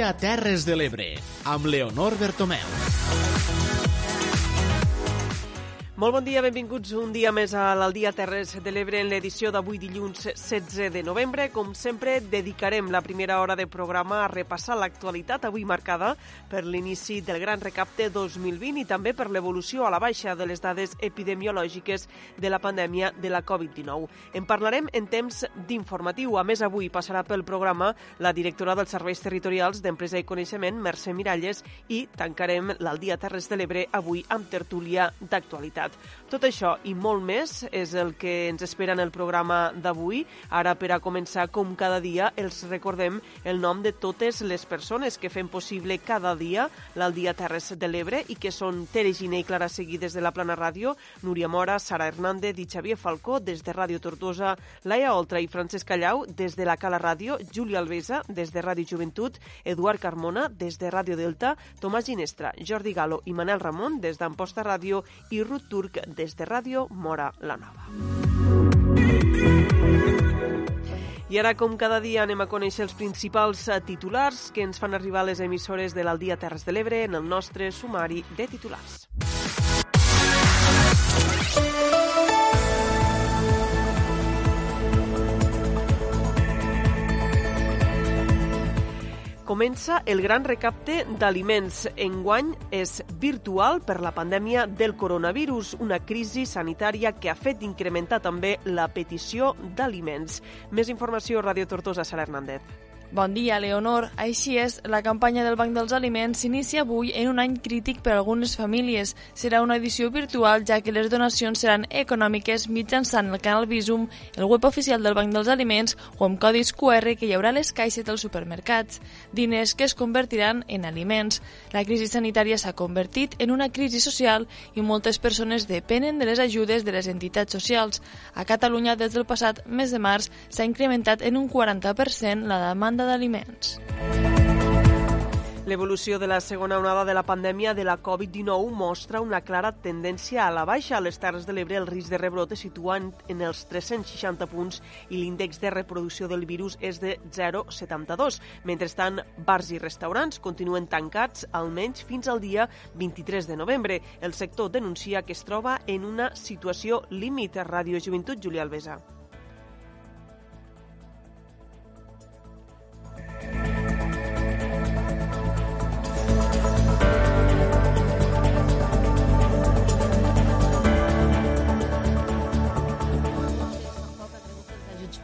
dia Terres de l'Ebre, amb Leonor Bertomeu. Molt bon dia, benvinguts un dia més a l'Aldia Terres de l'Ebre en l'edició d'avui dilluns 16 de novembre. Com sempre, dedicarem la primera hora de programa a repassar l'actualitat avui marcada per l'inici del Gran Recapte 2020 i també per l'evolució a la baixa de les dades epidemiològiques de la pandèmia de la Covid-19. En parlarem en temps d'informatiu. A més, avui passarà pel programa la directora dels Serveis Territorials d'Empresa i Coneixement, Mercè Miralles, i tancarem l'Aldia Terres de l'Ebre avui amb tertúlia d'actualitat ciutat. Tot això i molt més és el que ens espera en el programa d'avui. Ara, per a començar, com cada dia, els recordem el nom de totes les persones que fem possible cada dia l'Aldia Terres de l'Ebre i que són Tere Giné i Clara Seguí des de la Plana Ràdio, Núria Mora, Sara Hernández i Xavier Falcó des de Ràdio Tortosa, Laia Oltra i Francesc Callau des de la Cala Ràdio, Júlia Alvesa des de Ràdio Joventut, Eduard Carmona des de Ràdio Delta, Tomàs Ginestra, Jordi Galo i Manel Ramon des d'Amposta Ràdio i Ruth Turc des de Ràdio Mora la Nova. I ara, com cada dia, anem a conèixer els principals eh, titulars que ens fan arribar les emissores de l'Aldia Terres de l'Ebre en el nostre sumari de titulars. Comença el gran recapte d'aliments. Enguany és virtual per la pandèmia del coronavirus, una crisi sanitària que ha fet incrementar també la petició d'aliments. Més informació, Radio Tortosa, Sara Hernández. Bon dia, Leonor. Així és, la campanya del Banc dels Aliments s'inicia avui en un any crític per a algunes famílies. Serà una edició virtual, ja que les donacions seran econòmiques mitjançant el canal Visum, el web oficial del Banc dels Aliments o amb codis QR que hi haurà les caixes dels supermercats. Diners que es convertiran en aliments. La crisi sanitària s'ha convertit en una crisi social i moltes persones depenen de les ajudes de les entitats socials. A Catalunya, des del passat mes de març, s'ha incrementat en un 40% la demanda demanda d'aliments. L'evolució de la segona onada de la pandèmia de la Covid-19 mostra una clara tendència a la baixa. A les Terres de l'Ebre el risc de rebrot es situa en els 360 punts i l'índex de reproducció del virus és de 0,72. Mentrestant, bars i restaurants continuen tancats almenys fins al dia 23 de novembre. El sector denuncia que es troba en una situació límit. Ràdio Joventut, Julià Alvesa.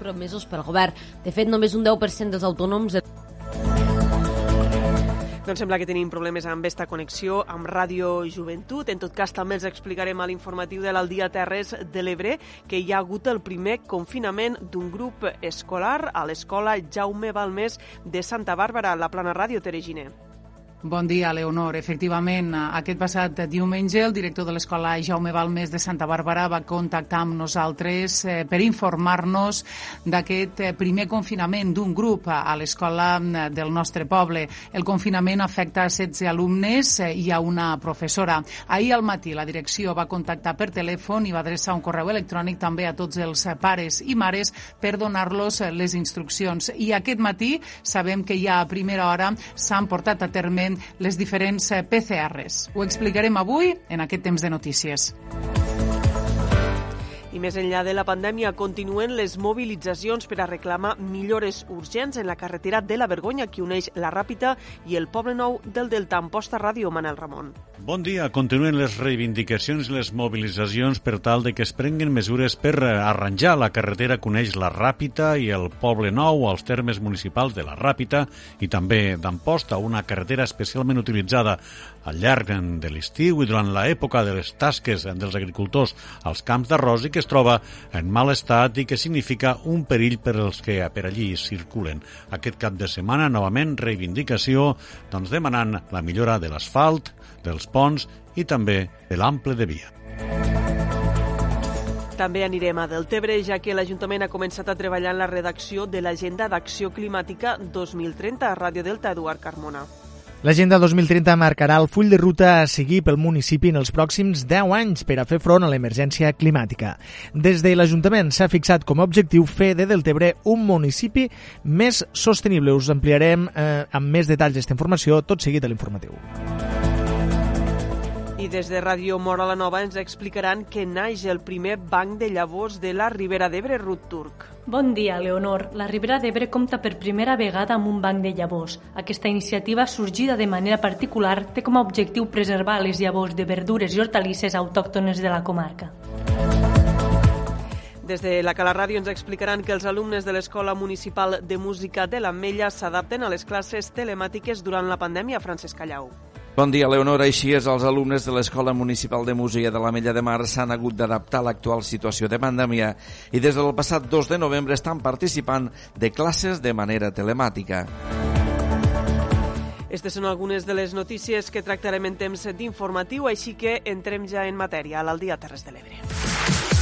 Promesos pel govern. De fet, només un 10% dels autònoms... Doncs sembla que tenim problemes amb esta connexió amb Ràdio Joventut. En tot cas, també els explicarem a l'informatiu de l'Aldia Terres de l'Ebre que hi ha hagut el primer confinament d'un grup escolar a l'escola Jaume Balmés de Santa Bàrbara, la Plana Ràdio Tereginer. Bon dia, Leonor. Efectivament, aquest passat diumenge el director de l'Escola Jaume Balmes de Santa Bàrbara va contactar amb nosaltres eh, per informar-nos d'aquest eh, primer confinament d'un grup a l'escola mm, del nostre poble. El confinament afecta a 16 alumnes eh, i a una professora. Ahir al matí la direcció va contactar per telèfon i va adreçar un correu electrònic també a tots els pares i mares per donar-los les instruccions. I aquest matí sabem que ja a primera hora s'han portat a terme les diferents eh, PCRs. Ho explicarem avui en aquest temps de notícies. I més enllà de la pandèmia, continuen les mobilitzacions per a reclamar millores urgents en la carretera de la Vergonya que uneix la Ràpita i el Poble Nou del Delta. Amposta Ràdio, Manel Ramon. Bon dia. Continuen les reivindicacions i les mobilitzacions per tal de que es prenguen mesures per arranjar la carretera que uneix la Ràpita i el Poble Nou als termes municipals de la Ràpita i també d'Amposta, una carretera especialment utilitzada al llarg de l'estiu i durant l'època de les tasques dels agricultors als camps d'arròs i que es troba en mal estat i que significa un perill per als que per allí circulen. Aquest cap de setmana, novament, reivindicació, doncs demanant la millora de l'asfalt, dels ponts i també de l'ample de via. També anirem a Deltebre, ja que l'Ajuntament ha començat a treballar en la redacció de l'Agenda d'Acció Climàtica 2030 a Ràdio Delta, Eduard Carmona. L'Agenda 2030 marcarà el full de ruta a seguir pel municipi en els pròxims 10 anys per a fer front a l'emergència climàtica. Des de l'Ajuntament s'ha fixat com a objectiu fer de Deltebre un municipi més sostenible. Us ampliarem eh, amb més detalls d'aquesta informació tot seguit a l'informatiu. I des de Ràdio Mora la Nova ens explicaran que naix el primer banc de llavors de la Ribera d'Ebre, Ruth Turc. Bon dia, Leonor. La Ribera d'Ebre compta per primera vegada amb un banc de llavors. Aquesta iniciativa, sorgida de manera particular, té com a objectiu preservar les llavors de verdures i hortalisses autòctones de la comarca. Des de la Cala Ràdio ens explicaran que els alumnes de l'Escola Municipal de Música de l'Ametlla s'adapten a les classes telemàtiques durant la pandèmia, Francesc Callau. Bon dia, Leonor. Així és, els alumnes de l'Escola Municipal de Música de la Mella de Mar s'han hagut d'adaptar a l'actual situació de pandèmia i des del passat 2 de novembre estan participant de classes de manera telemàtica. Aquestes són algunes de les notícies que tractarem en temps d'informatiu, així que entrem ja en matèria a l'Aldia Terres de l'Ebre.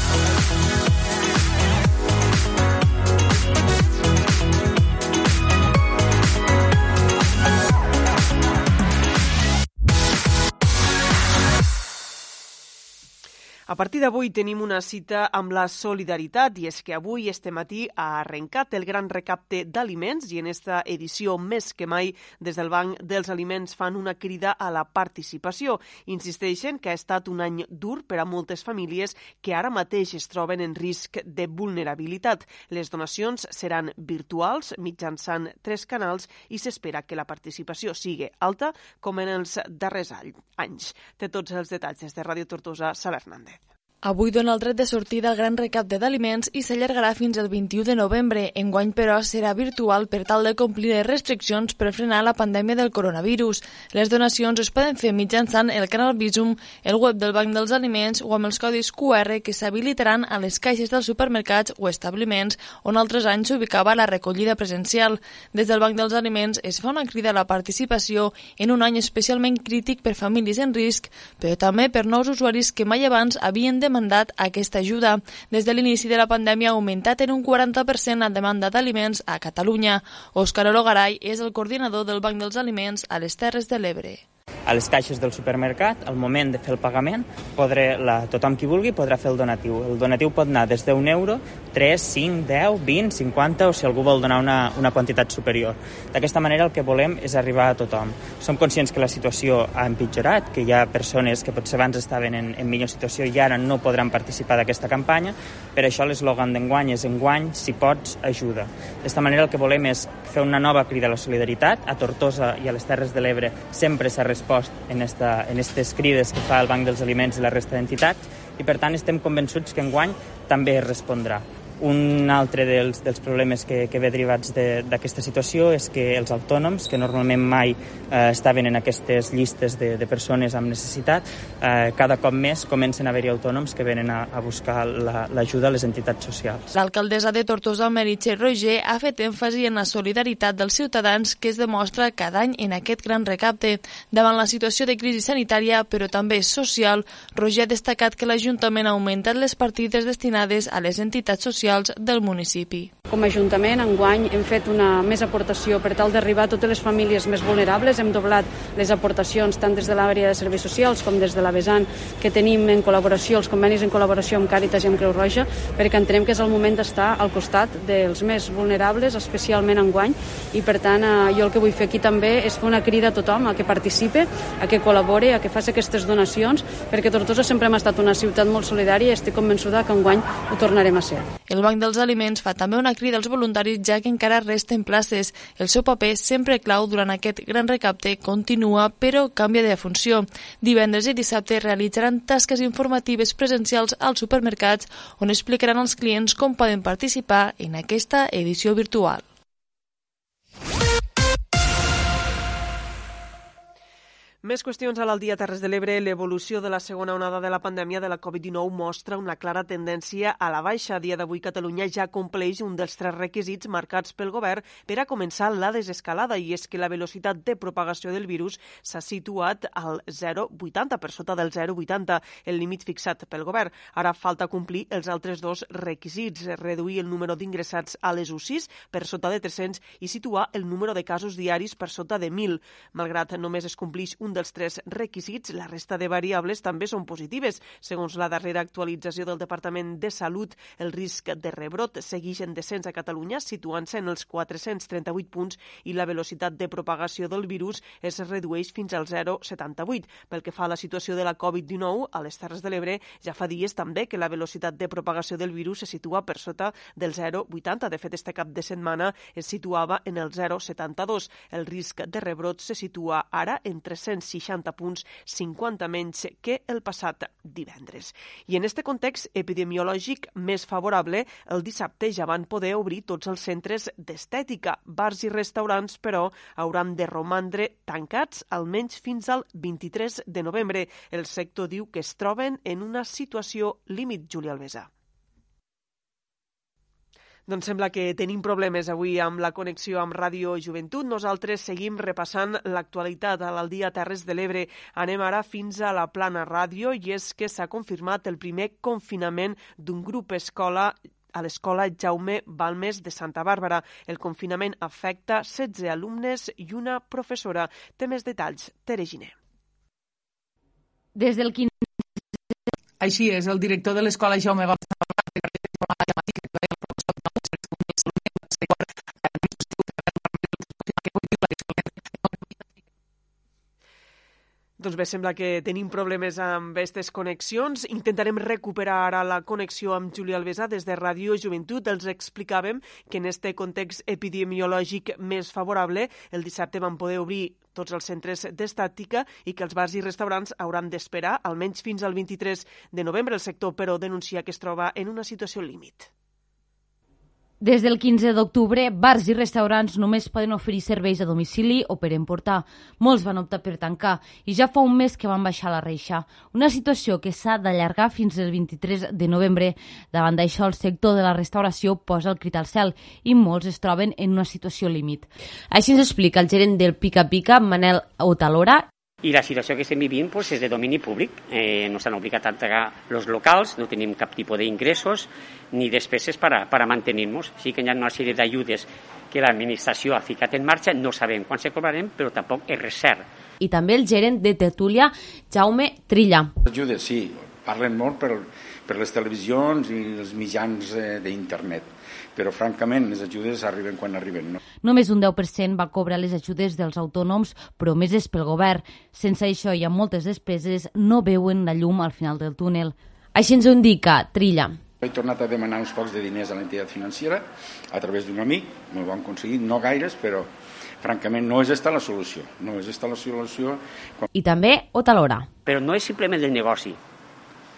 A partir d'avui tenim una cita amb la solidaritat i és que avui, este matí, ha arrencat el gran recapte d'aliments i en esta edició més que mai des del Banc dels Aliments fan una crida a la participació. Insisteixen que ha estat un any dur per a moltes famílies que ara mateix es troben en risc de vulnerabilitat. Les donacions seran virtuals mitjançant tres canals i s'espera que la participació sigui alta com en els darrers anys. Té tots els detalls des de Ràdio Tortosa, Sala Hernández. Avui dona el dret de sortida al gran recapte d'aliments i s'allargarà fins al 21 de novembre. Enguany, però, serà virtual per tal de complir les restriccions per frenar la pandèmia del coronavirus. Les donacions es poden fer mitjançant el canal Visum, el web del Banc dels Aliments o amb els codis QR que s'habilitaran a les caixes dels supermercats o establiments on altres anys s'ubicava la recollida presencial. Des del Banc dels Aliments es fa una crida a la participació en un any especialment crític per famílies en risc, però també per nous usuaris que mai abans havien de demandat aquesta ajuda. Des de l'inici de la pandèmia ha augmentat en un 40% la demanda d'aliments a Catalunya. Òscar Ologaray és el coordinador del Banc dels Aliments a les Terres de l'Ebre a les caixes del supermercat, al moment de fer el pagament, podré, la, tothom qui vulgui podrà fer el donatiu. El donatiu pot anar des d'un euro, 3, 5, 10, 20, 50 o si algú vol donar una, una quantitat superior. D'aquesta manera el que volem és arribar a tothom. Som conscients que la situació ha empitjorat, que hi ha persones que potser abans estaven en, en millor situació i ara no podran participar d'aquesta campanya, per això l'eslògan d'enguany és enguany, si pots, ajuda. D'aquesta manera el que volem és fer una nova crida a la solidaritat. A Tortosa i a les Terres de l'Ebre sempre s'ha respost en, aquestes crides que fa el Banc dels Aliments i la resta d'entitats i per tant estem convençuts que enguany també es respondrà. Un altre dels, dels problemes que, que ve derivats d'aquesta situació és que els autònoms, que normalment mai eh, estaven en aquestes llistes de, de persones amb necessitat, eh, cada cop més comencen a haver-hi autònoms que venen a, a buscar l'ajuda la, a les entitats socials. L'alcaldessa de Tortosa, Meritxell Roger, ha fet èmfasi en la solidaritat dels ciutadans que es demostra cada any en aquest gran recapte. Davant la situació de crisi sanitària, però també social, Roger ha destacat que l'Ajuntament ha augmentat les partides destinades a les entitats socials socials del municipi. Com a Ajuntament, enguany hem fet una més aportació per tal d'arribar a totes les famílies més vulnerables. Hem doblat les aportacions tant des de l'àrea de serveis socials com des de la vessant que tenim en col·laboració, els convenis en col·laboració amb Càritas i amb Creu Roja, perquè entenem que és el moment d'estar al costat dels més vulnerables, especialment enguany, i per tant eh, jo el que vull fer aquí també és fer una crida a tothom a que participe, a que col·labore, a que faci aquestes donacions, perquè Tortosa sempre hem estat una ciutat molt solidària i estic convençuda que enguany ho tornarem a ser. El Banc dels Aliments fa també una crida als voluntaris ja que encara resten places. El seu paper, sempre clau durant aquest gran recapte, continua però canvia de funció. Divendres i dissabte realitzaran tasques informatives presencials als supermercats on explicaran als clients com poden participar en aquesta edició virtual. Més qüestions a l'Aldia Terres de l'Ebre. L'evolució de la segona onada de la pandèmia de la Covid-19 mostra una clara tendència a la baixa. A dia d'avui, Catalunya ja compleix un dels tres requisits marcats pel govern per a començar la desescalada, i és que la velocitat de propagació del virus s'ha situat al 0,80, per sota del 0,80, el límit fixat pel govern. Ara falta complir els altres dos requisits, reduir el número d'ingressats a les UCIs per sota de 300 i situar el número de casos diaris per sota de 1.000. Malgrat només es complix un dels tres requisits, la resta de variables també són positives. Segons la darrera actualització del Departament de Salut, el risc de rebrot segueix en descens a Catalunya, situant-se en els 438 punts i la velocitat de propagació del virus es redueix fins al 0,78. Pel que fa a la situació de la Covid-19, a les Terres de l'Ebre ja fa dies també que la velocitat de propagació del virus se situa per sota del 0,80. De fet, este cap de setmana es situava en el 0,72. El risc de rebrot se situa ara en 300 360 punts, 50 menys que el passat divendres. I en este context epidemiològic més favorable, el dissabte ja van poder obrir tots els centres d'estètica. Bars i restaurants, però, hauran de romandre tancats almenys fins al 23 de novembre. El sector diu que es troben en una situació límit, Júlia Alvesa. Doncs sembla que tenim problemes avui amb la connexió amb Ràdio Joventut. Nosaltres seguim repassant l'actualitat a l'Aldia Terres de l'Ebre. Anem ara fins a la Plana Ràdio i és que s'ha confirmat el primer confinament d'un grup escola a l'escola Jaume Balmes de Santa Bàrbara. El confinament afecta 16 alumnes i una professora. Té més detalls. Tere Giner. Des del 15... Així és, el director de l'escola Jaume Balmes Doncs bé, sembla que tenim problemes amb aquestes connexions. Intentarem recuperar ara la connexió amb Júlia Alvesa des de Ràdio Joventut. Els explicàvem que en este context epidemiològic més favorable, el dissabte van poder obrir tots els centres d'estàtica i que els bars i restaurants hauran d'esperar almenys fins al 23 de novembre. El sector, però, denuncia que es troba en una situació límit. Des del 15 d'octubre, bars i restaurants només poden oferir serveis a domicili o per emportar. Molts van optar per tancar i ja fa un mes que van baixar la reixa. Una situació que s'ha d'allargar fins al 23 de novembre. Davant d'això, el sector de la restauració posa el crit al cel i molts es troben en una situació límit. Així ens explica el gerent del Pica Pica, Manel Otalora, i la situació que estem vivint pues, és de domini públic. Eh, no s'han obligat a entregar els locals, no tenim cap tipus d'ingressos ni despeses per a, per a mantenir-nos. Sí que hi ha una sèrie d'ajudes que l'administració ha ficat en marxa, no sabem quan se cobrarem, però tampoc és res cert. I també el gerent de Tertúlia, Jaume Trilla. Ajudes, sí, parlen molt per, per les televisions i els mitjans eh, d'internet però francament les ajudes arriben quan arriben. No? Només un 10% va cobrar les ajudes dels autònoms promeses pel govern. Sense això i amb moltes despeses no veuen la llum al final del túnel. Així ens ho indica Trilla. He tornat a demanar uns pocs de diners a l'entitat financera a través d'un amic, m'ho van aconseguir, no gaires, però francament no és esta la solució. No és esta la solució. I també Otalora. Però no és simplement el negoci.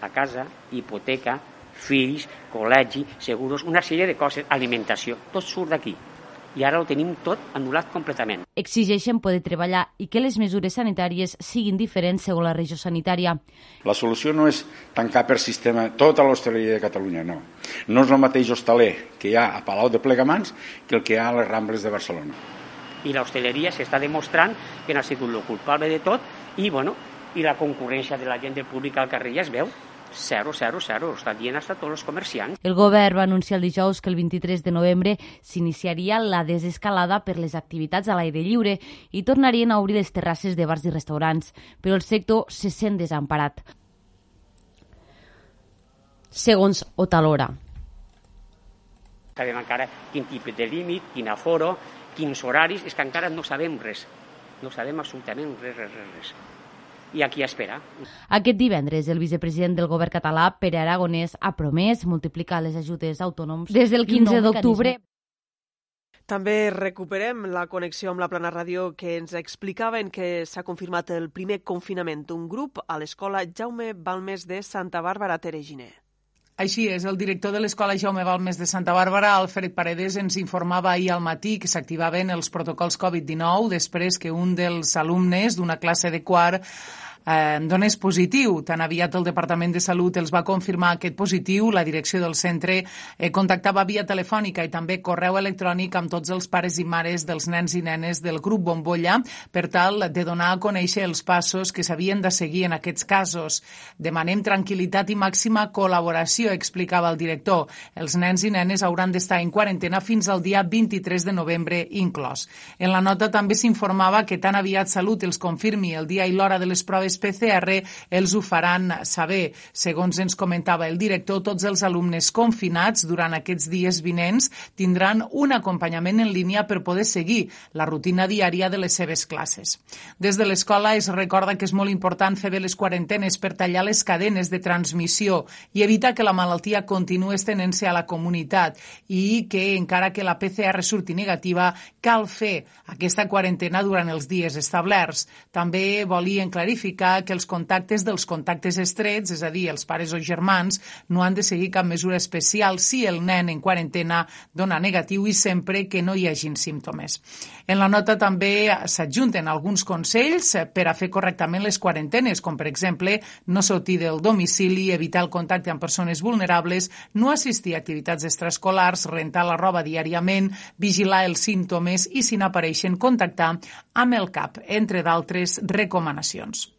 La casa, hipoteca, fills, col·legi, seguros, una sèrie de coses, alimentació, tot surt d'aquí. I ara ho tenim tot anul·lat completament. Exigeixen poder treballar i que les mesures sanitàries siguin diferents segons la regió sanitària. La solució no és tancar per sistema tota l'hostaleria de Catalunya, no. No és el mateix hostaler que hi ha a Palau de Plegamans que el que hi ha a les Rambles de Barcelona. I l'hostaleria s'està demostrant que no ha sigut el culpable de tot i, bueno, i la concurrència de la gent del públic al carrer ja es veu. Zero, zero, zero. Està dient hasta tots els comerciants. El govern va anunciar el dijous que el 23 de novembre s'iniciaria la desescalada per les activitats a l'aire lliure i tornarien a obrir les terrasses de bars i restaurants, però el sector se sent desemparat. Segons Otalora. Sabem encara quin tipus de límit, quin aforo, quins horaris, és que encara no sabem res. No sabem absolutament res, res, res, res i aquí espera. Aquest divendres, el vicepresident del govern català, Pere Aragonès, ha promès multiplicar les ajudes autònoms des del 15 d'octubre. També recuperem la connexió amb la Plana Ràdio que ens explicaven que s'ha confirmat el primer confinament d'un grup a l'escola Jaume Balmes de Santa Bàrbara Tereginer. Així és, el director de l'Escola Jaume Balmes de Santa Bàrbara, Alfred Paredes, ens informava ahir al matí que s'activaven els protocols Covid-19 després que un dels alumnes d'una classe de quart eh, donés positiu. Tan aviat el Departament de Salut els va confirmar aquest positiu, la direcció del centre eh, contactava via telefònica i també correu electrònic amb tots els pares i mares dels nens i nenes del grup Bombolla per tal de donar a conèixer els passos que s'havien de seguir en aquests casos. Demanem tranquil·litat i màxima col·laboració, explicava el director. Els nens i nenes hauran d'estar en quarantena fins al dia 23 de novembre inclòs. En la nota també s'informava que tan aviat Salut els confirmi el dia i l'hora de les proves PCR els ho faran saber. Segons ens comentava el director, tots els alumnes confinats durant aquests dies vinents tindran un acompanyament en línia per poder seguir la rutina diària de les seves classes. Des de l'escola es recorda que és molt important fer bé les quarantenes per tallar les cadenes de transmissió i evitar que la malaltia continuï estenent-se a la comunitat i que, encara que la PCR surti negativa, cal fer aquesta quarantena durant els dies establerts. També volien clarificar indicar que els contactes dels contactes estrets, és a dir, els pares o germans, no han de seguir cap mesura especial si el nen en quarantena dona negatiu i sempre que no hi hagin símptomes. En la nota també s'adjunten alguns consells per a fer correctament les quarantenes, com per exemple no sortir del domicili, evitar el contacte amb persones vulnerables, no assistir a activitats extraescolars, rentar la roba diàriament, vigilar els símptomes i, si n'apareixen, contactar amb el CAP, entre d'altres recomanacions.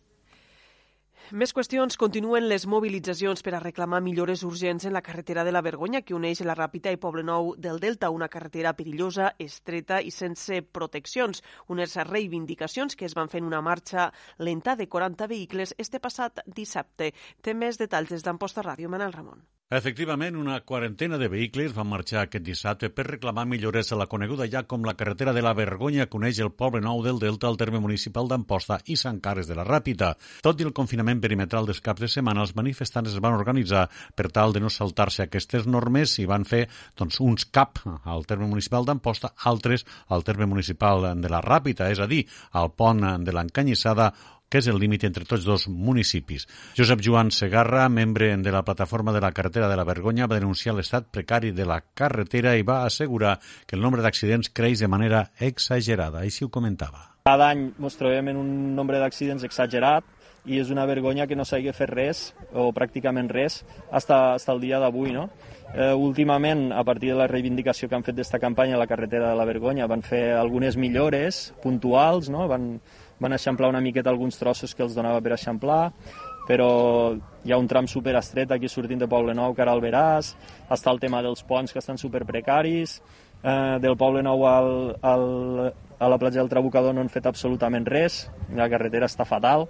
Més qüestions. Continuen les mobilitzacions per a reclamar millores urgents en la carretera de la Vergonya que uneix la Ràpita i Nou del Delta, una carretera perillosa, estreta i sense proteccions. Unes reivindicacions que es van en una marxa lenta de 40 vehicles este passat dissabte. Té més detalls des d'Amposta Ràdio, Manel Ramon. Efectivament, una quarantena de vehicles van marxar aquest dissabte per reclamar millores a la coneguda ja com la carretera de la Vergonya que uneix el poble nou del Delta al terme municipal d'Amposta i Sant Carles de la Ràpita. Tot i el confinament perimetral dels caps de setmana, els manifestants es van organitzar per tal de no saltar-se aquestes normes i van fer doncs, uns cap al terme municipal d'Amposta, altres al terme municipal de la Ràpita, és a dir, al pont de l'Encanyissada que és el límit entre tots dos municipis. Josep Joan Segarra, membre de la plataforma de la carretera de la Vergonya, va denunciar l'estat precari de la carretera i va assegurar que el nombre d'accidents creix de manera exagerada. Així ho comentava. Cada any ens trobem en un nombre d'accidents exagerat i és una vergonya que no s'hagi fet res, o pràcticament res, fins fins el dia d'avui, no? Eh, últimament, a partir de la reivindicació que han fet d'esta campanya a la carretera de la Vergonya, van fer algunes millores puntuals, no? Van, van eixamplar una miqueta alguns trossos que els donava per eixamplar, però hi ha un tram super estret aquí sortint de Poble Nou, que ara el veràs, està el tema dels ponts que estan super precaris, eh, del Poble Nou al, al, a la platja del Trabucador no han fet absolutament res, la carretera està fatal,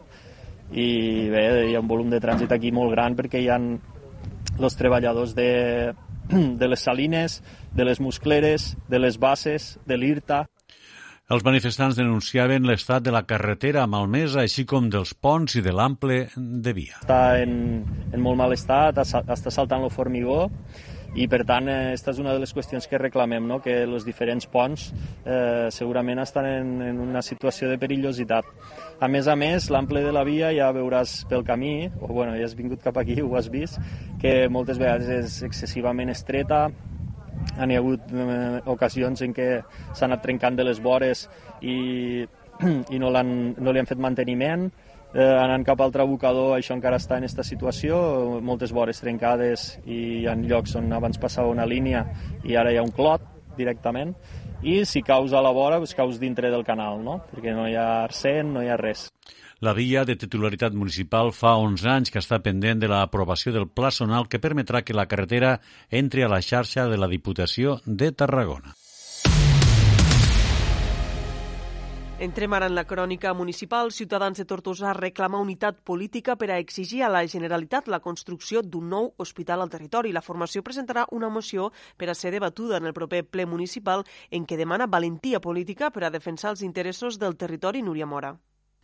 i bé, hi ha un volum de trànsit aquí molt gran perquè hi ha els treballadors de, de les salines, de les muscleres, de les bases, de l'IRTA, els manifestants denunciaven l'estat de la carretera malmesa, així com dels ponts i de l'ample de via. Està en, en molt mal estat, està saltant el formigó i per tant aquesta és una de les qüestions que reclamem, no? que els diferents ponts eh, segurament estan en, en una situació de perillositat. A més a més, l'ample de la via ja veuràs pel camí, o bueno, ja has vingut cap aquí, ho has vist, que moltes vegades és excessivament estreta, han hi ha hagut eh, ocasions en què s'han anat trencant de les vores i, i no, no li han fet manteniment, eh, anant cap al trabucador això encara està en aquesta situació, moltes vores trencades i hi ha llocs on abans passava una línia i ara hi ha un clot directament i si caus a la vora, doncs caus dintre del canal, no? perquè no hi ha arsent, no hi ha res. La via de titularitat municipal fa 11 anys que està pendent de l'aprovació del pla sonal que permetrà que la carretera entri a la xarxa de la Diputació de Tarragona. Entrem ara en la crònica municipal. Ciutadans de Tortosa reclama unitat política per a exigir a la Generalitat la construcció d'un nou hospital al territori. La formació presentarà una moció per a ser debatuda en el proper ple municipal en què demana valentia política per a defensar els interessos del territori Núria Mora.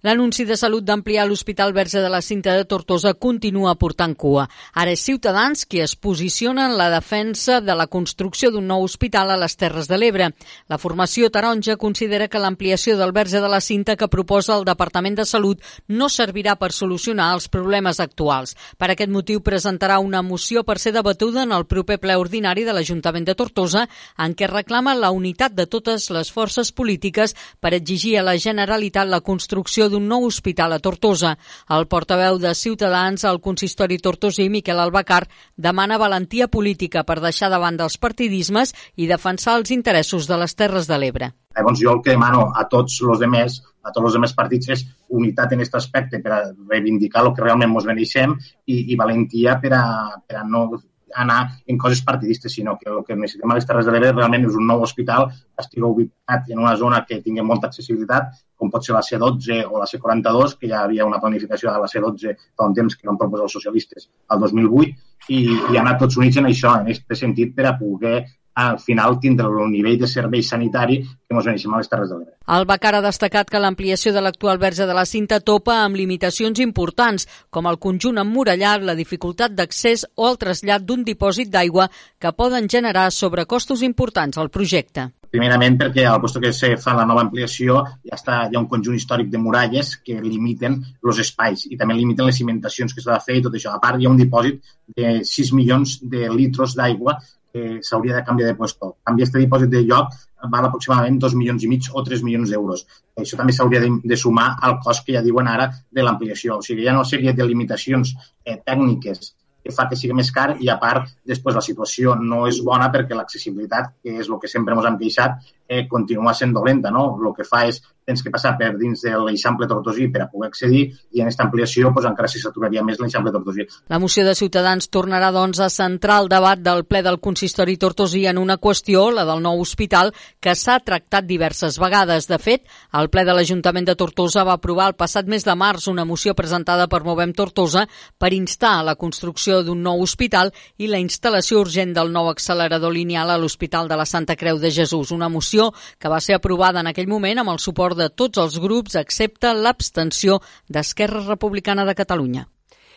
L'anunci de salut d'ampliar l'Hospital Verge de la Cinta de Tortosa continua portant cua. Ara és Ciutadans qui es posiciona en la defensa de la construcció d'un nou hospital a les Terres de l'Ebre. La formació taronja considera que l'ampliació del Verge de la Cinta que proposa el Departament de Salut no servirà per solucionar els problemes actuals. Per aquest motiu presentarà una moció per ser debatuda en el proper ple ordinari de l'Ajuntament de Tortosa en què reclama la unitat de totes les forces polítiques per exigir a la Generalitat la construcció d'un nou hospital a Tortosa. El portaveu de Ciutadans al consistori tortosí, Miquel Albacar, demana valentia política per deixar davant dels partidismes i defensar els interessos de les Terres de l'Ebre. Llavors jo el que demano a tots els demés, a tots els demés partits és unitat en aquest aspecte per a reivindicar el que realment ens beneixem i, i valentia per a, per a no anar en coses partidistes, sinó que el que necessitem a les Terres de l'Ebre realment és un nou hospital que estigui ubicat en una zona que tingui molta accessibilitat, com pot ser la C12 o la C42, que ja havia una planificació de la C12 fa un temps que van proposar els socialistes al 2008, i, i anar tots units en això, en aquest sentit, per a poder al final tindre el nivell de servei sanitari que ens beneixem a les Terres de l'Ebre. El Bacar ha destacat que l'ampliació de l'actual verge de la cinta topa amb limitacions importants, com el conjunt emmurallat, la dificultat d'accés o el trasllat d'un dipòsit d'aigua que poden generar sobrecostos importants al projecte. Primerament perquè al lloc que se fa la nova ampliació ja està, hi ha un conjunt històric de muralles que limiten els espais i també limiten les cimentacions que s'ha de fer i tot això. A part, hi ha un dipòsit de 6 milions de litros d'aigua que s'hauria de canviar de puesto. Canviar aquest dipòsit de lloc val aproximadament 2 milions i mig o 3 milions d'euros. Això també s'hauria de, de sumar al cost que ja diuen ara de l'ampliació. O sigui, hi ha una sèrie de limitacions eh, tècniques que fa que sigui més car i, a part, després la situació no és bona perquè l'accessibilitat, que és el que sempre ens hem queixat, eh, continua sent dolenta. No? El que fa és tens que passar per dins de l'Eixample Tortosí per a poder accedir i en aquesta ampliació pues, encara s'hi saturaria més l'Eixample Tortosí. La moció de Ciutadans tornarà doncs a centrar el debat del ple del consistori Tortosí en una qüestió, la del nou hospital, que s'ha tractat diverses vegades. De fet, el ple de l'Ajuntament de Tortosa va aprovar el passat mes de març una moció presentada per Movem Tortosa per instar a la construcció d'un nou hospital i la instal·lació urgent del nou accelerador lineal a l'Hospital de la Santa Creu de Jesús, una moció moció que va ser aprovada en aquell moment amb el suport de tots els grups excepte l'abstenció d'Esquerra Republicana de Catalunya.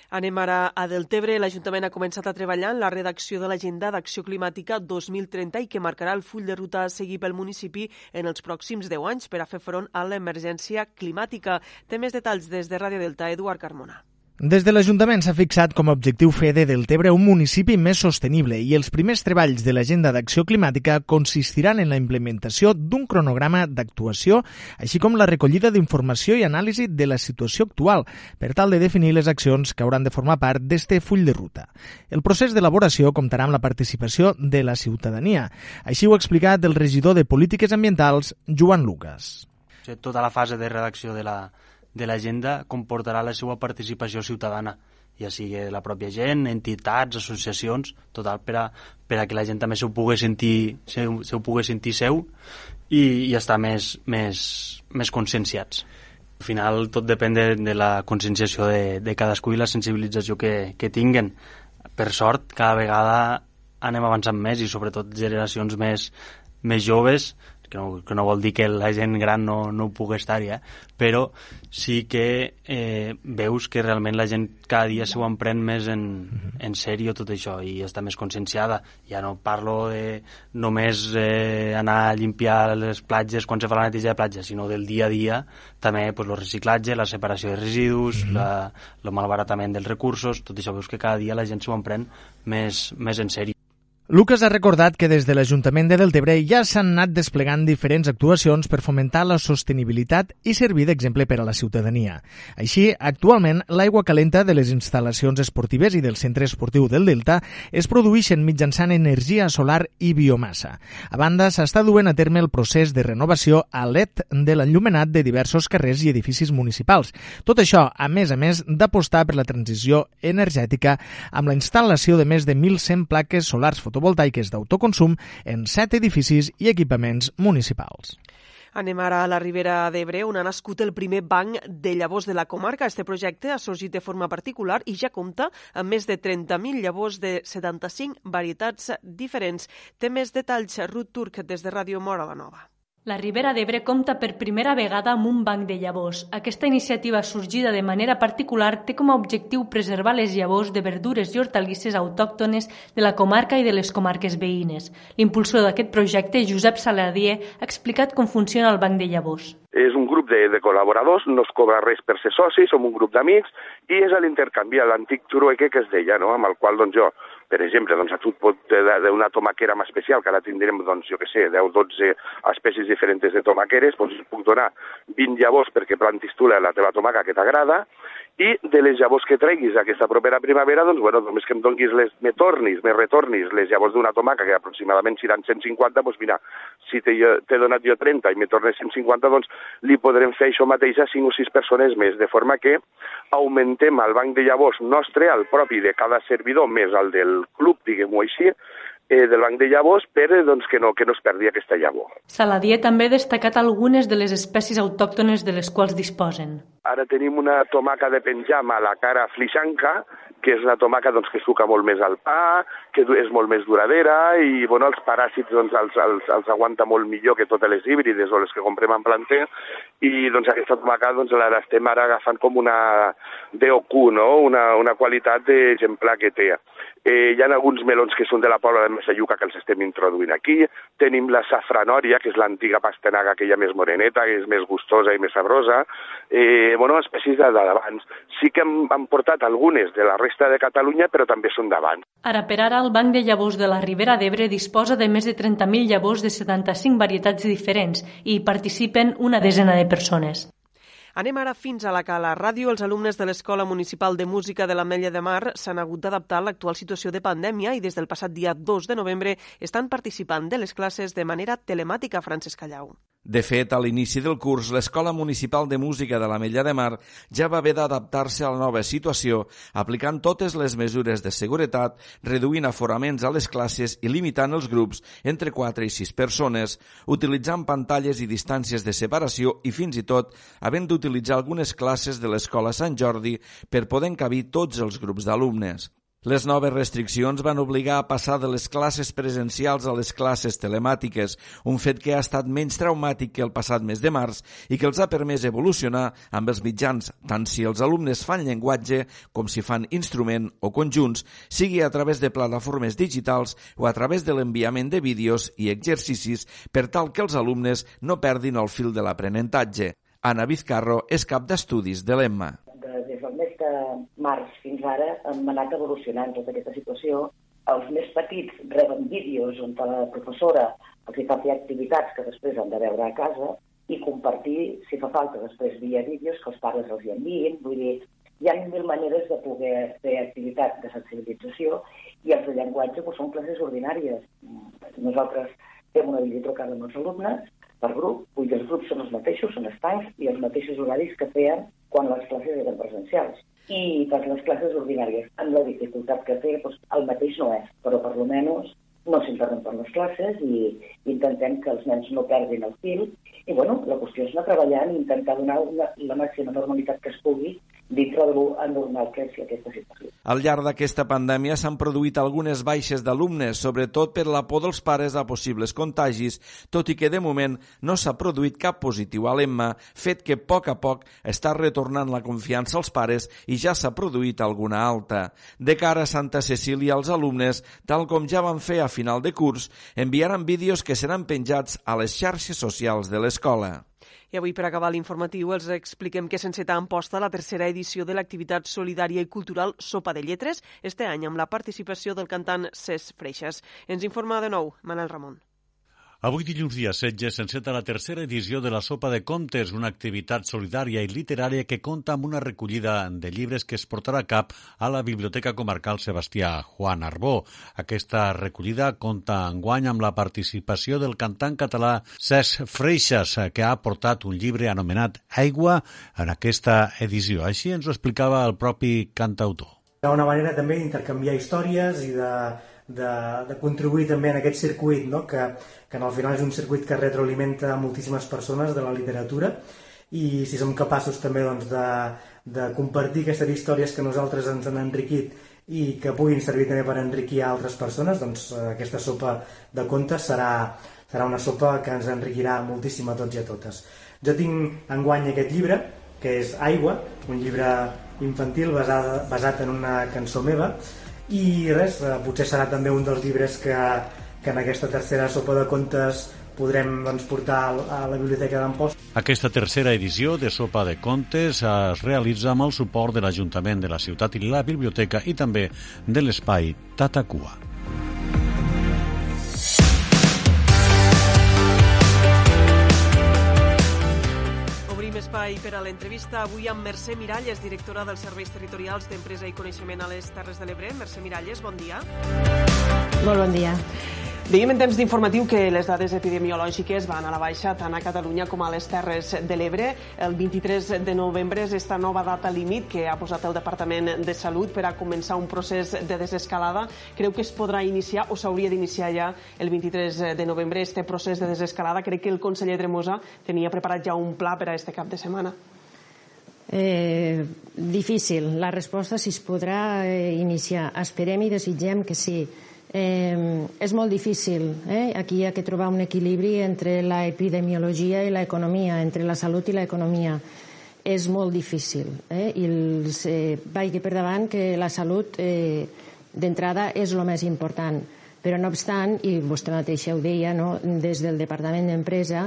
Anem ara a Deltebre. L'Ajuntament ha començat a treballar en la redacció de l'Agenda d'Acció Climàtica 2030 i que marcarà el full de ruta a seguir pel municipi en els pròxims 10 anys per a fer front a l'emergència climàtica. Té més detalls des de Ràdio Delta, Eduard Carmona. Des de l'Ajuntament s'ha fixat com a objectiu fer de Deltebre un municipi més sostenible i els primers treballs de l'Agenda d'Acció Climàtica consistiran en la implementació d'un cronograma d'actuació, així com la recollida d'informació i anàlisi de la situació actual, per tal de definir les accions que hauran de formar part d'este full de ruta. El procés d'elaboració comptarà amb la participació de la ciutadania. Així ho ha explicat el regidor de Polítiques Ambientals, Joan Lucas. Tota la fase de redacció de la, de l'agenda comportarà la seva participació ciutadana, ja sigui la pròpia gent, entitats, associacions, total, per a, per a que la gent també ho pugui sentir, se, se ho pugui sentir seu i, i estar més, més, més conscienciats. Al final tot depèn de, de la conscienciació de, de cadascú i la sensibilització que, que tinguen. Per sort, cada vegada anem avançant més i sobretot generacions més, més joves que no, que no vol dir que la gent gran no, no pugui estar-hi, eh? però sí que eh, veus que realment la gent cada dia s'ho emprèn més en, en sèrio tot això i està més conscienciada. Ja no parlo de només eh, anar a limpiar les platges quan se fa la neteja de platja, sinó del dia a dia també pues, el reciclatge, la separació de residus, mm -hmm. la, el malbaratament dels recursos, tot això veus que cada dia la gent s'ho emprèn més, més en sèrio. Lucas ha recordat que des de l'Ajuntament de Deltebre ja s'han anat desplegant diferents actuacions per fomentar la sostenibilitat i servir d'exemple per a la ciutadania. Així, actualment, l'aigua calenta de les instal·lacions esportives i del centre esportiu del Delta es produeixen mitjançant energia solar i biomassa. A banda, s'està duent a terme el procés de renovació a LED de l'enllumenat de diversos carrers i edificis municipals. Tot això, a més a més, d'apostar per la transició energètica amb la instal·lació de més de 1.100 plaques solars fotovoltaiques fotovoltaiques d'autoconsum en set edificis i equipaments municipals. Anem ara a la Ribera d'Ebre, on ha nascut el primer banc de llavors de la comarca. Este projecte ha sorgit de forma particular i ja compta amb més de 30.000 llavors de 75 varietats diferents. Té més detalls Ruth Turc des de Ràdio Mora la Nova. La Ribera d'Ebre compta per primera vegada amb un banc de llavors. Aquesta iniciativa sorgida de manera particular té com a objectiu preservar les llavors de verdures i hortalisses autòctones de la comarca i de les comarques veïnes. L'impulsor d'aquest projecte, Josep Saladier, ha explicat com funciona el banc de llavors. És un grup de, de col·laboradors, no es cobra res per ser soci, som un grup d'amics i és l'intercanvi, l'antic trueque que es deia, no? amb el qual doncs, jo per exemple, doncs, a tu pot d'una tomaquera més especial, que ara tindrem, doncs, jo que sé, 10 12 espècies diferents de tomaqueres, doncs puc donar 20 llavors perquè plantis tu la teva tomaca que t'agrada, i de les llavors que treguis aquesta propera primavera, doncs, bueno, només que em donguis les, me tornis, me retornis les llavors d'una tomaca, que aproximadament seran 150, doncs mira, si t'he donat jo 30 i me tornes 150, doncs li podrem fer això mateix a 5 o 6 persones més, de forma que augmentem el banc de llavors nostre, el propi de cada servidor, més el del club, diguem-ho així, eh, del banc de llavors per doncs, que, no, que no es perdi aquesta llavor. Saladier també ha destacat algunes de les espècies autòctones de les quals disposen. Ara tenim una tomaca de penjam a la cara flixanca, que és una tomaca doncs, que suca molt més al pa, que és molt més duradera i bueno, els paràsits doncs, els, els, els aguanta molt millor que totes les híbrides o les que comprem en planter i doncs, aquesta tomaca doncs, l'estem ara agafant com una DOQ, no? una, una qualitat d'exemplar que té. Eh, hi ha alguns melons que són de la Pobla de Massayuca que els estem introduint aquí. Tenim la safranòria, que és l'antiga pastanaga aquella més moreneta, que és més gustosa i més sabrosa. Eh, bueno, espècies de d'abans. Sí que hem, hem portat algunes de la resta de Catalunya, però també són d'abans. Ara per ara, el Banc de Llavors de la Ribera d'Ebre disposa de més de 30.000 llavors de 75 varietats diferents i hi participen una desena de persones. Anem ara fins a la Cala Ràdio. Els alumnes de l'Escola Municipal de Música de l'Ametlla de Mar s'han hagut d'adaptar a l'actual situació de pandèmia i des del passat dia 2 de novembre estan participant de les classes de manera telemàtica, Francesc Callau. De fet, a l'inici del curs, l'Escola Municipal de Música de l'Ametlla de Mar ja va haver d'adaptar-se a la nova situació, aplicant totes les mesures de seguretat, reduint aforaments a les classes i limitant els grups entre 4 i 6 persones, utilitzant pantalles i distàncies de separació i fins i tot havent d'utilitzar utilitzar algunes classes de l'Escola Sant Jordi per poder encabir tots els grups d'alumnes. Les noves restriccions van obligar a passar de les classes presencials a les classes telemàtiques, un fet que ha estat menys traumàtic que el passat mes de març i que els ha permès evolucionar amb els mitjans, tant si els alumnes fan llenguatge com si fan instrument o conjunts, sigui a través de plataformes digitals o a través de l'enviament de vídeos i exercicis per tal que els alumnes no perdin el fil de l'aprenentatge. Anna Vizcarro és cap d'estudis de l'EMMA. De març fins ara hem anat evolucionant tota aquesta situació. Els més petits reben vídeos on la professora els fa fer activitats que després han de veure a casa i compartir, si fa falta, després via vídeos que els pares els hi enviïn. Vull dir, hi ha mil maneres de poder fer activitats de sensibilització i els de llenguatge doncs, són classes ordinàries. Nosaltres fem una videotrucada amb els alumnes per grup, vull dir, els grups són els mateixos, són estancs i els mateixos horaris que feien quan les classes eren presencials. I per les classes ordinàries, amb la dificultat que té, doncs, el mateix no és, però per lo menys no s'interrompen les classes i intentem que els nens no perdin el fil. I bueno, la qüestió és anar treballant i intentar donar una, la màxima normalitat que es pugui dintre de l'anormal que és aquesta situació. Al llarg d'aquesta pandèmia s'han produït algunes baixes d'alumnes, sobretot per la por dels pares a possibles contagis, tot i que de moment no s'ha produït cap positiu a l'EMMA, fet que a poc a poc està retornant la confiança als pares i ja s'ha produït alguna alta. De cara a Santa Cecília, els alumnes, tal com ja van fer a final de curs, enviaran vídeos que seran penjats a les xarxes socials de l'escola. Avui, per acabar l'informatiu, els expliquem que sense tan posta la tercera edició de l'activitat solidària i cultural Sopa de Lletres, este any amb la participació del cantant Cesc Freixas. Ens informa de nou Manel Ramon. Avui dilluns dia 16 s'enceta la tercera edició de la Sopa de Contes, una activitat solidària i literària que compta amb una recollida de llibres que es portarà a cap a la Biblioteca Comarcal Sebastià Juan Arbó. Aquesta recollida compta enguany amb la participació del cantant català Cesc Freixas, que ha portat un llibre anomenat Aigua en aquesta edició. Així ens ho explicava el propi cantautor. Hi ha una manera també d'intercanviar històries i de de, de contribuir també en aquest circuit, no? que, que al final és un circuit que retroalimenta moltíssimes persones de la literatura i si som capaços també doncs, de, de compartir aquestes històries que nosaltres ens han enriquit i que puguin servir també per enriquir altres persones, doncs aquesta sopa de contes serà, serà una sopa que ens enriquirà moltíssim a tots i a totes. Jo tinc enguany aquest llibre, que és Aigua, un llibre infantil basat, basat en una cançó meva, i res, eh, potser serà també un dels llibres que, que en aquesta tercera sopa de contes podrem doncs, portar a la Biblioteca d'Amposta. Aquesta tercera edició de Sopa de Contes es realitza amb el suport de l'Ajuntament de la ciutat i la biblioteca i també de l'espai Tatacua. Espai per a l'entrevista avui amb Mercè Miralles, directora dels Serveis Territorials d'Empresa i Coneixement a les Terres de l'Ebre. Mercè Miralles, bon dia. Molt bon dia. Dèiem en temps d'informatiu que les dades epidemiològiques van a la baixa tant a Catalunya com a les Terres de l'Ebre. El 23 de novembre és esta nova data límit que ha posat el Departament de Salut per a començar un procés de desescalada. Creu que es podrà iniciar o s'hauria d'iniciar ja el 23 de novembre este procés de desescalada? Crec que el conseller Tremosa tenia preparat ja un pla per a este cap de setmana. Eh, difícil. La resposta si es podrà eh, iniciar. Esperem i desitgem que sí. Eh, és molt difícil. Eh? Aquí hi ha que trobar un equilibri entre la epidemiologia i l'economia, entre la salut i l'economia. És molt difícil. Eh? I els, eh, vagi per davant que la salut eh, d'entrada és el més important. Però no obstant, i vostè mateixa ho deia, no? des del Departament d'Empresa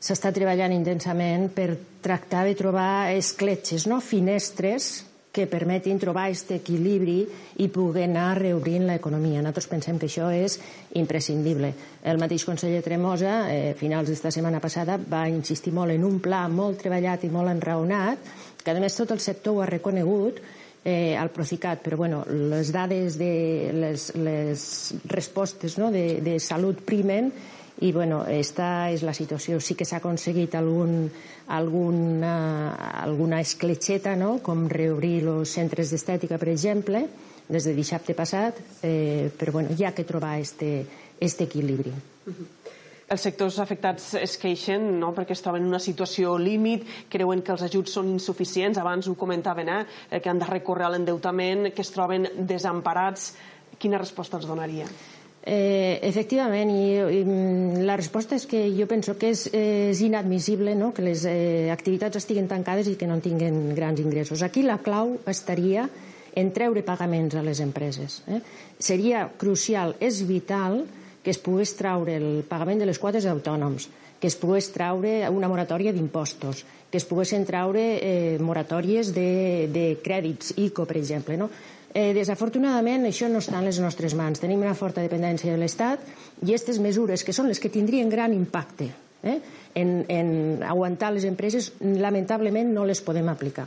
s'està treballant intensament per tractar de trobar escletxes, no? finestres que permetin trobar aquest equilibri i poder anar reobrint l'economia. Nosaltres pensem que això és imprescindible. El mateix conseller Tremosa, eh, finals d'esta setmana passada, va insistir molt en un pla molt treballat i molt enraonat, que a més tot el sector ho ha reconegut, eh, al Procicat, però bueno, les dades de les, les respostes no, de, de salut primen i bueno, esta és la situació. Sí que s'ha aconseguit algun, alguna, alguna escletxeta, no? com reobrir els centres d'estètica, per exemple, des de dissabte passat, eh, però bueno, hi ha que trobar este, este equilibri. Uh -huh. Els sectors afectats es queixen no? perquè es troben en una situació límit, creuen que els ajuts són insuficients, abans ho comentaven, eh? que han de recórrer a l'endeutament, que es troben desemparats. Quina resposta els donaria? Eh, efectivament, i, i mm, la resposta és que jo penso que és, és inadmissible no? que les eh, activitats estiguin tancades i que no tinguin grans ingressos. Aquí la clau estaria en treure pagaments a les empreses. Eh? Seria crucial, és vital que es pogués traure el pagament de les quotes d'autònoms, que es pogués traure una moratòria d'impostos, que es poguessin traure eh, moratòries de, de crèdits, ICO, per exemple. No? Eh, desafortunadament, això no està en les nostres mans. Tenim una forta dependència de l'Estat i aquestes mesures, que són les que tindrien gran impacte eh, en, en aguantar les empreses, lamentablement no les podem aplicar.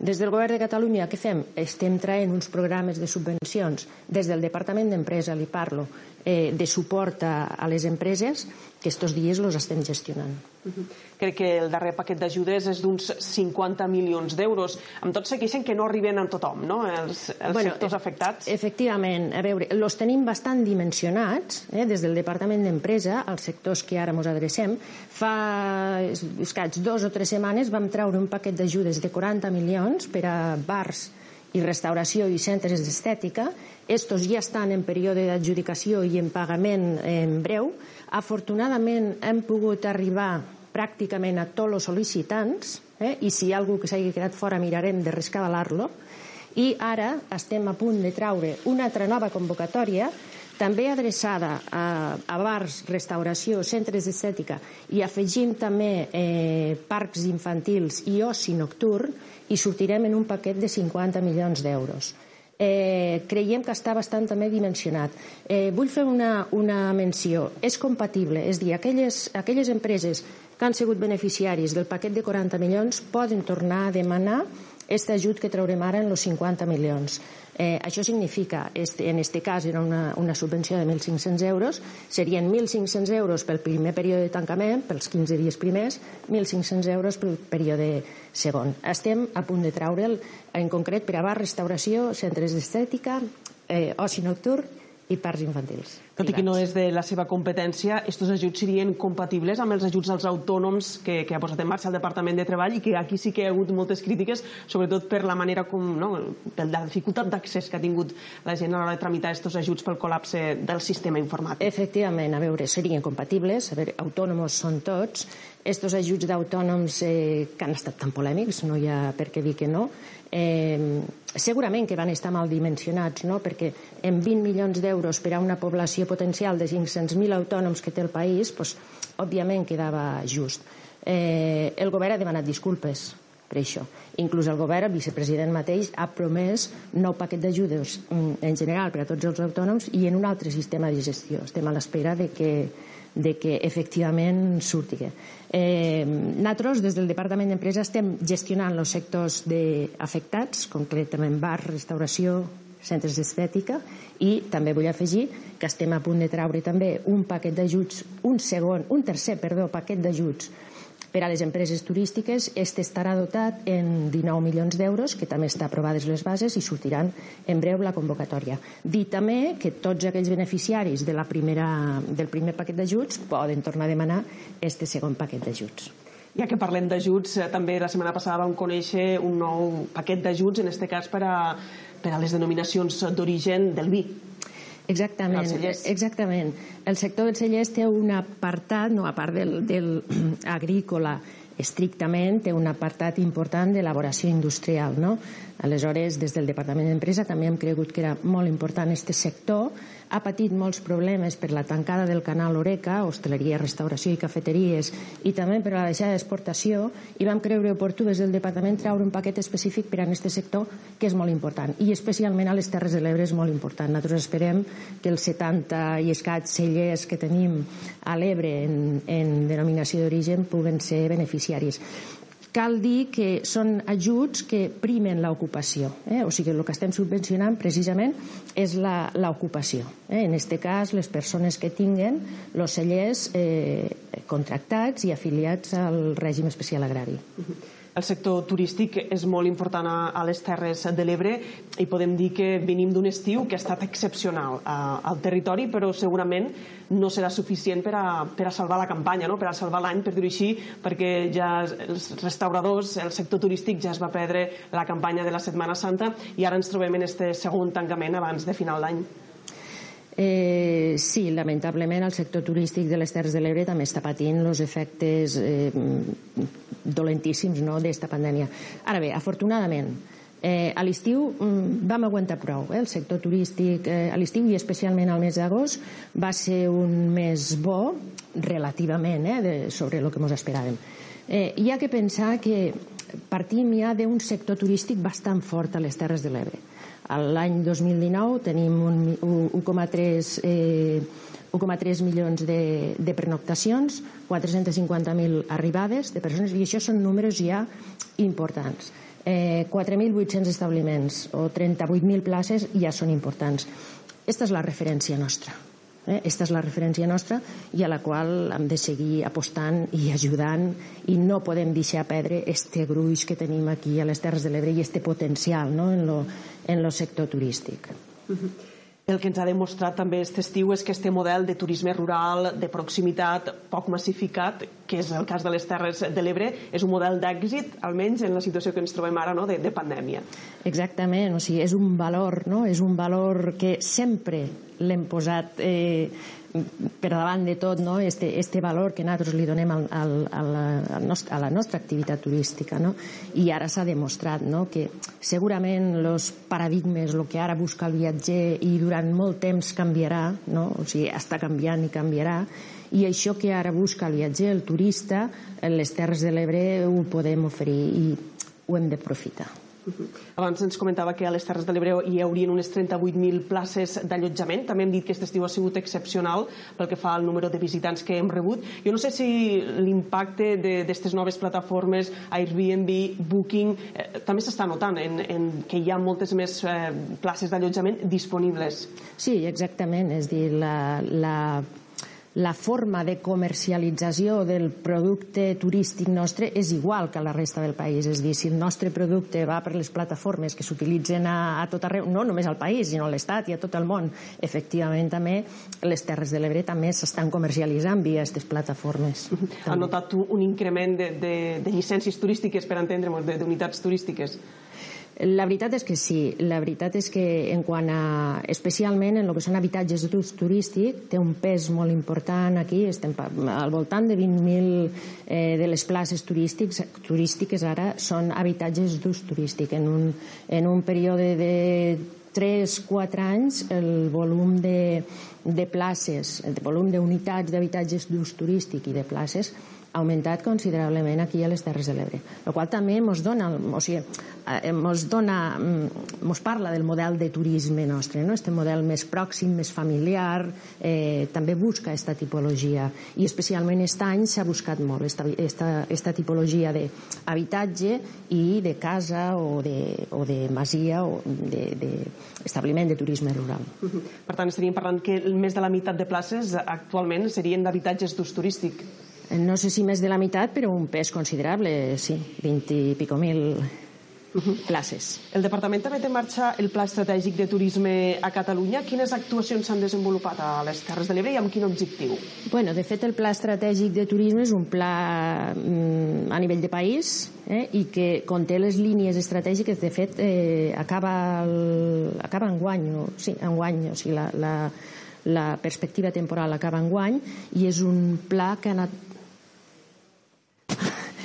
Des del Govern de Catalunya, què fem? Estem traient uns programes de subvencions des del Departament d'Empresa, li parlo, eh, de suport a, a les empreses que estos dies los estem gestionant. Uh -huh. Crec que el darrer paquet d'ajudes és d'uns 50 milions d'euros. Amb tot se queixen que no arriben a tothom, no?, els, els bueno, sectors afectats. Efectivament. A veure, els tenim bastant dimensionats, eh, des del Departament d'Empresa, als sectors que ara ens adrecem. Fa escaig dos o tres setmanes vam treure un paquet d'ajudes de 40 milions per a bars i restauració i centres d'estètica. Estos ja estan en període d'adjudicació i en pagament en breu. Afortunadament hem pogut arribar pràcticament a tots els sol·licitants eh? i si hi ha algú que s'hagi quedat fora mirarem de rescabalar-lo i ara estem a punt de traure una altra nova convocatòria també adreçada a, a bars, restauració, centres d'estètica i afegim també eh, parcs infantils i oci nocturn i sortirem en un paquet de 50 milions d'euros. Eh, creiem que està bastant també dimensionat. Eh, vull fer una, una menció. És compatible, és dir, aquelles, aquelles empreses que han sigut beneficiaris del paquet de 40 milions poden tornar a demanar aquest ajut que traurem ara en els 50 milions. Eh, això significa, este, en aquest cas era una, una subvenció de 1.500 euros, serien 1.500 euros pel primer període de tancament, pels 15 dies primers, 1.500 euros pel període segon. Estem a punt de traure'l, en concret, per a bar, restauració, centres d'estètica, eh, oci nocturn i parcs infantils. Tot i que no és de la seva competència, aquests ajuts serien compatibles amb els ajuts als autònoms que, que ha posat en marxa el Departament de Treball i que aquí sí que hi ha hagut moltes crítiques, sobretot per la manera com, no, per la dificultat d'accés que ha tingut la gent a l'hora de tramitar aquests ajuts pel col·lapse del sistema informàtic. Efectivament, a veure, serien compatibles, a veure, autònoms són tots, estos ajuts d'autònoms eh, que han estat tan polèmics, no hi ha per què dir que no, eh, segurament que van estar mal dimensionats, no? perquè en 20 milions d'euros per a una població potencial de 500.000 autònoms que té el país, doncs, òbviament quedava just. Eh, el govern ha demanat disculpes per això. Inclús el govern, el vicepresident mateix, ha promès nou paquet d'ajudes mm, en general per a tots els autònoms i en un altre sistema de gestió. Estem a l'espera de que de que efectivament surti. Eh, nosaltres, des del Departament d'Empresa, estem gestionant els sectors de afectats, concretament bar, restauració, centres d'estètica, i també vull afegir que estem a punt de traure també un paquet d'ajuts, un segon, un tercer, perdó, paquet d'ajuts per a les empreses turístiques, este estarà dotat en 19 milions d'euros, que també està aprovades les bases i sortiran en breu la convocatòria. Dir també que tots aquells beneficiaris de la primera, del primer paquet d'ajuts poden tornar a demanar este segon paquet d'ajuts. Ja que parlem d'ajuts, eh, també la setmana passada vam conèixer un nou paquet d'ajuts, en aquest cas per a, per a les denominacions d'origen del vi. Exactament, exactament. El sector dels cellers té un apartat, no, a part del, del agrícola, estrictament té un apartat important d'elaboració industrial. No? Aleshores, des del Departament d'Empresa també hem cregut que era molt important aquest sector. Ha patit molts problemes per la tancada del canal Oreca, hostaleria, restauració i cafeteries, i també per la deixada d'exportació, i vam creure oportú des del Departament treure un paquet específic per a aquest sector, que és molt important, i especialment a les Terres de l'Ebre és molt important. Nosaltres esperem que els 70 i escaig cellers que tenim a l'Ebre en, en denominació d'origen puguen ser beneficiaris cal dir que són ajuts que primen l'ocupació. Eh? O sigui, el que estem subvencionant precisament és l'ocupació. Eh? En aquest cas, les persones que tinguen els cellers eh, contractats i afiliats al règim especial agrari. Uh -huh el sector turístic és molt important a, les Terres de l'Ebre i podem dir que venim d'un estiu que ha estat excepcional al territori, però segurament no serà suficient per a, per a salvar la campanya, no? per a salvar l'any, per dir-ho així, perquè ja els restauradors, el sector turístic ja es va perdre la campanya de la Setmana Santa i ara ens trobem en este segon tancament abans de final d'any. Eh, sí, lamentablement el sector turístic de les Terres de l'Ebre també està patint els efectes eh, dolentíssims no, d'esta pandèmia. Ara bé, afortunadament, eh, a l'estiu mm, vam aguantar prou. Eh? El sector turístic eh, a l'estiu i especialment al mes d'agost va ser un mes bo relativament eh, de, sobre el que ens esperàvem. Eh, hi ha que pensar que partim ja d'un sector turístic bastant fort a les Terres de l'Ebre L'any 2019 tenim 1,3 eh, 1,3 milions de, de pernoctacions, 450.000 arribades de persones, i això són números ja importants. Eh, 4.800 establiments o 38.000 places ja són importants. Aquesta és la referència nostra. Eh? Esta és la referència nostra i a la qual hem de seguir apostant i ajudant i no podem deixar perdre este gruix que tenim aquí a les Terres de l'Ebre i este potencial no? en, lo, en lo sector turístic. Uh -huh. El que ens ha demostrat també aquest estiu és que este model de turisme rural, de proximitat, poc massificat, que és el cas de les Terres de l'Ebre, és un model d'èxit, almenys en la situació que ens trobem ara no? de, de pandèmia. Exactament, o sigui, és un valor, no? és un valor que sempre l'hem posat eh, per davant de tot no? este, este valor que nosaltres li donem al, al, al, al nostre, a la nostra activitat turística no? i ara s'ha demostrat no? que segurament els paradigmes el que ara busca el viatger i durant molt temps canviarà no? o sigui, està canviant i canviarà i això que ara busca el viatger, el turista en les Terres de l'Ebre ho podem oferir i ho hem d'aprofitar abans ens comentava que a les Terres de l'Ebre hi haurien unes 38.000 places d'allotjament. També hem dit que aquest estiu ha sigut excepcional pel que fa al número de visitants que hem rebut. Jo no sé si l'impacte d'aquestes noves plataformes, Airbnb, Booking, eh, també s'està notant en, en que hi ha moltes més eh, places d'allotjament disponibles. Sí, exactament. És dir, la, la la forma de comercialització del producte turístic nostre és igual que la resta del país. És dir, si el nostre producte va per les plataformes que s'utilitzen a, a tot arreu, no només al país, sinó a l'Estat i a tot el món, efectivament també les Terres de l'Ebre també s'estan comercialitzant via aquestes plataformes. Ha notat un increment de, de, de llicències turístiques, per entendre'ns, d'unitats turístiques? La veritat és que sí. La veritat és que en quant a, especialment en el que són habitatges d'ús turístic, té un pes molt important aquí. Estem al voltant de 20.000 eh, de les places turístics, turístiques ara són habitatges d'ús turístic. En un, en un període de 3-4 anys el volum de, de places, el volum d'unitats d'habitatges d'ús turístic i de places ha augmentat considerablement aquí a les Terres de l'Ebre, el qual també ens dona, o sigui, ens dona, ens mm, parla del model de turisme nostre, no? este model més pròxim, més familiar, eh, també busca aquesta tipologia i especialment aquest any s'ha buscat molt esta, esta, esta tipologia d'habitatge i de casa o de, o de masia o d'establiment de, de, de turisme rural. Per tant, estaríem parlant que més de la meitat de places actualment serien d'habitatges d'ús turístic no sé si més de la meitat, però un pes considerable, sí, 20 i pico mil places. El Departament també té en marxa el Pla Estratègic de Turisme a Catalunya. Quines actuacions s'han desenvolupat a les Terres de l'Ebre i amb quin objectiu? Bueno, de fet, el Pla Estratègic de Turisme és un pla mm, a nivell de país eh, i que conté les línies estratègiques. De fet, eh, acaba, el, acaba en guany, o, sí, en guany, o sigui, la, la, la perspectiva temporal acaba en guany i és un pla que ha anat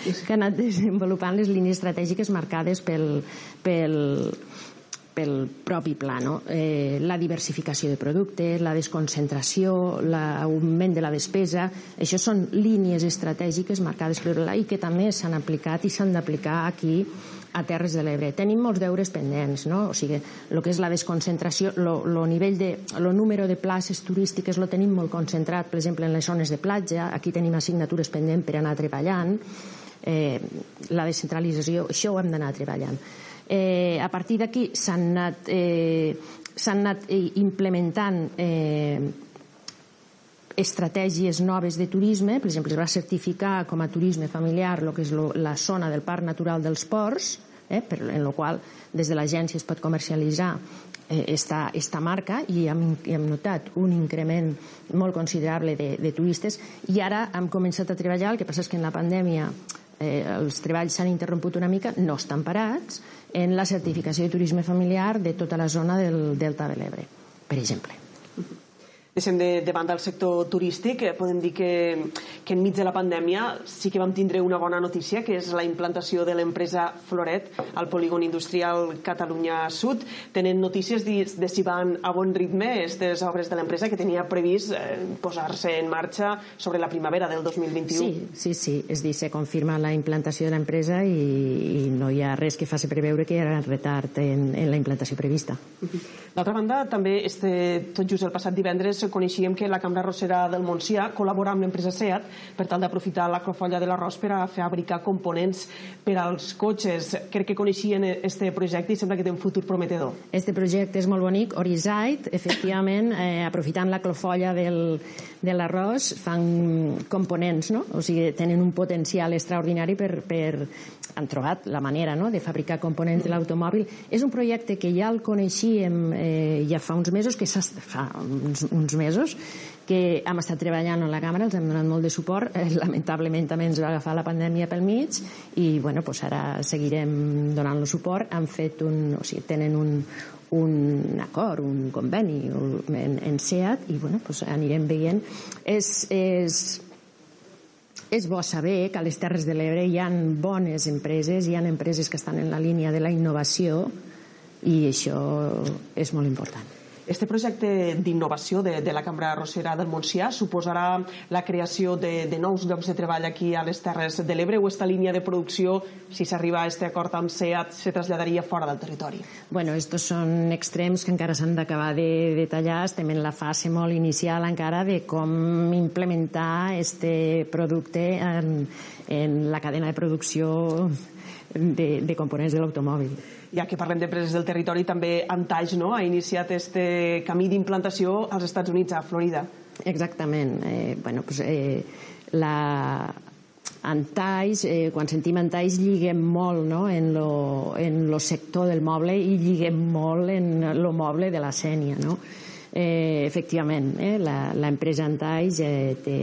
que ha anat desenvolupant les línies estratègiques marcades pel, pel, pel propi pla, no? eh, la diversificació de productes, la desconcentració, l'augment de la despesa, això són línies estratègiques marcades per pla i que també s'han aplicat i s'han d'aplicar aquí a Terres de l'Ebre. Tenim molts deures pendents, no? O sigui, el que és la desconcentració, el nivell de, lo número de places turístiques lo tenim molt concentrat, per exemple, en les zones de platja, aquí tenim assignatures pendents per anar treballant, eh, la descentralització, això ho hem d'anar treballant. Eh, a partir d'aquí s'han anat, eh, anat eh, implementant eh, estratègies noves de turisme, per exemple, es va certificar com a turisme familiar el que és lo, la zona del Parc Natural dels Ports, eh, per, en la qual des de l'agència es pot comercialitzar eh, esta, esta marca i hem, hem notat un increment molt considerable de, de turistes i ara hem començat a treballar, el que passa és que en la pandèmia eh, els treballs s'han interromput una mica, no estan parats, en la certificació de turisme familiar de tota la zona del Delta de l'Ebre, per exemple. Deixem de, de banda el sector turístic, eh, podem dir que, que enmig de la pandèmia sí que vam tindre una bona notícia, que és la implantació de l'empresa Floret al polígon industrial Catalunya Sud. Tenen notícies de, de si van a bon ritme aquestes obres de l'empresa que tenia previst eh, posar-se en marxa sobre la primavera del 2021. Sí, sí, sí. És dir, se confirma la implantació de l'empresa i, i no hi ha res que faci preveure que hi ha retard en, en la implantació prevista. D'altra banda, també este, tot just el passat divendres coneixíem que la Cambra Rossera del Montsià col·labora amb l'empresa SEAT per tal d'aprofitar la clofolla de l'arròs per a fabricar components per als cotxes. Crec que coneixien este projecte i sembla que té un futur prometedor. Este projecte és molt bonic. Orizait, efectivament, eh, aprofitant la clofolla del, de l'arròs, fan components, no? O sigui, tenen un potencial extraordinari per, per han trobat la manera no? de fabricar components de l'automòbil. És un projecte que ja el coneixíem eh, ja fa uns mesos, que fa uns, uns mesos, que hem estat treballant en la càmera, els hem donat molt de suport, eh, lamentablement també ens va agafar la pandèmia pel mig i bueno, pues ara seguirem donant-lo suport. Han fet un, o sigui, tenen un, un acord, un conveni en, en SEAT i bueno, pues anirem veient. És, és, és bo saber que a les Terres de l'Ebre hi ha bones empreses, hi ha empreses que estan en la línia de la innovació i això és molt important. Este projecte d'innovació de, de la Cambra Rossera del Montsià suposarà la creació de, de nous llocs de treball aquí a les Terres de l'Ebre o esta línia de producció, si s'arriba a este acord amb SEAT, se traslladaria fora del territori? Bueno, estos són extrems que encara s'han d'acabar de detallar. Estem en la fase molt inicial encara de com implementar este producte en, en la cadena de producció de, de components de l'automòbil. Ja que parlem d'empreses del territori, també Antage no? ha iniciat este camí d'implantació als Estats Units, a Florida. Exactament. Eh, bueno, pues, eh, la, Antais, eh, quan sentim Antais lliguem molt no? en, lo, en lo sector del moble i lliguem molt en lo moble de la Sènia. No? Eh, efectivament, eh, l'empresa Antais eh, té,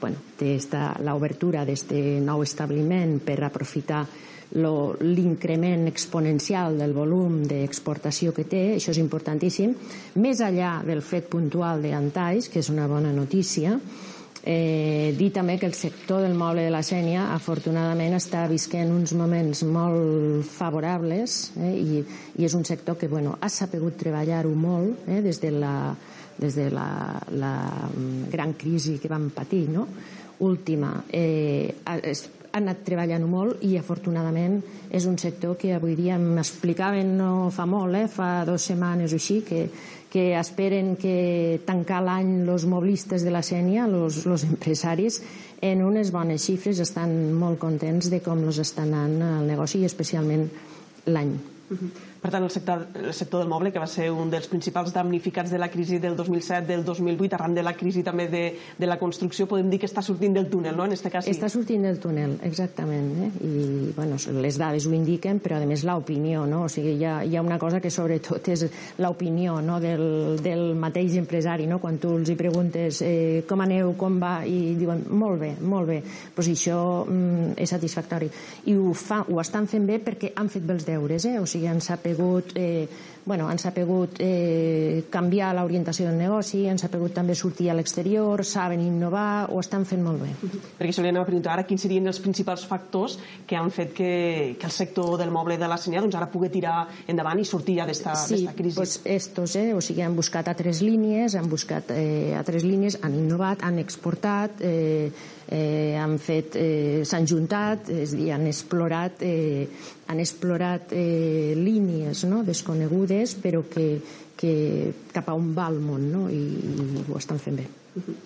bueno, té l'obertura d'aquest nou establiment per aprofitar l'increment exponencial del volum d'exportació que té, això és importantíssim, més allà del fet puntual d'Antais, que és una bona notícia, Eh, dir també que el sector del moble de la Sènia afortunadament està visquent uns moments molt favorables eh, i, i és un sector que bueno, ha sapigut treballar-ho molt eh, des de la, des de la, la mm, gran crisi que vam patir no? última eh, ha anat treballant molt i afortunadament és un sector que avui dia m'explicaven no fa molt, eh, fa dues setmanes o així, que, que esperen que tancar l'any els moblistes de la Sènia, els empresaris, en unes bones xifres estan molt contents de com els està anant el negoci i especialment l'any. Uh -huh. Per tant, el sector, el sector del moble, que va ser un dels principals damnificats de la crisi del 2007, del 2008, arran de la crisi també de, de la construcció, podem dir que està sortint del túnel, no?, en aquest cas. Sí. Està sortint del túnel, exactament. Eh? I, bueno, les dades ho indiquen, però, a més, l'opinió, no? O sigui, hi ha, hi ha una cosa que, sobretot, és l'opinió no? del, del mateix empresari, no? Quan tu els hi preguntes eh, com aneu, com va, i diuen, molt bé, molt bé. Doncs pues això mm, és satisfactori. I ho, fa, ho estan fent bé perquè han fet bé els deures, eh? O sigui, han sap sapegut, eh, bueno, han sapegut eh, canviar l'orientació del negoci, han sapegut també sortir a l'exterior, saben innovar, ho estan fent molt bé. Perquè això li anem a preguntar ara quins serien els principals factors que han fet que, que el sector del moble de la Senya doncs, ara pugui tirar endavant i sortir ja d'esta sí, crisi. Pues estos, eh, o sigui, han buscat altres línies, han buscat eh, altres línies, han innovat, han exportat, eh, eh, han fet, eh, s'han juntat, és dir, han explorat, eh, han explorat eh, línies no? desconegudes però que, que cap a on va el món no? I, i ho estan fent bé. Uh -huh.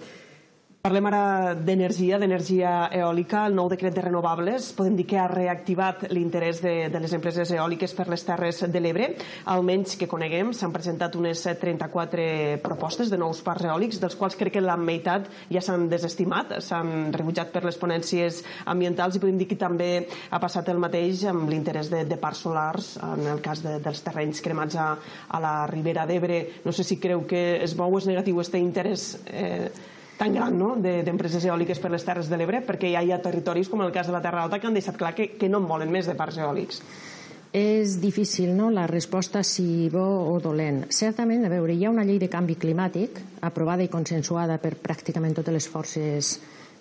Parlem ara d'energia, d'energia eòlica. El nou decret de renovables podem dir que ha reactivat l'interès de, de les empreses eòliques per les Terres de l'Ebre. Almenys que coneguem, s'han presentat unes 34 propostes de nous parcs eòlics, dels quals crec que la meitat ja s'han desestimat, s'han rebutjat per les ponències ambientals i podem dir que també ha passat el mateix amb l'interès de, de parcs solars en el cas de, dels terrenys cremats a, a la Ribera d'Ebre. No sé si creu que es mou, és negatiu aquest interès eh, tan gran no? d'empreses de, eòliques per les Terres de l'Ebre, perquè ja hi ha territoris com el cas de la Terra Alta que han deixat clar que, que no en volen més de parcs eòlics. És difícil, no?, la resposta si bo o dolent. Certament, a veure, hi ha una llei de canvi climàtic aprovada i consensuada per pràcticament totes les forces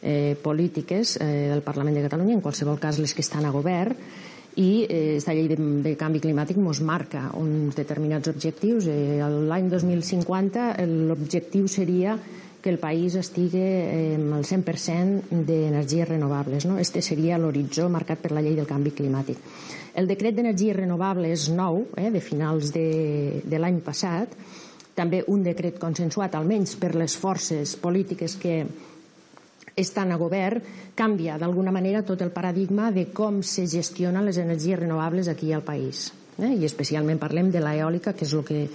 eh, polítiques eh, del Parlament de Catalunya, en qualsevol cas les que estan a govern, i aquesta eh, llei de, de canvi climàtic ens marca uns determinats objectius. Eh, L'any 2050 l'objectiu seria que el país estigui eh, al 100% d'energies renovables. No? Este seria l'horitzó marcat per la llei del canvi climàtic. El decret d'energies renovables nou, eh, de finals de, de l'any passat, també un decret consensuat, almenys per les forces polítiques que estan a govern, canvia d'alguna manera tot el paradigma de com se gestionen les energies renovables aquí al país. Eh? I especialment parlem de l'eòlica, que és el que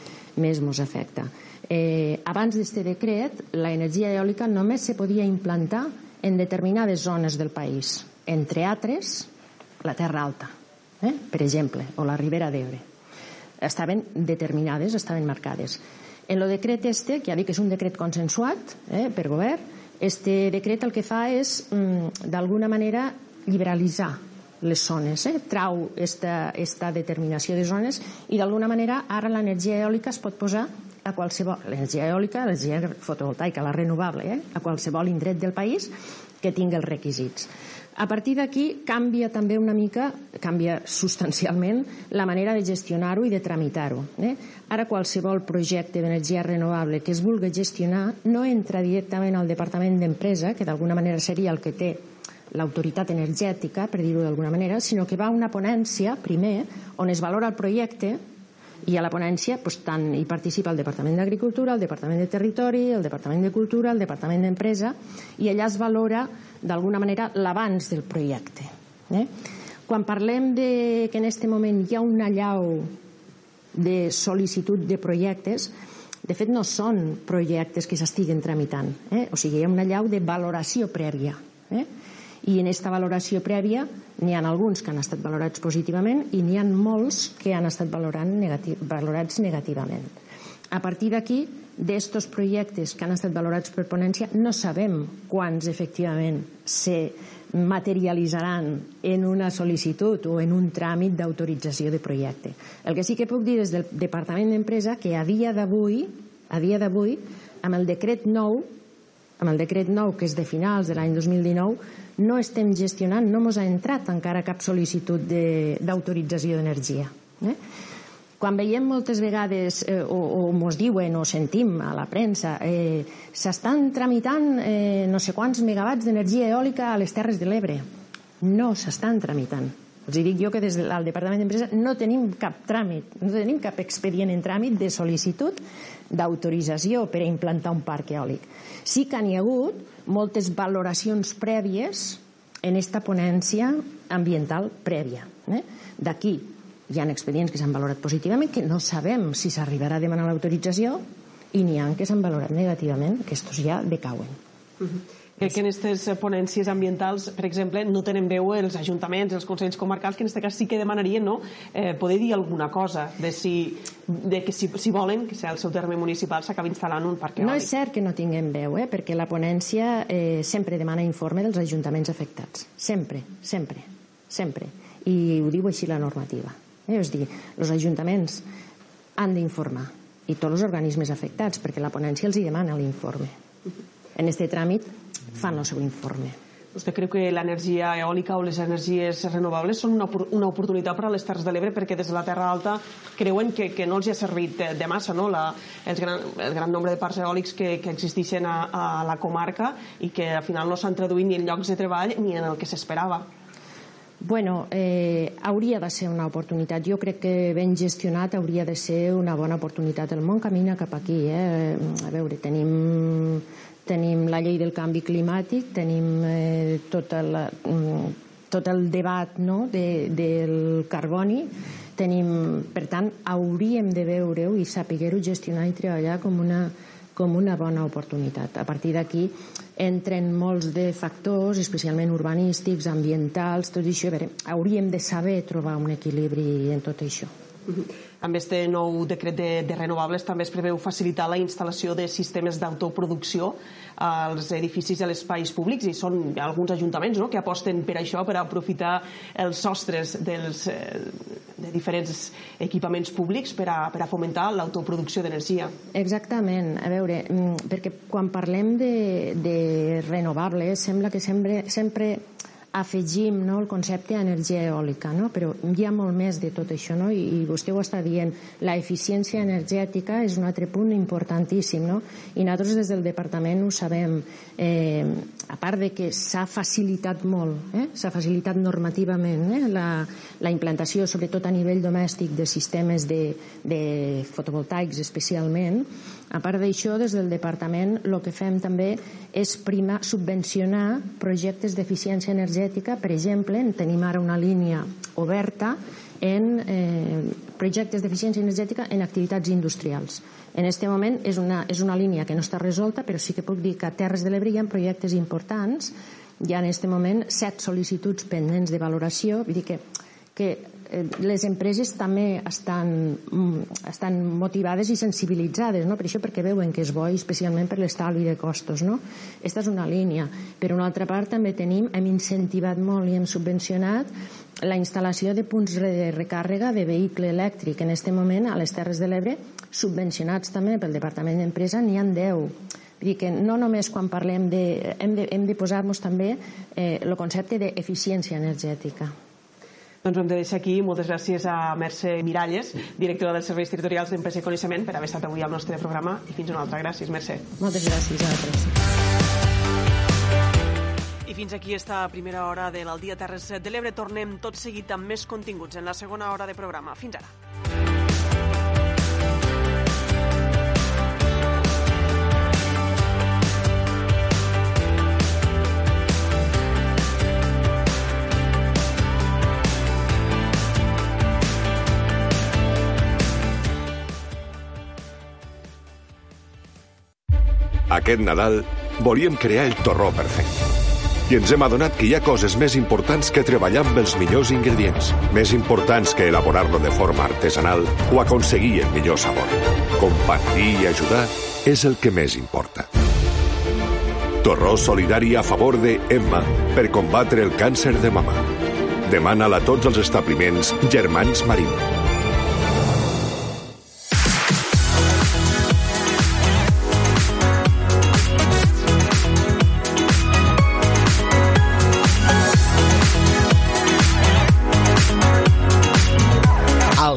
més ens afecta. Eh, abans d'aquest decret, l'energia eòlica només se podia implantar en determinades zones del país, entre altres la Terra Alta, eh? per exemple, o la Ribera d'Ebre. Estaven determinades, estaven marcades. En el decret este, que ja dic que és un decret consensuat eh, per govern, este decret el que fa és, mm, d'alguna manera, liberalitzar les zones, eh? trau esta, esta determinació de zones i d'alguna manera ara l'energia eòlica es pot posar a qualsevol, l'energia eòlica, l'energia fotovoltaica, la renovable, eh? a qualsevol indret del país que tingui els requisits. A partir d'aquí canvia també una mica, canvia substancialment la manera de gestionar-ho i de tramitar-ho. Eh? Ara qualsevol projecte d'energia renovable que es vulgui gestionar no entra directament al Departament d'Empresa, que d'alguna manera seria el que té l'autoritat energètica, per dir-ho d'alguna manera, sinó que va a una ponència, primer, on es valora el projecte, i a la ponència doncs, tant hi participa el Departament d'Agricultura, el Departament de Territori, el Departament de Cultura, el Departament d'Empresa, i allà es valora d'alguna manera l'abans del projecte. Eh? Quan parlem de que en aquest moment hi ha una llau de sol·licitud de projectes, De fet, no són projectes que s'estiguen tramitant. Eh? O sigui, hi ha una llau de valoració prèvia. Eh? I en aquesta valoració prèvia n'hi ha alguns que han estat valorats positivament i n'hi ha molts que han estat valorant negati valorats negativament. A partir d'aquí, d'estos projectes que han estat valorats per ponència, no sabem quants efectivament se materialitzaran en una sol·licitud o en un tràmit d'autorització de projecte. El que sí que puc dir des del Departament d'Empresa que a dia d'avui, a dia d'avui, amb el decret nou, amb el decret nou que és de finals de l'any 2019, no estem gestionant, no ens ha entrat encara cap sol·licitud d'autorització d'energia. Eh? Quan veiem moltes vegades, eh, o, o mos diuen o sentim a la premsa, eh, s'estan tramitant eh, no sé quants megawatts d'energia eòlica a les Terres de l'Ebre. No s'estan tramitant. Els dic jo que des del Departament d'Empresa no tenim cap tràmit, no tenim cap expedient en tràmit de sol·licitud d'autorització per a implantar un parc eòlic. Sí que n'hi ha hagut moltes valoracions prèvies en esta ponència ambiental prèvia. Eh? D'aquí hi ha expedients que s'han valorat positivament que no sabem si s'arribarà a demanar l'autorització i n'hi ha que s'han valorat negativament, que estos ja decauen. Uh -huh. Crec que en aquestes ponències ambientals, per exemple, no tenen veu els ajuntaments, els consells comarcals, que en aquest cas sí que demanarien no? eh, poder dir alguna cosa de, si, de que si, si volen que el seu terme municipal s'acabi instal·lant un parc eòlic. No és cert que no tinguem veu, eh? perquè la ponència eh, sempre demana informe dels ajuntaments afectats. Sempre, sempre, sempre. I ho diu així la normativa. Eh? És dir, els ajuntaments han d'informar i tots els organismes afectats, perquè la ponència els hi demana l'informe. En este tràmit fan el seu informe. Vostè creu que l'energia eòlica o les energies renovables són una, una oportunitat per a les Terres de l'Ebre perquè des de la Terra Alta creuen que, que no els hi ha servit de, de massa no? la, el, gran, el gran nombre de parcs eòlics que, que existeixen a, a la comarca i que al final no s'han traduït ni en llocs de treball ni en el que s'esperava. Bueno, eh, hauria de ser una oportunitat. Jo crec que ben gestionat hauria de ser una bona oportunitat. El món camina cap aquí. Eh? A veure, tenim, tenim la llei del canvi climàtic, tenim eh, tot, el, mm, tot el debat no? de, del carboni, tenim, per tant, hauríem de veure-ho i saber-ho gestionar i treballar com una, com una bona oportunitat. A partir d'aquí, entren molts de factors, especialment urbanístics, ambientals, tot això. veure, hauríem de saber trobar un equilibri en tot això. Amb este nou decret de, de renovables també es preveu facilitar la instal·lació de sistemes d'autoproducció als edificis i als espais públics i són alguns ajuntaments no?, que aposten per això, per aprofitar els sostres dels, eh, de diferents equipaments públics per a, per a fomentar l'autoproducció d'energia. Exactament. A veure, mm, perquè quan parlem de, de renovables sembla que sempre, sempre afegim no, el concepte d'energia eòlica, no? però hi ha molt més de tot això, no? I, i vostè ho està dient, la eficiència energètica és un altre punt importantíssim, no? i nosaltres des del departament ho sabem, eh, a part de que s'ha facilitat molt, eh? s'ha facilitat normativament eh? la, la implantació, sobretot a nivell domèstic, de sistemes de, de fotovoltaics especialment, a part d'això, des del departament el que fem també és primar, subvencionar projectes d'eficiència energètica. Per exemple, tenim ara una línia oberta en eh, projectes d'eficiència energètica en activitats industrials. En aquest moment és una, és una línia que no està resolta, però sí que puc dir que a Terres de l'Ebre hi ha projectes importants. Hi ha en aquest moment set sol·licituds pendents de valoració, vull dir que, que les empreses també estan, mm, estan motivades i sensibilitzades, no? per això perquè veuen que és bo, especialment per l'estalvi de costos. No? Esta és una línia. Per una altra part també tenim, hem incentivat molt i hem subvencionat la instal·lació de punts de recàrrega de vehicle elèctric. En aquest moment, a les Terres de l'Ebre, subvencionats també pel Departament d'Empresa, n'hi han 10. Vull dir que no només quan parlem de... Hem de, hem de posar-nos també eh, el concepte d'eficiència energètica. Doncs ho hem de deixar aquí. Moltes gràcies a Mercè Miralles, directora dels Serveis Territorials d'Empresa i Coneixement, per haver estat avui al nostre programa. I fins una altra. Gràcies, Mercè. Moltes gràcies a vosaltres. I fins aquí esta primera hora de l'Aldia Terres de l'Ebre. Tornem tot seguit amb més continguts en la segona hora de programa. Fins ara. Aquest Nadal volíem crear el torró perfecte. I ens hem adonat que hi ha coses més importants que treballar amb els millors ingredients, més importants que elaborar-lo de forma artesanal o aconseguir el millor sabor. Compartir i ajudar és el que més importa. Torró solidari a favor de Emma per combatre el càncer de mama. Demana-la a tots els establiments Germans Marín.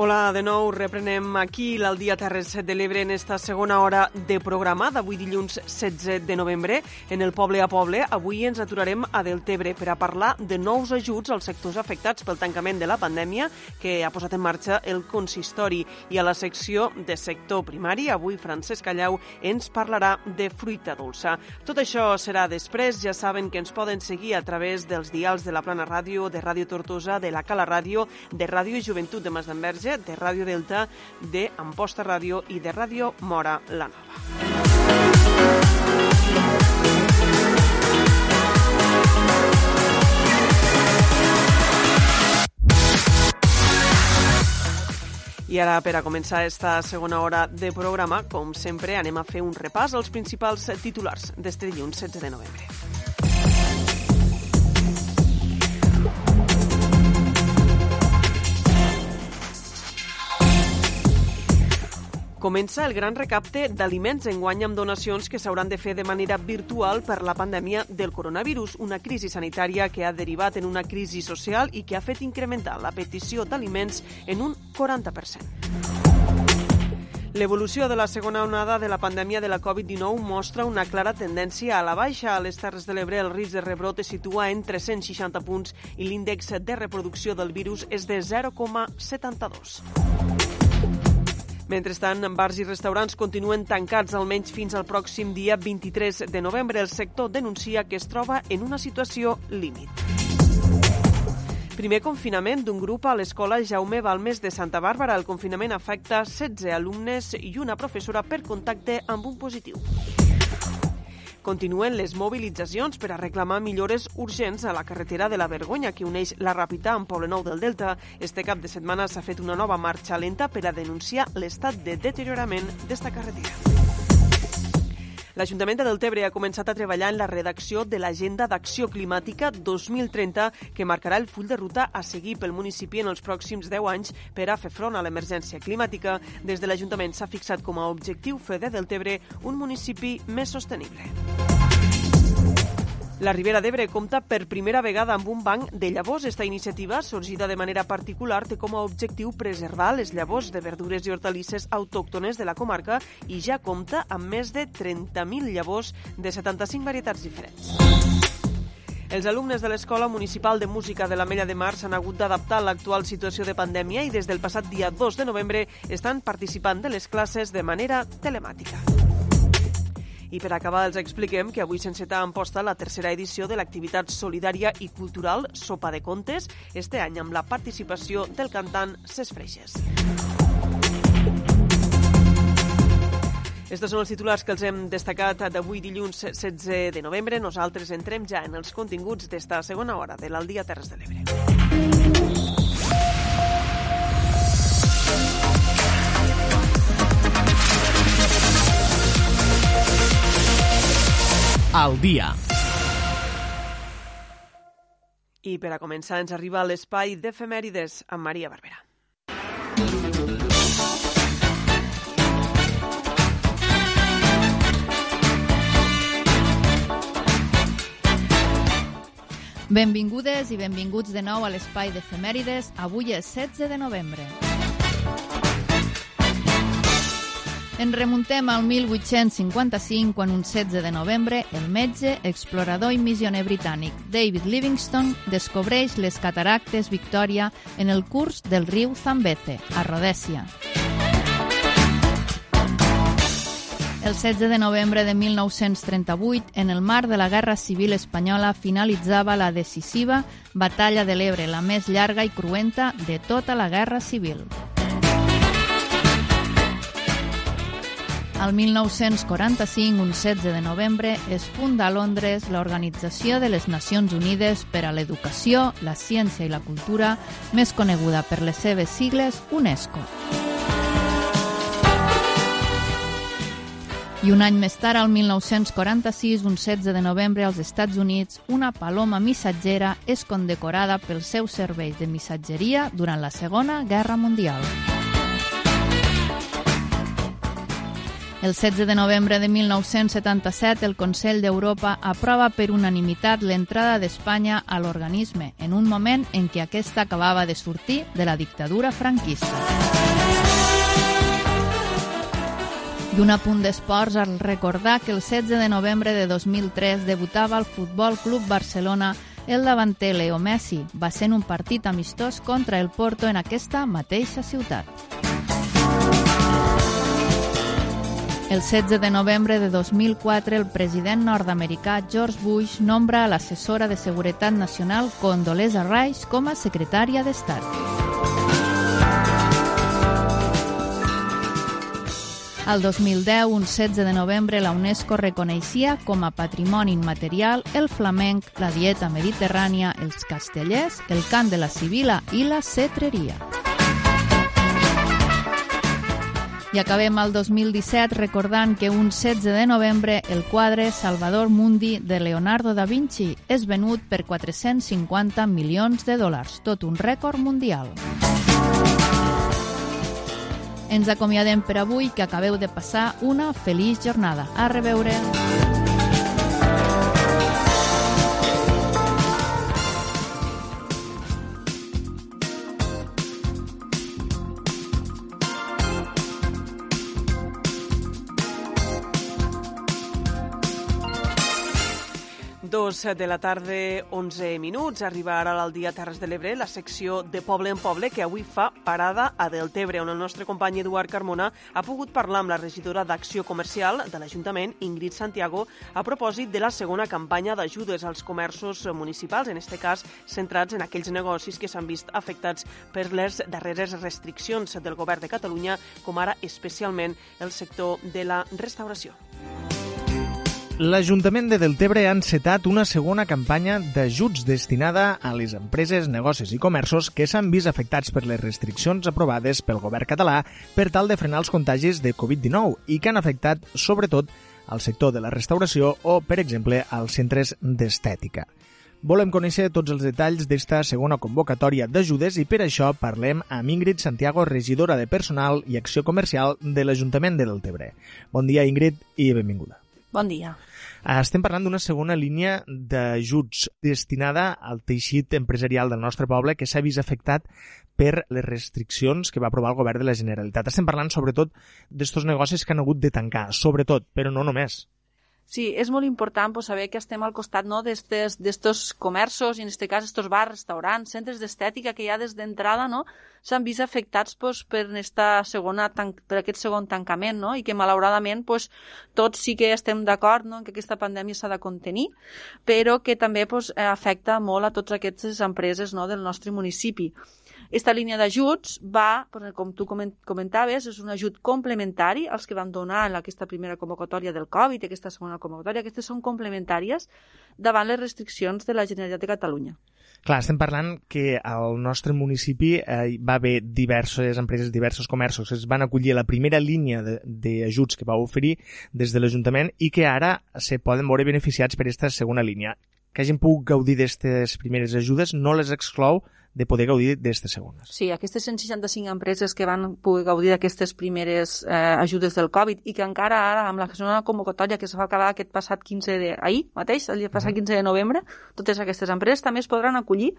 Hola, de nou reprenem aquí l'Aldia Terres de l'Ebre en esta segona hora de programa d'avui dilluns 16 de novembre en el Poble a Poble. Avui ens aturarem a Deltebre per a parlar de nous ajuts als sectors afectats pel tancament de la pandèmia que ha posat en marxa el consistori. I a la secció de sector primari, avui Francesc Callau ens parlarà de fruita dolça. Tot això serà després. Ja saben que ens poden seguir a través dels dials de la Plana Ràdio, de Ràdio Tortosa, de la Cala Ràdio, de Ràdio Joventut de Masdenverge, de Ràdio Delta, de Amposta Ràdio i de Ràdio Mora la Nova. I ara, per a començar esta segona hora de programa, com sempre, anem a fer un repàs als principals titulars d'este dilluns 16 de novembre. Comença el gran recapte d'aliments enguany amb donacions que s'hauran de fer de manera virtual per la pandèmia del coronavirus, una crisi sanitària que ha derivat en una crisi social i que ha fet incrementar la petició d'aliments en un 40%. L'evolució de la segona onada de la pandèmia de la Covid-19 mostra una clara tendència a la baixa. A les Terres de l'Ebre el risc de rebrot es situa en 360 punts i l'índex de reproducció del virus és de 0,72. Mentrestant, bars i restaurants continuen tancats almenys fins al pròxim dia 23 de novembre. El sector denuncia que es troba en una situació límit. Primer confinament d'un grup a l'escola Jaume Balmes de Santa Bàrbara. El confinament afecta 16 alumnes i una professora per contacte amb un positiu. Continuen les mobilitzacions per a reclamar millores urgents a la carretera de la Vergonya que uneix la Ràpita amb Poblenou del Delta. Este cap de setmana s'ha fet una nova marxa lenta per a denunciar l'estat de deteriorament d'esta carretera. L'Ajuntament de Deltebre ha començat a treballar en la redacció de l'Agenda d'Acció Climàtica 2030 que marcarà el full de ruta a seguir pel municipi en els pròxims 10 anys per a fer front a l'emergència climàtica. Des de l'Ajuntament s'ha fixat com a objectiu fer de Deltebre un municipi més sostenible. La Ribera d'Ebre compta per primera vegada amb un banc de llavors. Esta iniciativa, sorgida de manera particular, té com a objectiu preservar les llavors de verdures i hortalisses autòctones de la comarca i ja compta amb més de 30.000 llavors de 75 varietats diferents. Els alumnes de l'Escola Municipal de Música de la Mella de Mar s'han hagut d'adaptar a l'actual situació de pandèmia i des del passat dia 2 de novembre estan participant de les classes de manera telemàtica. I per acabar els expliquem que avui s'enceta en posta la tercera edició de l'activitat solidària i cultural Sopa de Contes, este any amb la participació del cantant Ses Freixes. Estos són els titulars que els hem destacat d'avui dilluns 16 de novembre. Nosaltres entrem ja en els continguts d'esta segona hora de l'Aldia Terres de l'Ebre. Al dia. I per a començar ens arriba l'espai d'efemèrides amb Maria Barberà. Benvingudes i benvinguts de nou a l'espai d'efemèrides. Avui és 16 de novembre. Ens remuntem al 1855, quan un 16 de novembre el metge, explorador i missioner britànic David Livingstone descobreix les cataractes Victoria en el curs del riu Zambeze, a Rhodèsia. El 16 de novembre de 1938, en el marc de la Guerra Civil Espanyola, finalitzava la decisiva Batalla de l'Ebre, la més llarga i cruenta de tota la Guerra Civil. Al 1945, un 16 de novembre, es funda a Londres l'Organització de les Nacions Unides per a l'Educació, la Ciència i la Cultura, més coneguda per les seves sigles UNESCO. I un any més tard, al 1946, un 16 de novembre, als Estats Units, una paloma missatgera és condecorada pels seus serveis de missatgeria durant la Segona Guerra Mundial. El 16 de novembre de 1977, el Consell d'Europa aprova per unanimitat l'entrada d'Espanya a l'organisme, en un moment en què aquesta acabava de sortir de la dictadura franquista. I un apunt d'esports al recordar que el 16 de novembre de 2003 debutava al Futbol Club Barcelona el davanter Leo Messi. Va ser un partit amistós contra el Porto en aquesta mateixa ciutat. El 16 de novembre de 2004, el president nord-americà George Bush nombra a l'assessora de Seguretat Nacional Condoleezza Rice com a secretària d'Estat. Al 2010, un 16 de novembre, la UNESCO reconeixia com a patrimoni immaterial el flamenc, la dieta mediterrània, els castellers, el cant de la Sibila i la cetreria. I acabem el 2017 recordant que un 16 de novembre el quadre Salvador Mundi de Leonardo da Vinci és venut per 450 milions de dòlars, tot un rècord mundial. Ens acomiadem per avui, que acabeu de passar una feliç jornada. A reveure! Dos de la tarda, 11 minuts. Arriba ara al dia Terres de l'Ebre, la secció de Poble en Poble, que avui fa parada a Deltebre, on el nostre company Eduard Carmona ha pogut parlar amb la regidora d'Acció Comercial de l'Ajuntament, Ingrid Santiago, a propòsit de la segona campanya d'ajudes als comerços municipals, en aquest cas centrats en aquells negocis que s'han vist afectats per les darreres restriccions del govern de Catalunya, com ara especialment el sector de la restauració. L'Ajuntament de Deltebre ha encetat una segona campanya d'ajuts destinada a les empreses, negocis i comerços que s'han vist afectats per les restriccions aprovades pel govern català per tal de frenar els contagis de Covid-19 i que han afectat, sobretot, al sector de la restauració o, per exemple, als centres d'estètica. Volem conèixer tots els detalls d'esta segona convocatòria d'ajudes i per això parlem amb Ingrid Santiago, regidora de Personal i Acció Comercial de l'Ajuntament de Deltebre. Bon dia, Ingrid, i benvinguda. Bon dia. Estem parlant d'una segona línia d'ajuts destinada al teixit empresarial del nostre poble que s'ha vist afectat per les restriccions que va aprovar el govern de la Generalitat. Estem parlant sobretot d'estos negocis que han hagut de tancar, sobretot, però no només. Sí, és molt important pues, saber que estem al costat no, d'estos comerços, i en aquest cas estos bars, restaurants, centres d'estètica que ja des d'entrada no, s'han vist afectats pues, per, esta segona, per aquest segon tancament no? i que malauradament pues, tots sí que estem d'acord no, que aquesta pandèmia s'ha de contenir, però que també pues, afecta molt a totes aquestes empreses no, del nostre municipi. Esta línia d'ajuts va, com tu comentaves, és un ajut complementari als que van donar en aquesta primera convocatòria del Covid aquesta segona convocatòria. Aquestes són complementàries davant les restriccions de la Generalitat de Catalunya. Clar, estem parlant que al nostre municipi eh, va haver diverses empreses, diversos comerços es van acollir a la primera línia d'ajuts que va oferir des de l'Ajuntament i que ara se poden veure beneficiats per aquesta segona línia. Que hagin pogut gaudir d'aquestes primeres ajudes no les exclou de poder gaudir d'aquestes segones. Sí, aquestes 165 empreses que van poder gaudir d'aquestes primeres eh, ajudes del Covid i que encara ara, amb la segona convocatòria que es va acabar aquest passat 15 de... ahir mateix, el passat 15 de novembre, totes aquestes empreses també es podran acollir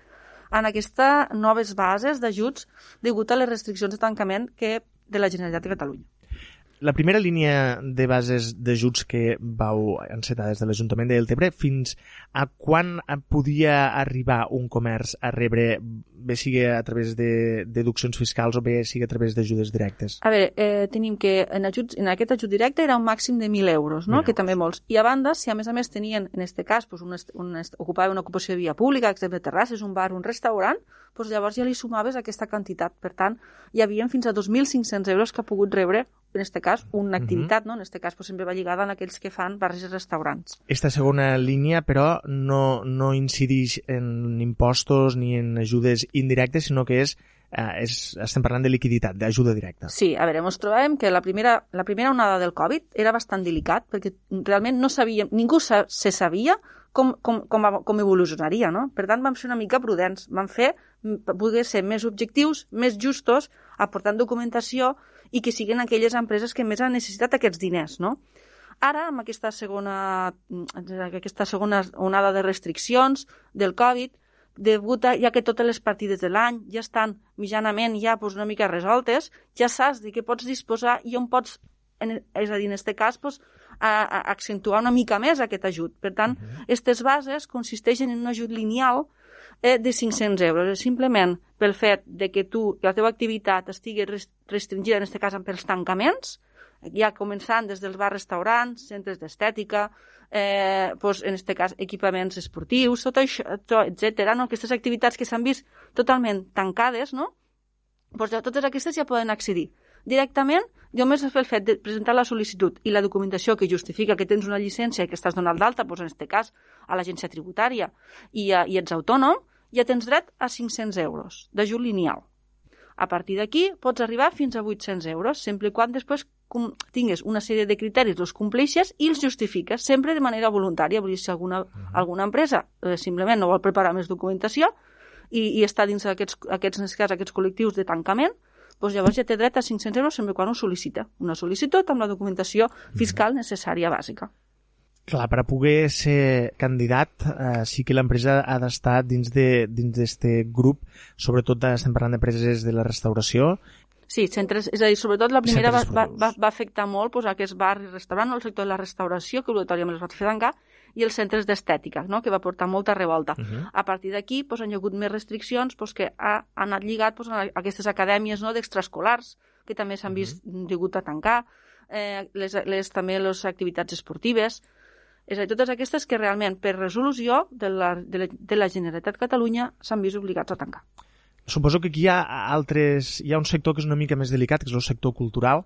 en aquestes noves bases d'ajuts degut a les restriccions de tancament que de la Generalitat de Catalunya. La primera línia de bases d'ajuts que vau encetar des de l'Ajuntament de Deltebre, fins a quan podia arribar un comerç a rebre, bé sigui a través de deduccions fiscals o bé sigui a través d'ajudes directes? A veure, eh, tenim que en, ajuts, en aquest ajut directe era un màxim de 1.000 euros, no? que també molts. I a banda, si a més a més tenien, en aquest cas, pues, un, un, ocupava una ocupació de via pública, exemple, terrasses, un bar, un restaurant, doncs llavors ja li sumaves aquesta quantitat. Per tant, hi havia fins a 2.500 euros que ha pogut rebre en aquest cas, una activitat, no? En aquest cas, pues, sempre va lligada a aquells que fan bars i restaurants. Esta segona línia, però, no, no incideix en impostos ni en ajudes indirectes, sinó que és, eh, és estem parlant de liquiditat, d'ajuda directa. Sí, a veure, ens trobàvem que la primera, la primera onada del Covid era bastant delicat, perquè realment no sabíem, ningú se sabia com, com, com, com evolucionaria, no? Per tant, vam ser una mica prudents, vam fer poder ser més objectius, més justos, aportant documentació i que siguin aquelles empreses que més han necessitat aquests diners, no? Ara, amb aquesta segona, aquesta segona onada de restriccions del Covid, degut a, ja que totes les partides de l'any ja estan mitjanament ja pues, una mica resoltes, ja saps de què pots disposar i on pots, en, és a dir, en aquest cas, pues, a, a accentuar una mica més aquest ajut. Per tant, aquestes uh -huh. bases consisteixen en un ajut lineal eh, de 500 euros. Simplement pel fet de que tu, que la teva activitat estigui restringida, en aquest cas pels tancaments, ja començant des dels bars, restaurants, centres d'estètica, eh, pues, en aquest cas equipaments esportius, tot això, etc. No? Aquestes activitats que s'han vist totalment tancades, no? pues, ja, totes aquestes ja poden accedir directament només pel fet de presentar la sol·licitud i la documentació que justifica que tens una llicència i que estàs donat d'alta, doncs en aquest cas a l'agència tributària i, a, i ets autònom, ja tens dret a 500 euros d'ajut lineal. A partir d'aquí pots arribar fins a 800 euros, sempre i quan després tingues una sèrie de criteris, els compleixes i els justifiques, sempre de manera voluntària. Vull dir, si alguna, alguna empresa eh, simplement no vol preparar més documentació i, i està dins d'aquests, aquests, en aquest cas, aquests col·lectius de tancament, doncs llavors ja té dret a 500 euros sempre quan ho sol·licita. Una sol·licitud amb la documentació fiscal necessària bàsica. Clar, per a poder ser candidat eh, sí que l'empresa ha d'estar dins d'aquest de, grup, sobretot estem parlant d'empreses de la restauració Sí, centres, és a dir, sobretot la primera va, va, va, va afectar molt pues, aquest bar i restaurant, el sector de la restauració, que obligatòriament els va fer tancar, i els centres d'estètica, no? que va portar molta revolta. Uh -huh. A partir d'aquí pues, han hi ha hagut més restriccions pues, que ha, ha anat lligat pues, a aquestes acadèmies no? d'extraescolars, que també s'han vist uh -huh. degut a tancar, eh, les, les, també les activitats esportives, és a dir, totes aquestes que realment per resolució de la, de la, de la Generalitat Catalunya s'han vist obligats a tancar. Suposo que aquí hi ha altres... Hi ha un sector que és una mica més delicat, que és el sector cultural,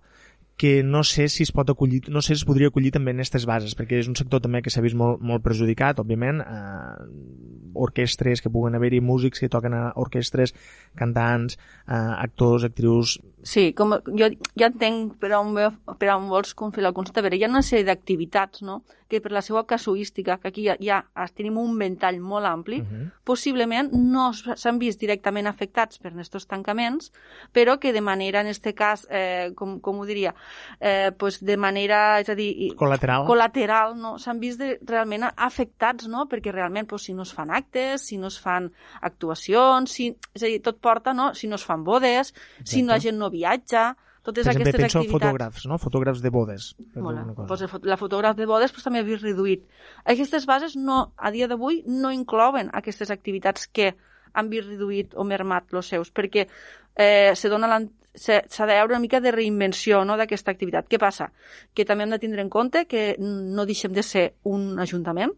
que no sé si es pot acollir, no sé si es podria acollir també en aquestes bases, perquè és un sector també que s'ha vist molt, molt perjudicat, òbviament, eh, orquestres que puguen haver-hi, músics que toquen a orquestres, cantants, eh, actors, actrius... Sí, com jo ja entenc per on, per on vols fer la consulta. A veure, hi ha una sèrie d'activitats, no?, que per la seva casuística, que aquí ja, ja tenim un ventall molt ampli, uh -huh. possiblement no s'han vist directament afectats per aquests tancaments, però que de manera, en aquest cas, eh, com, com ho diria, eh, pues de manera, és a dir... Col·lateral. Col·lateral, no? S'han vist de, realment afectats, no? Perquè realment, pues, si no es fan actes, si no es fan actuacions, si, és a dir, tot porta, no? Si no es fan bodes, Exacte. si la gent no viatja, totes per exemple, aquestes penso activitats. fotògrafs, no? Fotògrafs de bodes. Bueno, pues la fotògraf de bodes pues, també ha vist reduït. Aquestes bases no, a dia d'avui no inclouen aquestes activitats que han vist reduït o mermat els seus, perquè eh, se dona s'ha de veure una mica de reinvenció no, d'aquesta activitat. Què passa? Que també hem de tindre en compte que no deixem de ser un ajuntament,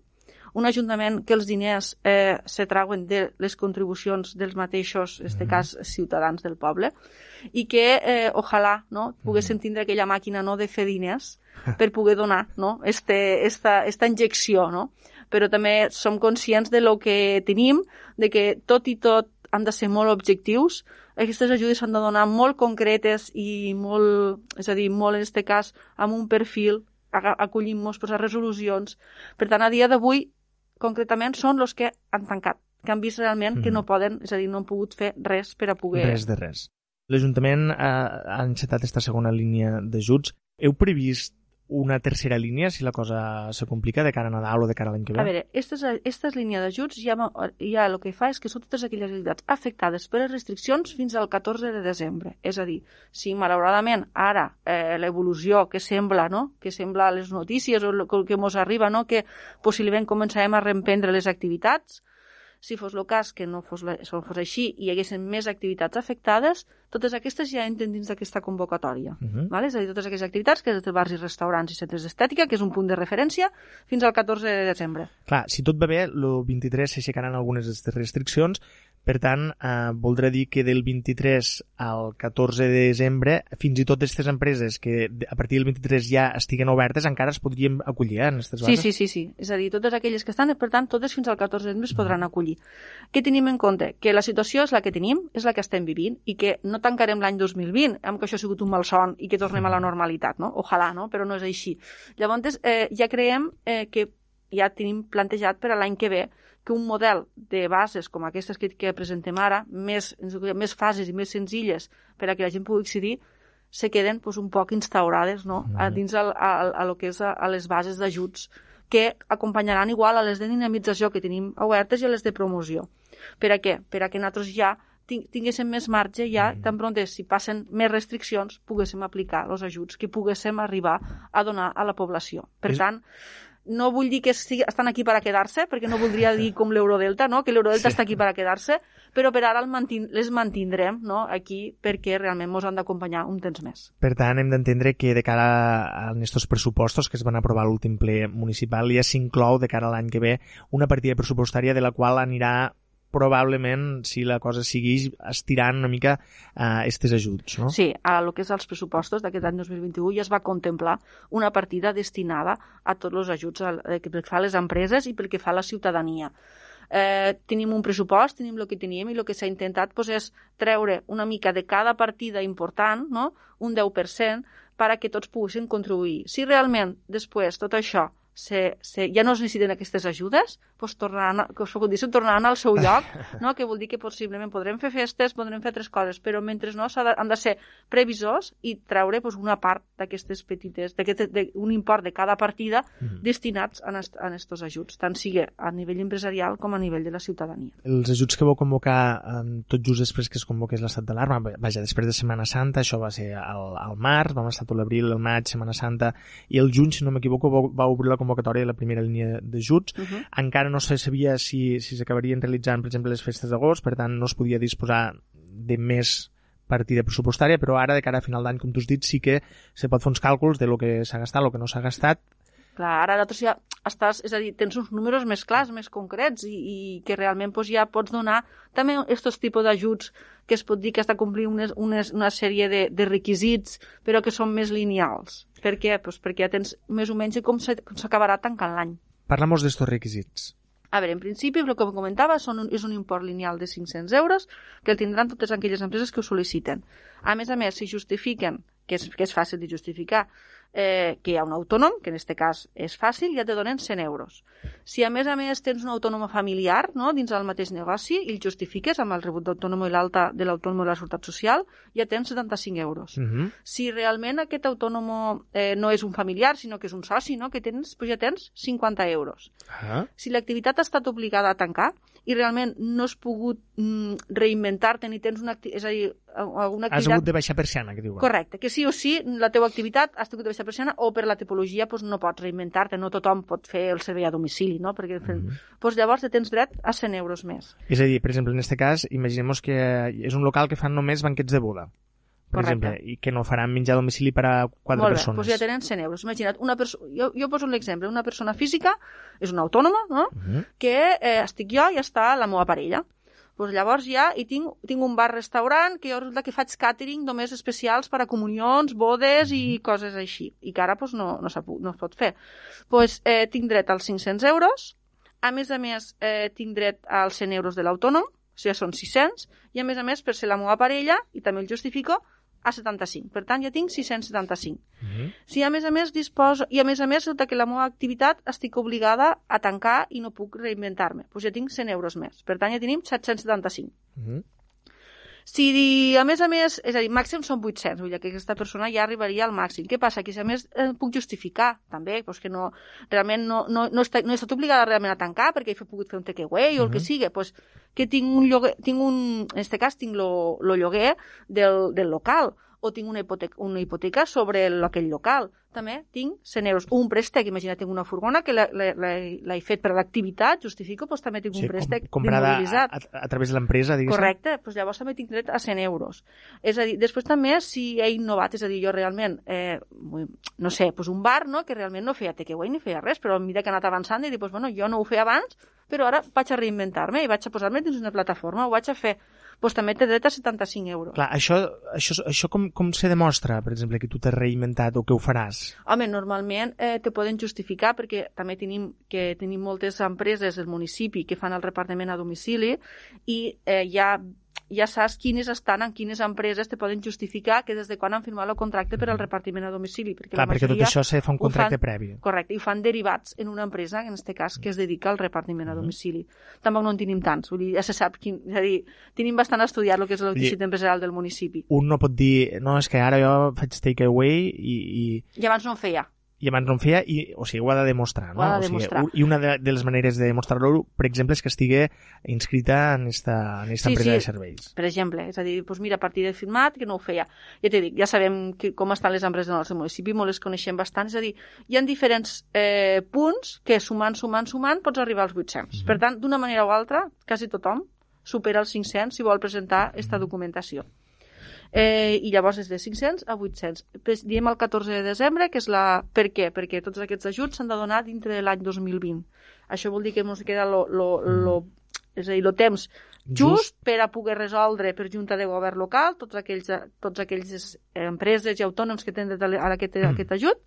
un ajuntament que els diners eh, se trauen de les contribucions dels mateixos, en aquest cas, ciutadans del poble, i que, eh, ojalà, no, poguessin tindre aquella màquina no, de fer diners per poder donar no, este, esta, esta injecció, no? Però també som conscients de lo que tenim, de que tot i tot han de ser molt objectius, aquestes ajudes s'han de donar molt concretes i molt, és a dir, molt en aquest cas, amb un perfil, acollim-nos a resolucions. Per tant, a dia d'avui, concretament, són els que han tancat, que han vist realment mm. que no poden, és a dir, no han pogut fer res per a poder... Res de res. L'Ajuntament ha, ha encetat aquesta segona línia d'ajuts. Heu previst una tercera línia si la cosa se complica de cara a Nadal o de cara a l'any que ve? A veure, aquesta línia d'ajuts ja, ja el que fa és que són totes aquelles activitats afectades per les restriccions fins al 14 de desembre. És a dir, si malauradament ara eh, l'evolució que sembla, no? que sembla les notícies o el que ens arriba, no? que possiblement començarem a reemprendre les activitats, si fos el cas que no fos, la, fos així i hi haguessin més activitats afectades, totes aquestes ja entren dins d'aquesta convocatòria. Uh -huh. vale? És a dir, totes aquestes activitats, que és de bars i restaurants i centres d'estètica, que és un punt de referència, fins al 14 de desembre. Clar, si tot va bé, el 23 s'aixecaran algunes restriccions, Per tant, eh, voldrà dir que del 23 al 14 de desembre, fins i tot aquestes empreses que a partir del 23 ja estiguen obertes, encara es podrien acollir eh, en aquestes bases? Sí, sí, sí, sí. És a dir, totes aquelles que estan, per tant, totes fins al 14 de desembre es podran acollir. Què tenim en compte? Que la situació és la que tenim, és la que estem vivint, i que no tancarem l'any 2020 amb que això ha sigut un malson i que tornem a la normalitat, no? Ojalà, no? Però no és així. Llavors, eh, ja creiem eh, que ja tenim plantejat per a l'any que ve que un model de bases com aquestes que, que presentem ara, més, més fases i més senzilles per a que la gent pugui accedir, se queden pues, un poc instaurades no? a dins a, a, a, lo que és a, a les bases d'ajuts que acompanyaran igual a les de dinamització que tenim obertes i a les de promoció. Per a què? Per a que nosaltres ja tinguéssim més marge ja, mm. tan pront si passen més restriccions, poguéssim aplicar els ajuts que poguéssim arribar a donar a la població. Per és... no vull dir que estigui, estan aquí per a quedar-se, perquè no voldria dir com l'Eurodelta, no? que l'Eurodelta sí. està aquí per a quedar-se, però per ara el mantin, les mantindrem no? aquí perquè realment ens han d'acompanyar un temps més. Per tant, hem d'entendre que de cara a aquests pressupostos que es van aprovar a l'últim ple municipal ja s'inclou de cara a l'any que ve una partida pressupostària de la qual anirà probablement, si la cosa segueix, estirant una mica aquests uh, ajuts, no? Sí, a lo que és els pressupostos d'aquest any 2021 ja es va contemplar una partida destinada a tots els ajuts al, eh, que fa les empreses i pel que fa a la ciutadania. Eh, tenim un pressupost, tenim el que teníem i el que s'ha intentat pues, és treure una mica de cada partida important, no? un 10%, per a que tots poguessin contribuir. Si realment després tot això se, se, ja no es necessiten aquestes ajudes, doncs tornaran, que us diguéssim, tornaran al seu lloc, no? que vol dir que possiblement podrem fer festes, podrem fer altres coses, però mentre no de, han de ser previsors i treure doncs, una part d'aquestes petites, d un import de cada partida mm. destinats a aquests ajuts, tant sigui a nivell empresarial com a nivell de la ciutadania. Els ajuts que vau convocar um, tot just després que es convoqués l'estat d'alarma, vaja, després de Setmana Santa, això va ser al, al març, vam estar tot l'abril, el maig, Setmana Santa, i el juny, si no m'equivoco, va, va obrir la convocatòria de la primera línia d'ajuts. Uh -huh. Encara no se sabia si si s'acabarien realitzant, per exemple, les festes d'agost, per tant no es podia disposar de més partida pressupostària, però ara, de cara a final d'any, com tu has dit, sí que se pot fer uns càlculs de lo que s'ha gastat, el que no s'ha gastat, Clar, ara nosaltres ja estàs, és a dir, tens uns números més clars, més concrets i, i que realment pues, ja pots donar també aquests tipus d'ajuts que es pot dir que has de complir unes, unes, una sèrie de, de requisits però que són més lineals. Per què? Pues perquè ja tens més o menys com s'acabarà tancant l'any. Parlem d'estos requisits. A veure, en principi, el que em comentava són un, és un import lineal de 500 euros que el tindran totes aquelles empreses que ho sol·liciten. A més a més, si justifiquen, que és, que és fàcil de justificar, eh, que hi ha un autònom, que en aquest cas és fàcil, ja te donen 100 euros. Si a més a més tens un autònom familiar no, dins del mateix negoci i el justifiques amb el rebut d'autònom i l'alta de l'autònom de la Seguretat Social, ja tens 75 euros. Uh mhm. -huh. Si realment aquest autònom eh, no és un familiar, sinó que és un soci, no, que tens, doncs ja tens 50 euros. Uh -huh. Si l'activitat ha estat obligada a tancar i realment no has pogut mm, reinventar-te ni tens una és a dir, alguna activitat... Has hagut de baixar persiana, que diuen. Correcte, que sí o sí la teva activitat has hagut de baixar persiana o per la tipologia doncs, no pots reinventar-te, no tothom pot fer el servei a domicili, no? Perquè mm -hmm. doncs, llavors tens dret a 100 euros més. És a dir, per exemple, en aquest cas, imaginem que és un local que fan només banquets de boda per Correcte. exemple, i que no faran menjar a domicili per a quatre Molt bé, persones. doncs ja tenen 100 euros. Imagina't, una perso jo, jo poso un exemple, una persona física és una autònoma, no? Uh -huh. que eh, estic jo i està la meva parella pues llavors ja hi tinc, tinc un bar-restaurant que jo resulta que faig catering només especials per a comunions, bodes i mhm. coses així, i que ara pues, no, no, no es pot fer. pues, eh, tinc dret als 500 euros, a més a més eh, tinc dret als 100 euros de l'autònom, o sigui, són 600, i a més a més, per ser la meva parella, i també el justifico, a 75. Per tant, ja tinc 675. Mm -hmm. Si a més a més disposo... I a més a més, sota que la meva activitat estic obligada a tancar i no puc reinventar-me, doncs ja tinc 100 euros més. Per tant, ja tenim 775. Mm -hmm. Si, a més a més, és a dir, màxim són 800, vull dir que aquesta persona ja arribaria al màxim. Què passa? Que si a més eh, puc justificar, també, doncs que no, realment no, no, no, està, no he estat obligada realment a tancar perquè he pogut fer un takeaway o mm -hmm. el que sigui, doncs que tinc un lloguer, tinc un, en aquest cas tinc el lloguer del, del local o tinc una hipoteca, una hipoteca sobre el, aquell local. també tinc 100 euros. Un préstec, imagina't, tinc una furgona que l'he fet per l'activitat, justifico, doncs també tinc un préstec com, comprada a, a, a través de l'empresa, diguéssim. Correcte, doncs llavors també tinc dret a 100 euros. És a dir, després també si he innovat, és a dir, jo realment, eh, no sé, doncs un bar no, que realment no feia takeaway ni feia res, però a mesura que ha anat avançant i dic, doncs, bueno, jo no ho feia abans, però ara vaig a reinventar-me i vaig a posar-me dins una plataforma, ho vaig a fer doncs també té dret a 75 euros. Clar, això, això, això com, com se demostra, per exemple, que tu t'has reinventat o que ho faràs? Home, normalment eh, te poden justificar perquè també tenim, que tenim moltes empreses del municipi que fan el repartiment a domicili i eh, hi ha ja saps quines estan, en quines empreses te poden justificar que des de quan han firmat el contracte per al repartiment a domicili. Perquè Clar, perquè tot això se fa un contracte fan, previ. Correcte, i ho fan derivats en una empresa, en aquest cas, que es dedica al repartiment a domicili. Mm. Tampoc no en tenim tants, vull dir, ja se sap, quin, és a dir, tenim bastant estudiat el que és el teixit empresarial del municipi. Un no pot dir, no, és que ara jo faig takeaway i, i... I abans no en feia i abans no en feia, i, o sigui, ho ha de demostrar, no? Ha de demostrar. O sigui, I una de, de les maneres de demostrar-lo, per exemple, és que estigui inscrita en esta, en esta sí, empresa sí, de serveis. per exemple, és a dir, doncs mira, a partir del firmat, que no ho feia. Ja t'he dit, ja sabem que, com estan les empreses del nostre municipi, molt les coneixem bastant, és a dir, hi ha diferents eh, punts que sumant, sumant, sumant, pots arribar als 800. Mm -hmm. Per tant, d'una manera o altra, quasi tothom supera els 500 si vol presentar aquesta documentació eh, i llavors és de 500 a 800. Diem el 14 de desembre, que és la... Per què? Perquè tots aquests ajuts s'han de donar dintre de l'any 2020. Això vol dir que ens queda lo, lo, lo, és a dir, el temps just, just per a poder resoldre per Junta de Govern local tots aquells, tots aquells empreses i autònoms que tenen a aquest, mm. aquest ajut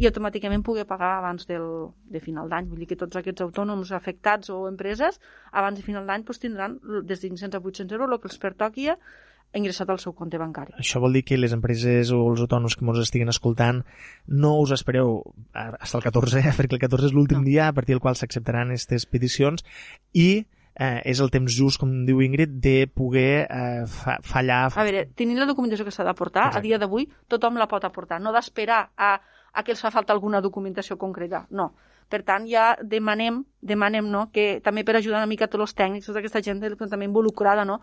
i automàticament poder pagar abans del, de final d'any. Vull dir que tots aquests autònoms afectats o empreses abans de final d'any pues, tindran des de 500 a 800 euros el que els pertoqui ingressat al seu compte bancari. Això vol dir que les empreses o els autònoms que ens estiguin escoltant no us espereu fins al 14, perquè el 14 és l'últim no. dia a partir del qual s'acceptaran aquestes peticions i eh, és el temps just, com diu Ingrid, de poder eh, fa fallar... A veure, tenint la documentació que s'ha d'aportar, a dia d'avui tothom la pot aportar, no d'esperar a, a que els fa falta alguna documentació concreta, no. Per tant, ja demanem, demanem no, que també per ajudar una mica tots els tècnics, tota aquesta gent també involucrada, no,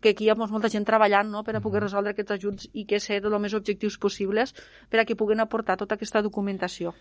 que aquí hi ha molta gent treballant no, per a poder resoldre aquests ajuts i que ser el més objectius possibles per a que puguen aportar tota aquesta documentació.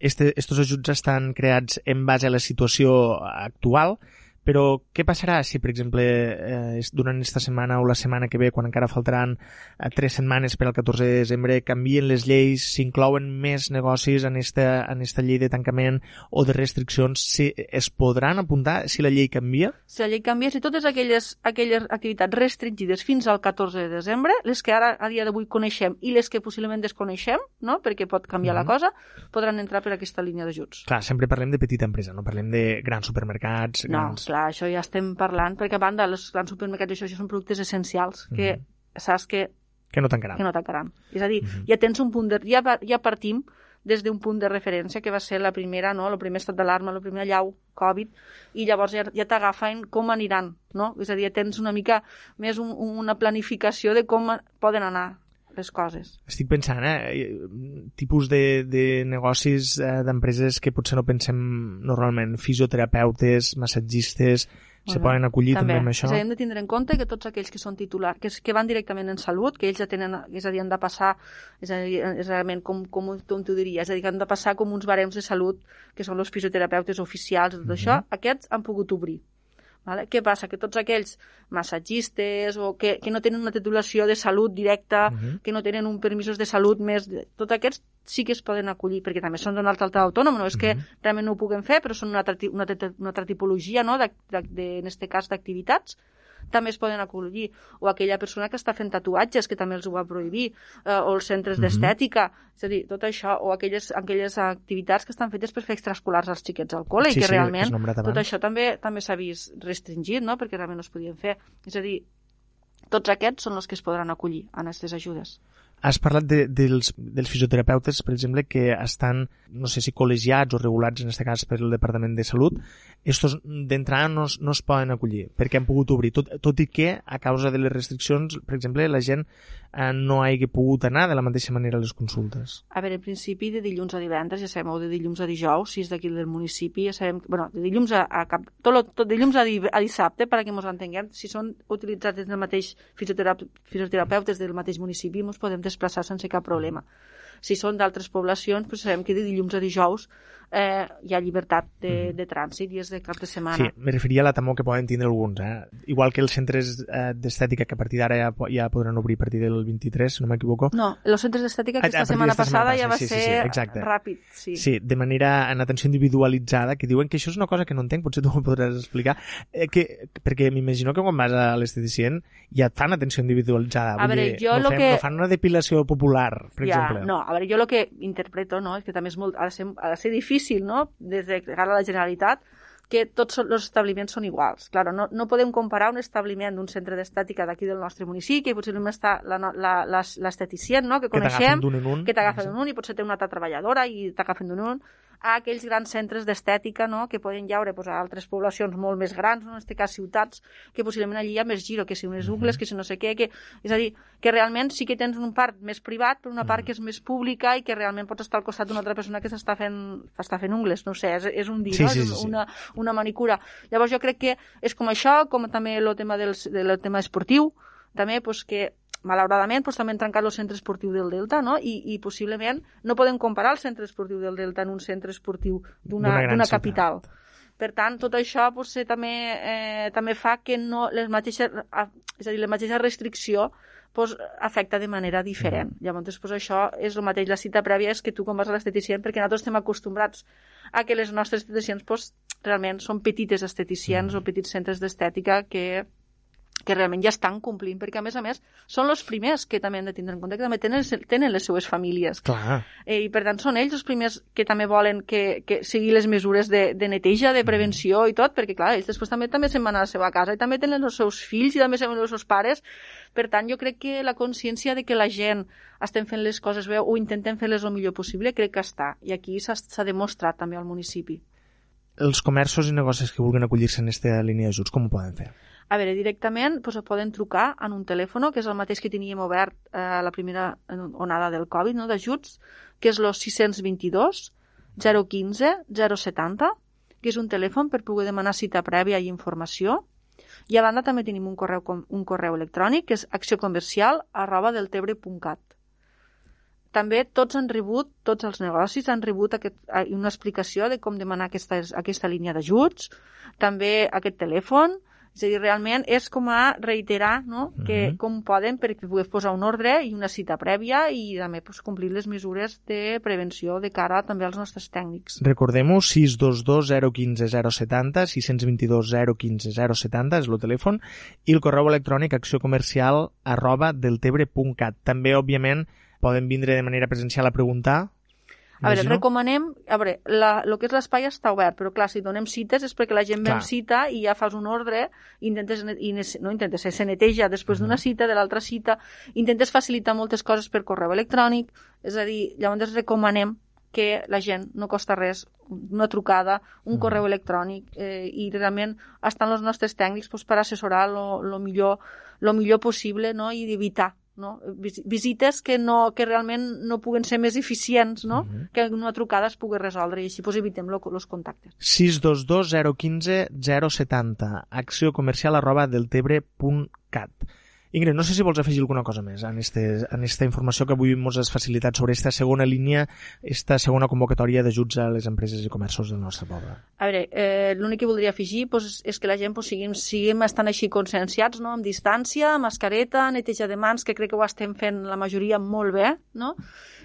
Este, estos ajuts estan creats en base a la situació actual, però què passarà si, per exemple, eh, durant aquesta setmana o la setmana que ve, quan encara faltaran eh, tres setmanes per al 14 de desembre, canvien les lleis, s'inclouen més negocis en esta, en esta llei de tancament o de restriccions, si es podran apuntar si la llei canvia? Si la llei canvia, si totes aquelles, aquelles activitats restringides fins al 14 de desembre, les que ara a dia d'avui coneixem i les que possiblement desconeixem, no? perquè pot canviar mm -hmm. la cosa, podran entrar per aquesta línia d'ajuts. Clar, sempre parlem de petita empresa, no parlem de grans supermercats, no, grans... clar, això ja estem parlant, perquè a banda els grans supermercats això, això són productes essencials que mm -hmm. saps que... Que no tancaran. Que no tancaran. És a dir, mm -hmm. ja tens un punt de... Ja, ja partim des d'un punt de referència que va ser la primera, no? el primer estat d'alarma, la primera llau Covid, i llavors ja, ja t'agafen com aniran, no? És a dir, tens una mica més un, una planificació de com poden anar les coses. Estic pensant, eh? Tipus de, de negocis eh, d'empreses que potser no pensem normalment. Fisioterapeutes, massatgistes, se poden acollir també, també amb això. És a dir, hem de tindre en compte que tots aquells que són titulars, que, que van directament en salut, que ells ja tenen, és a dir, han de passar, és a dir, és realment com, com, com t'ho diria, és a dir, que han de passar com uns barems de salut, que són els fisioterapeutes oficials, tot mm -hmm. això, aquests han pogut obrir. Vale? Què passa? Que tots aquells massatgistes o que, que no tenen una titulació de salut directa, uh -huh. que no tenen un permisos de salut més... De... Tots aquests sí que es poden acollir, perquè també són d'una altra, altra autònoma, no és que uh -huh. realment no ho puguem fer, però són una altra, una, una altra tipologia, no? de, de, de, en aquest cas, d'activitats també es poden acollir, o aquella persona que està fent tatuatges, que també els ho va prohibir, eh, o els centres mm -hmm. d'estètica, és a dir, tot això, o aquelles, aquelles activitats que estan fetes per fer extraescolars als xiquets al col·le, sí, i que sí, realment que tot això també també s'ha vist restringit, no?, perquè realment no es podien fer. És a dir, tots aquests són els que es podran acollir en aquestes ajudes. Has parlat de, dels, dels fisioterapeutes, per exemple, que estan, no sé si col·legiats o regulats, en aquest cas, per el Departament de Salut. Estos d'entrada no, no es poden acollir, perquè han pogut obrir. Tot, tot i que, a causa de les restriccions, per exemple, la gent no hagi pogut anar de la mateixa manera a les consultes. A veure, en principi, de dilluns a divendres, ja sabem, o de dilluns a dijous, si és d'aquí del municipi, ja sabem... bueno, de dilluns a, a cap... Tot, lo, tot dilluns a, di, a dissabte, perquè ens entenguem, si són utilitzats des del mateix fisioterapeutes del mateix municipi, ens podem desplaçar sense cap problema. Si són d'altres poblacions, pues sabem que de dilluns a dijous eh, hi ha llibertat de, de trànsit i és de cap de setmana. Sí, me referia a la temor que poden tindre alguns. Eh? Igual que els centres eh, d'estètica que a partir d'ara ja, ja podran obrir a partir del 23, si no m'equivoco. No, els centres d'estètica Ah, a aquesta setmana d'esta setmana passada ja va sí, sí, ser sí, exacte. ràpid. Sí. Sí, de manera en atenció individualitzada, que diuen que això és una cosa que no entenc, potser tu m'ho podràs explicar, eh, que, perquè m'imagino que quan vas a l'esteticient ja et fan atenció individualitzada. A veure, dir, jo no, lo que- no fan una depilació popular, per ja, exemple. No, a veure, jo el que interpreto no, és que també és molt, ha, de ser, ha de ser difícil, no?, des de cara a la Generalitat, que tots els establiments són iguals. Claro, no, no podem comparar un establiment d'un centre d'estètica d'aquí del nostre municipi, que potser només està la- la- la- l'esteticient, no?, que Que t'agafen coneixem, d'un en un. que t'agafen d'un un i potser té una altra treballadora i t'agafen d'un un, a aquells grans centres d'estètica no? que poden llaure pues, a altres poblacions molt més grans, no? en aquest cas ciutats, que possiblement allí hi ha més giro, que si unes ungles, que si no sé què, que... és a dir, que realment sí que tens un part més privat, però una part que és més pública i que realment pots estar al costat d'una altra persona que s'està fent, està fent ungles, no sé, és, és un dir, Sí, no? sí, sí, sí. Una, una manicura. Llavors jo crec que és com això, com també el tema, del, del tema esportiu, també pues, que malauradament pues, també han trencat el centre esportiu del Delta no? I, i possiblement no podem comparar el centre esportiu del Delta en un centre esportiu D'una ciutat. capital. Per tant, tot això potser també, eh, també fa que no les mateixes, és a dir, la mateixa restricció pues, afecta de manera diferent. Llavors, pues, això és el mateix. La cita prèvia és que tu quan vas a l'esteticient, perquè nosaltres estem acostumbrats a que les nostres esteticients pues, realment són petites esteticients o petits centres d'estètica que que realment ja estan complint, perquè a més a més són els primers que també han de tindre en compte, que també tenen, tenen les seues famílies. Clar. Eh, I per tant són ells els primers que també volen que, que seguir les mesures de, de neteja, de prevenció i tot, perquè clar, ells després també també se'n van a la seva casa i també tenen els seus fills i també se'n van els seus pares. Per tant, jo crec que la consciència de que la gent estem fent les coses bé o intentem fer-les el millor possible, crec que està. I aquí s'ha demostrat també al municipi. Els comerços i negocis que vulguin acollir-se en aquesta línia d'ajuts, com ho poden fer? A veure, directament doncs, poden trucar en un telèfon, que és el mateix que teníem obert eh, a la primera onada del Covid, no, d'ajuts, que és el 622 015 070, que és un telèfon per poder demanar cita prèvia i informació. I a banda també tenim un correu, un correu electrònic, que és accioncomercial arroba deltebre.cat. També tots han rebut, tots els negocis han rebut aquest, eh, una explicació de com demanar aquesta, aquesta línia d'ajuts, també aquest telèfon, és a dir, realment és com a reiterar no? que Mhm. com poden perquè pugues posar un ordre i una cita prèvia i també pues, complir les mesures de prevenció de cara també als nostres tècnics. Recordem-ho, 622 015 070, 622 015 070 és el telèfon, i el correu electrònic accioncomercial arroba deltebre.cat. També, òbviament, poden vindre de manera presencial a preguntar. A veure, recomanem... A veure, la, el que és l'espai està obert, però clar, si donem cites és perquè la gent ve Clar. amb cita i ja fas un ordre, intentes, i no intentes, se neteja després d'una cita, de l'altra cita, intentes facilitar moltes coses per correu electrònic, és a dir, llavors recomanem que la gent no costa res, una trucada, un correu electrònic eh, i realment estan els nostres tècnics doncs, per assessorar lo, lo, millor, lo millor possible no? i evitar no? Vis- visites que, no, que realment no puguen ser més eficients, no? que en una trucada es pugui resoldre i així doncs, evitem els contactes. 622 015 070 acció comercial arroba deltebre.cat Ingrid, no sé si vols afegir alguna cosa més en, este, en esta informació que avui ens has facilitat sobre esta segona línia, esta segona convocatòria d'ajuts a les empreses i comerços del nostre poble. A veure, eh, l'únic que voldria afegir doncs, és que la gent doncs, siguem, siguem estan així conscienciats, no? amb distància, mascareta, neteja de mans, que crec que ho estem fent la majoria molt bé, no?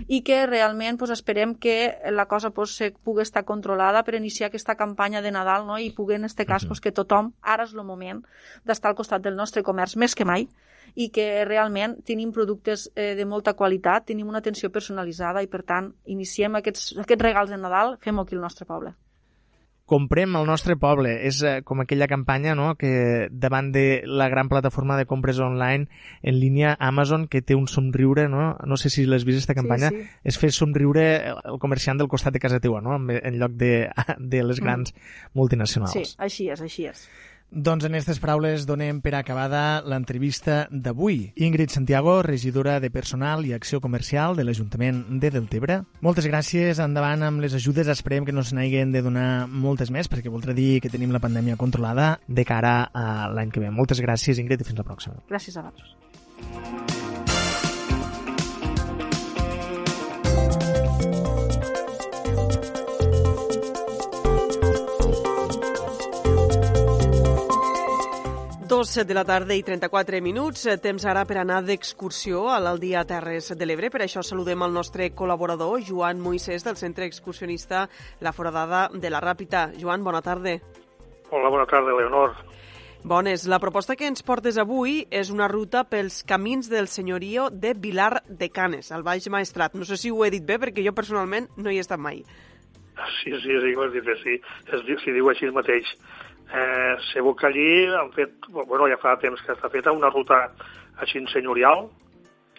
i que realment doncs, esperem que la cosa doncs, se pugui estar controlada per iniciar aquesta campanya de Nadal no? i pugui, en aquest cas, doncs, que tothom, ara és el moment d'estar al costat del nostre comerç més que mai, i que realment tenim productes eh, de molta qualitat, tenim una atenció personalitzada i, per tant, iniciem aquests, aquests regals de Nadal, fem-ho aquí al nostre poble. Comprem al nostre poble. És eh, com aquella campanya no? que davant de la gran plataforma de compres online en línia Amazon que té un somriure, no, no sé si l'has vist aquesta campanya, sí. és fer somriure el comerciant del costat de casa teua, no? en en lloc de, de les grans multinacionals. Sí, així és, així és. Doncs en aquestes paraules donem per acabada l'entrevista d'avui. Ingrid Santiago, regidora de Personal i Acció Comercial de l'Ajuntament de Deltebre. Moltes gràcies, endavant amb les ajudes. Esperem que no se n'hagin de donar moltes més, perquè voldrà dir que tenim la pandèmia controlada de cara a l'any que ve. Moltes gràcies, Ingrid, i fins la pròxima. Gràcies a vosaltres. Dos de la tarda i 34 minuts. Temps ara per anar d'excursió a l'Aldia Terres de l'Ebre. Per això saludem el nostre col·laborador, Joan Moisès, del Centre Excursionista La Foradada de la Ràpita. Joan, bona tarda. Hola, bona tarda, Leonor. Bones. La proposta que ens portes avui és una ruta pels camins del senyorio de Vilar de Canes, al Baix Maestrat. No sé si ho he dit bé, perquè jo personalment no hi he estat mai. Sí, sí, sí, ho has dit bé, sí. Es, s'hi diu així mateix. Eh, segur que allí han fet, bueno, ja fa temps que està feta una ruta així senyorial,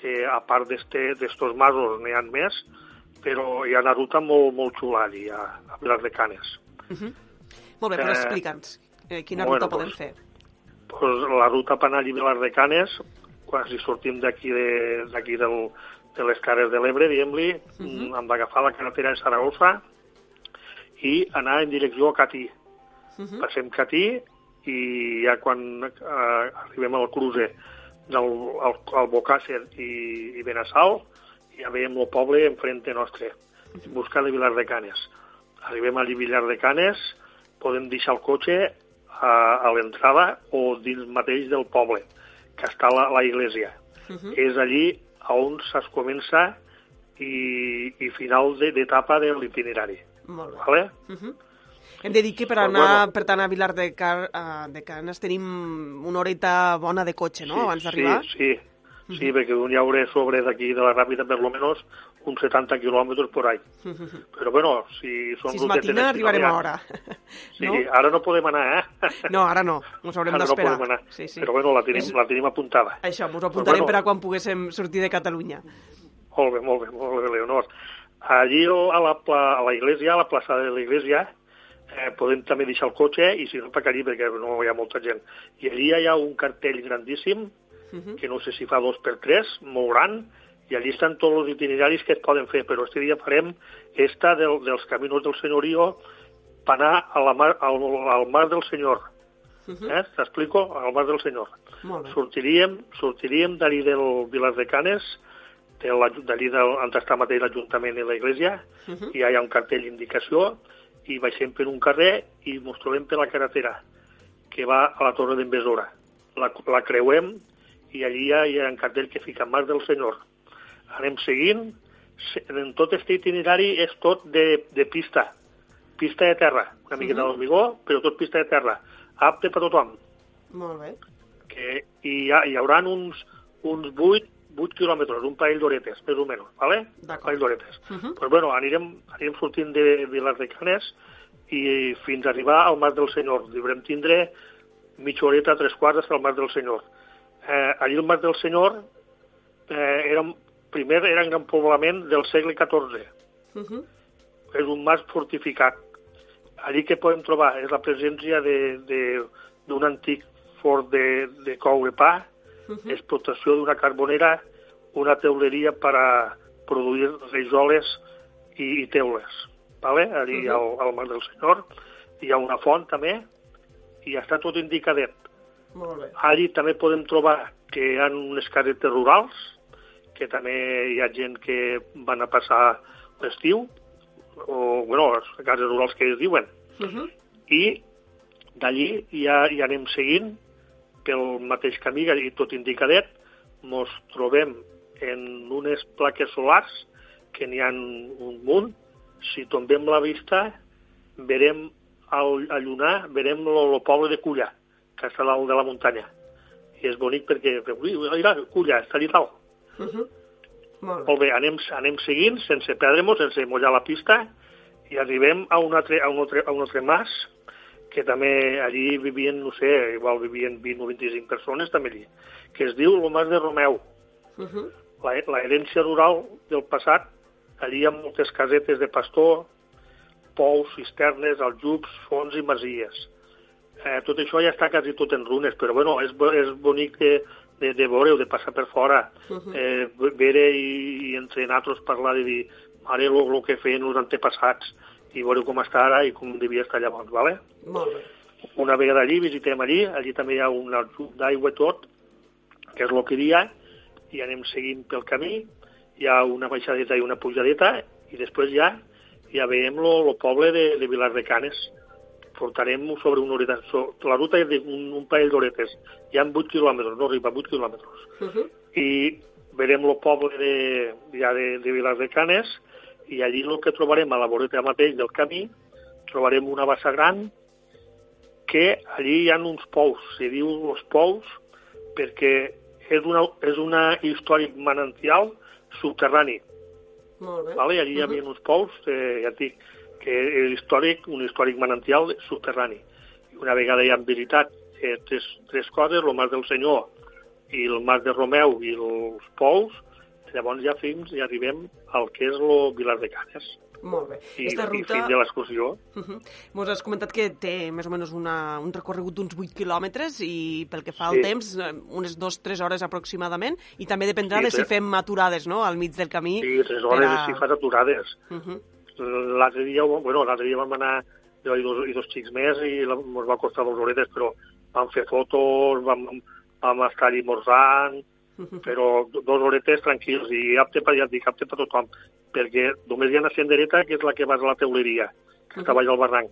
que a part d'estos masos n'hi ha més, però hi ha una ruta molt, molt xula allí, a, a Vilar de Canes. Uh -huh. Molt bé, però Eh, explica'ns eh, quina bueno, ruta podem doncs, fer. pues, la ruta per anar a Vilar de Canes, quan si sortim d'aquí de, del, de les Cares de l'Ebre, diguem-li, uh -huh. hem d'agafar la carretera de Saragossa i anar en direcció a Catí. Uh -huh. Passem Catí i ja quan eh, arribem al cruce del al, al Bocàsser i, i Benassal, ja veiem el poble enfrente nostre, en busca de Vilar de Canes. Arribem a Vilar de Canes, podem deixar el cotxe a, a l'entrada o dins mateix del poble, que està la, la iglesia. Uh -huh. És allí on es comença i, i final de- d'etapa de l'itinerari. Molt bé. Vale? Uh -huh. Hem de dir que per anar, bueno. per anar a Vilar de, Car, uh, de Canes tenim una horeta bona de cotxe, no?, abans d'arribar. Sí, sí, sí perquè un hi haurà sobre d'aquí de la Ràpita per lo menos uns 70 quilòmetres por ahí. Uh -huh. Però bueno, si són Si rutetes matina, arribarem a hora. Sí, no? ara no podem anar, eh? No, ara no, ens haurem no d'esperar. anar, Sí, sí. però bueno, la tenim, És- la tenim apuntada. Això, ens ho apuntarem bueno, per a quan poguéssim sortir de Catalunya. Molt bé, molt bé, molt bé, Leonor. Allí a la, pla, a la iglesia, a la plaça de la iglesia, eh, podem també deixar el cotxe i si no, per allí perquè no hi ha molta gent. I allí hi ha un cartell grandíssim, que no sé si fa dos per tres, molt gran, i allí estan tots els itineraris que es poden fer, però este dia farem esta del, dels caminos del senyorio per anar a la mar, al, al mar del senyor. Eh? T'explico? Al mar del senyor. Sortiríem, sortiríem d'allí del Vilar de Canes, d'allí on està mateix l'Ajuntament i l'Església, Uh -huh. i hi ha un cartell d'indicació, i baixem per un carrer i mos trobem per la carretera, que va a la Torre d'Envesora. La, la creuem i allí hi ha, hi ha un cartell que fica Mar del Senyor. Anem seguint, se- en tot este itinerari és tot de, de pista, pista de terra, una miqueta Mhm. d'hormigó, però tot pista de terra, apte per tothom Molt bé. que hi, ha, hi haurà uns, uns 8, 8 quilòmetres, un parell d'horetes, més o menys, ¿vale? Un parell d'horetes. Uh -huh. Pues bueno, anirem, anirem sortint de Vilar de Canes i fins a arribar al Mar del Senyor. Deurem tindre mitja horeta, tres quarts, fins al Mar del Senyor. Eh, allí al Mar del Senyor eh, era, primer era un gran poblament del segle XIV. Uh -huh. És un mas fortificat. Allí que podem trobar és la presència de- de- d'un antic fort de, de coure pa, Mhm. explotació d'una carbonera, una teuleria per a produir rajoles i, i teules. Vale? Allí Mhm. al, al Mar del Senyor hi ha una font també i està tot indicadet. Molt bé. Allí també podem trobar que hi ha unes casetes rurals, que també hi ha gent que van a passar l'estiu, o, bueno, les cases rurals que es diuen, Uh -huh. i d'allí ja, ja anem seguint pel mateix camí, i tot indicadet, mos trobem en unes plaques solars, que n'hi ha un munt, si tombem la vista, verem al, a llunar, verem el poble de Culla, que està dalt de la muntanya. I és bonic perquè, ui, mira, Culla, està allà dalt. Uh -huh. Molt bé. Molt bé, anem, anem seguint sense perdre-nos, sense mullar la pista i arribem a un altre, a un altre, a un altre mas que també allí vivien, no sé, igual vivien 20 o 25 persones també allí, que es diu el Mas de Romeu. Uh -huh. La, la herència rural del passat, allí hi ha moltes casetes de pastor, pous, cisternes, aljubs, fonts i masies. Eh, tot això ja està quasi tot en runes, però bueno, és, és bonic de, de, de veure-ho, de passar per fora, Mhm. eh, veure i, i entre nosaltres parlar de dir, mare, el que feien els antepassats, i veure com està ara i com devia estar llavors, ¿vale? Molt bé. Una vegada allí, visitem allí, allí també hi ha un aljub d'aigua tot, que és el que hi ha, i anem seguint pel camí, hi ha una baixadeta i una pujadeta, i després ja ja veiem el poble de, de Vilar de Canes, portarem sobre una horeta. So, la ruta és d'un un parell d'horetes. Hi ha 8 quilòmetres, no arriba, 8 quilòmetres. Uh -huh. I verem el poble de, ja de, de Vilar de Canes i allí el que trobarem a la voreta mateix del camí, trobarem una bassa gran que allí hi ha uns pous, se diu els pous, perquè és una, és una històric manantial subterrani. Molt bé. Vale? Allí hi havia uns pous, eh, ja et dic, que és històric, un històric manantial subterrani. I una vegada ja hem visitat eh, tres, tres coses, el Mas del Senyor i el Mas de Romeu i els Pous, llavors ja fins i arribem al que és el Vilar de Canes. Molt bé. I, Esta i ruta... fins de l'excursió. Uh -huh. Mos has comentat que té més o menys una, un recorregut d'uns 8 quilòmetres i pel que fa al Sí. temps, eh, unes 2-3 hores aproximadament, i també dependrà Sí, de si fem aturades no? al mig del camí. Sí, tres hores per a- si fas aturades. Uh -huh. L'altre dia, bueno, l'altre dia vam anar jo i dos, i dos xics més i la- ens va costar dues horetes, però vam fer fotos, vam, vam estar allà esmorzant, però do- dos horetes tranquils i apte per, ja et dic, apte per tothom, perquè només hi ha una sendereta que és la que vas a la teuleria, que està baix al barranc,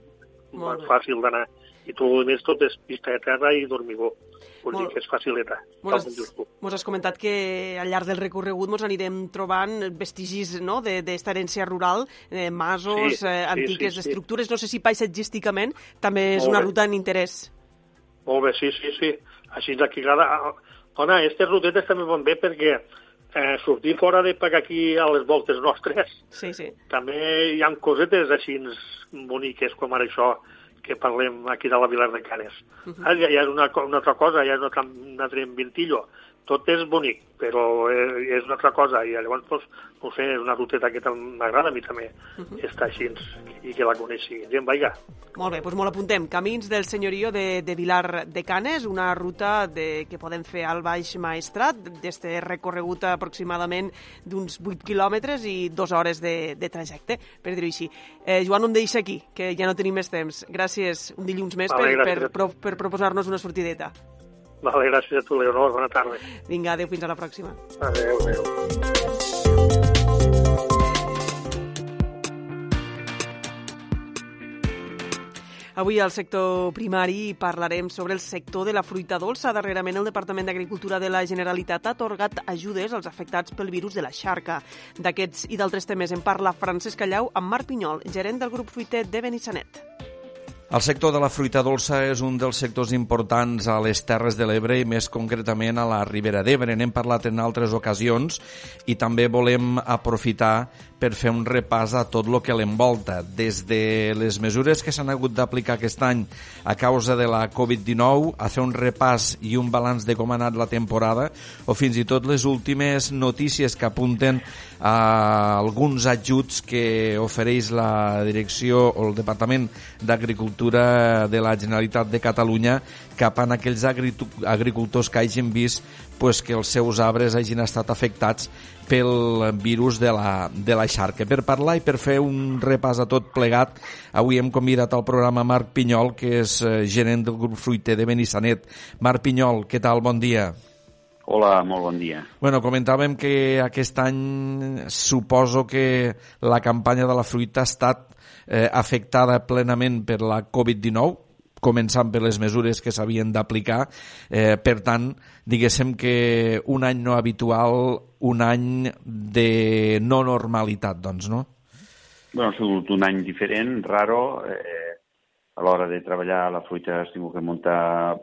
Molt fàcil d'anar, i tot el més tot és pista de terra i dormigó, vull Molt- dir que és facileta, Mos has, tu. mos comentat que al llarg del recorregut mos anirem trobant vestigis no? de- d'esta herència rural, eh, masos, Sí, eh, sí, antiques sí, sí. estructures, no sé si paisatgísticament també és Molt una bé. ruta d'interès. Molt bé, sí, sí, sí. Així d'aquí cada... Dona, aquestes rutetes també van bé perquè eh, sortir fora de per aquí a les voltes nostres Sí, sí. també hi ha cosetes així boniques com ara això que parlem aquí de la Vilar de Canes. Uh -huh. ja, ja és una, una altra cosa, ja és una, altra- un altre ventillo. Tot és bonic, però eh, és una altra cosa. I llavors, doncs, no sé, és una ruteta que m'agrada a mi també uh -huh. estar així i que la coneixi gent, vaiga. Molt bé, doncs molt apuntem. Camins del senyorio de, de Vilar de Canes, una ruta de, que podem fer al Baix Maestrat, d'este recorregut aproximadament d'uns 8 quilòmetres i dues hores de, de trajecte, per dir-ho així. Eh, Joan, em deixa aquí, que ja no tenim més temps. Gràcies un dilluns més Vale, per, gràcies. per, pro, per proposar-nos una sortideta. Vale, gràcies a tu, Leonor. Bona tarda. Vinga, adeu, fins a la pròxima. Adéu, adéu. Avui al sector primari parlarem sobre el sector de la fruita dolça. Darrerament el Departament d'Agricultura de la Generalitat ha atorgat ajudes als afectats pel virus de la xarca. D'aquests i d'altres temes en parla Francesc Callau amb Marc Pinyol, gerent del grup fruiter de Benissanet. El sector de la fruita dolça és un dels sectors importants a les Terres de l'Ebre i més concretament a la Ribera d'Ebre. N'hem parlat en altres ocasions i també volem aprofitar per fer un repàs a tot el que l'envolta, des de les mesures que s'han hagut d'aplicar aquest any a causa de la Covid-19, a fer un repàs i un balanç de com ha anat la temporada, o fins i tot les últimes notícies que apunten a alguns ajuts que ofereix la direcció o el Departament d'Agricultura de la Generalitat de Catalunya cap a aquells agricultors que hagin vist pues, que els seus arbres hagin estat afectats pel virus de la, de la xarca. Per parlar i per fer un repàs a tot plegat, avui hem convidat al programa Marc Pinyol, que és eh, gerent del grup fruiter de Benissanet. Marc Pinyol, què tal? Bon dia. Hola, molt bon dia. Bueno, comentàvem que aquest any suposo que la campanya de la fruita ha estat eh, afectada plenament per la Covid-19, començant per les mesures que s'havien d'aplicar. Eh, per tant, diguéssim que un any no habitual, un any de no normalitat, doncs, no? Bueno, ha sigut un any diferent, raro. Eh, a l'hora de treballar la fruita has tingut que muntar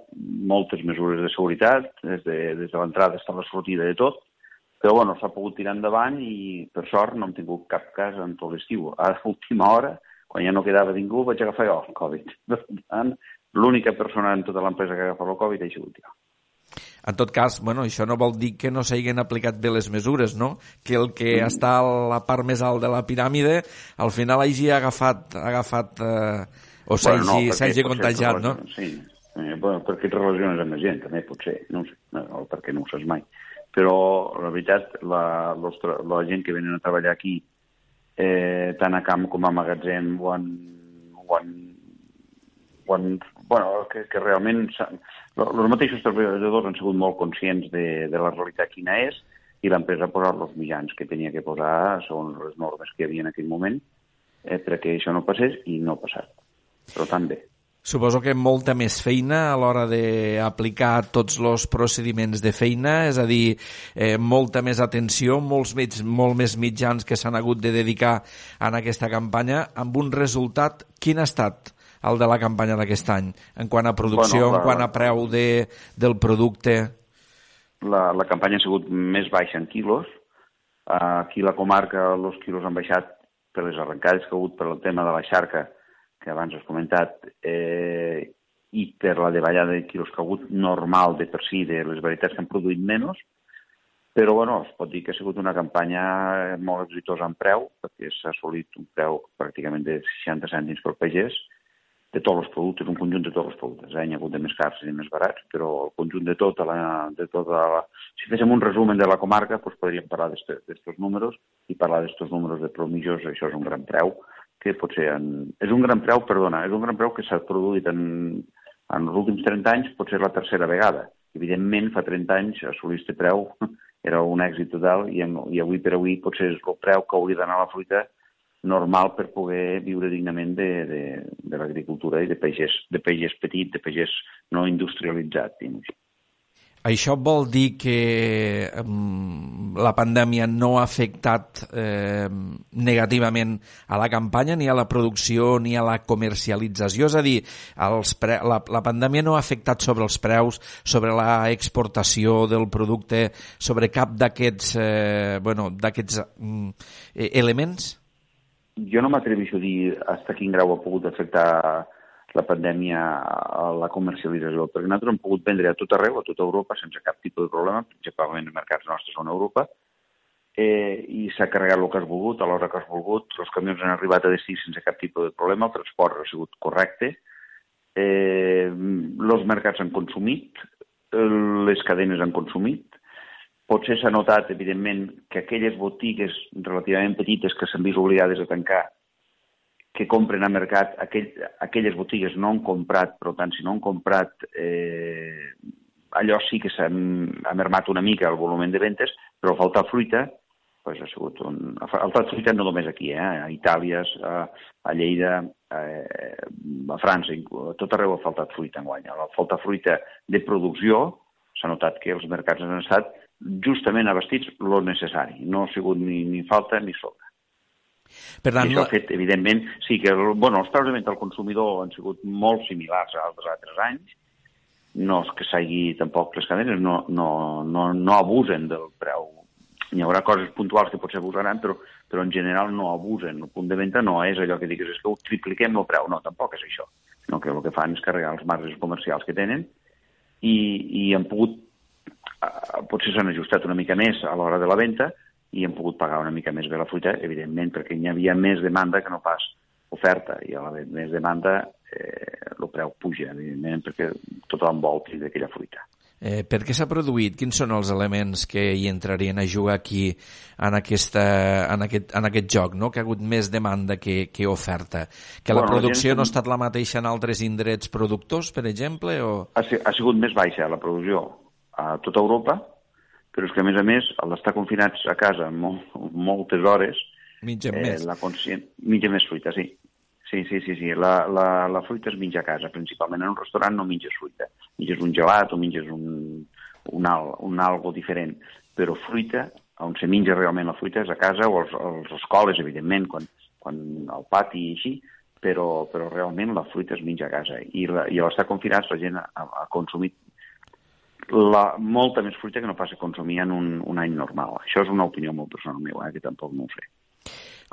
moltes mesures de seguretat, des de, des de l'entrada fins a la sortida de tot, però bueno, s'ha pogut tirar endavant i per sort no hem tingut cap cas en tot l'estiu. A l'última hora, quan ja no quedava ningú, vaig agafar jo el Covid. L'única persona en tota l'empresa que ha agafat el Covid ha sigut jo. En tot cas, bueno, això no vol dir que no s'hagin aplicat bé les mesures, no? Que el que Mm. està a la part més alt de la piràmide al final hagi agafat, agafat eh, o s'hagi Bueno, no, perquè contagiat, no? Sí, eh, bueno, perquè et relaciones amb la gent, també, potser, no sé, no, o perquè no ho saps mai. Però, la veritat, la, tra- la gent que venen a treballar aquí, eh, tant a camp com a magatzem, ho han, ho han bueno, que, que realment els mateixos treballadors han sigut molt conscients de, de la realitat quina és i l'empresa ha posat els mitjans que tenia que posar segons les normes que hi havia en aquell moment eh, perquè això no passés i no ha passat. Per tant, bé. Suposo que molta més feina a l'hora d'aplicar tots els procediments de feina, és a dir, eh, molta més atenció, molts mig, molt més mitjans que s'han hagut de dedicar en aquesta campanya, amb un resultat, quin ha estat el de la campanya d'aquest any, en quant a producció, bueno, la, en quant a preu de, del producte? La, la campanya ha sigut més baixa en quilos, aquí la comarca els quilos han baixat per les arrencades que ha hagut per el tema de la xarca, que abans has comentat, eh, i per la davallada de quilos que ha hagut normal de per si de les varietats que han produït menys, però bueno, es pot dir que ha sigut una campanya molt exitosa en preu, perquè s'ha assolit un preu pràcticament de 60 cèntims per pagès, de tots els productes, un conjunt de tots els productes. Eh? Hi ha hagut de més cars i més barats, però el conjunt de tota la... De tota la... Si féssim un resumen de la comarca, doncs podríem parlar d'aquests números i parlar d'aquests números de promijos, això és un gran preu, que potser en... és un gran preu, perdona, és un gran preu que s'ha produït en, en els últims 30 anys, potser la tercera vegada. Evidentment, fa 30 anys assolir aquest preu era un èxit total i, en, i avui per avui potser és el preu que hauria d'anar a la fruita normal per poder viure dignament de, de, de l'agricultura i de pagès, de pagès petit, de pagès no industrialitzat, així. Això vol dir que um, la pandèmia no ha afectat eh, negativament a la campanya, ni a la producció, ni a la comercialització? És a dir, els pre la, la pandèmia no ha afectat sobre els preus, sobre la exportació del producte, sobre cap d'aquests eh, bueno, um, elements? Jo no m'atreveixo a dir fins quin grau ha pogut afectar la pandèmia a la comercialització, perquè nosaltres hem pogut vendre a tot arreu, a tota Europa, sense cap tipus de problema, principalment en mercats nostres a Europa, eh, i s'ha carregat el que has volgut, a l'hora que has volgut, els camions han arribat a destí sense cap tipus de problema, el transport ha sigut correcte, eh, els mercats han consumit, les cadenes han consumit, potser s'ha notat, evidentment, que aquelles botigues relativament petites que s'han vist obligades a tancar que compren al mercat, aquell, aquelles botigues no han comprat, per tant, si no han comprat, eh, allò sí que s'ha mermat una mica el volum de ventes, però falta fruita, pues ha sigut un... Ha faltat fruita no només aquí, eh? a Itàlia, a, a Lleida, eh, a França, a tot arreu ha faltat fruita en guany. La falta fruita de producció s'ha notat que els mercats han estat justament abastits lo necessari. No ha sigut ni, ni falta ni sobra. Per tant, I això ha fet, evidentment, sí que bueno, els preus de venda al consumidor han sigut molt similars a altres altres anys, no és que s'hagi tampoc les cadenes no, no, no, no abusen del preu. Hi haurà coses puntuals que potser abusaran, però, però en general no abusen. El punt de venda no és allò que digues és que ho tripliquem el preu, no, tampoc és això. No, que el que fan és carregar els marges comercials que tenen i, i han pogut, potser s'han ajustat una mica més a l'hora de la venda, i hem pogut pagar una mica més bé la fruita, evidentment, perquè hi havia més demanda que no pas oferta, i a la més demanda eh, el preu puja, evidentment, perquè tothom vol tindre aquella fruita. Eh, per què s'ha produït? Quins són els elements que hi entrarien a jugar aquí en, aquesta, en, aquest, en aquest joc, no? que ha hagut més demanda que, que oferta? Que bueno, la producció gent... no ha estat la mateixa en altres indrets productors, per exemple? O... Ha, ha sigut més baixa la producció a tota Europa, però és que, a més a més, al d'estar confinats a casa molt, moltes hores... Mingem eh, més. La conscient... Mingem més fruita, sí. Sí, sí, sí, sí. La, la, la fruita es menja a casa, principalment. En un restaurant no menges fruita. Menges un gelat o menges un, un, al, un algo diferent. Però fruita, on se menja realment la fruita és a casa o als, als escoles, evidentment, quan, quan al pati i així, però, però realment la fruita es menja a casa. I, la, i a l'estar confinats la gent ha, ha consumit la, molta més fruita que no passa consumir en un, un any normal. Això és una opinió molt personal meva, eh, que tampoc no ho sé.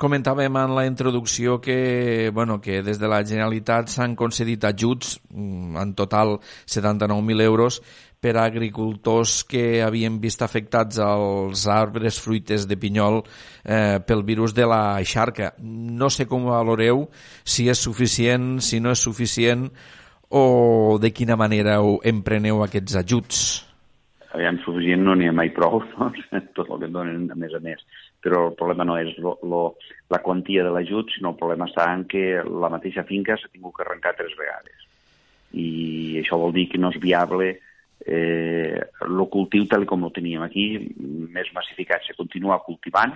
Comentàvem en la introducció que, bueno, que des de la Generalitat s'han concedit ajuts, mm, en total 79.000 euros, per a agricultors que havien vist afectats els arbres fruites de pinyol eh, pel virus de la xarca. No sé com valoreu, si és suficient, si no és suficient, o de quina manera empreneu aquests ajuts? Aviam, suficient no n'hi ha mai prou, no? tot el que donen a més a més. Però el problema no és lo, lo, la quantia de l'ajut, sinó el problema està en que la mateixa finca s'ha tingut que arrencar tres vegades. I això vol dir que no és viable eh, cultiu tal com ho teníem aquí, més massificat, se continua cultivant,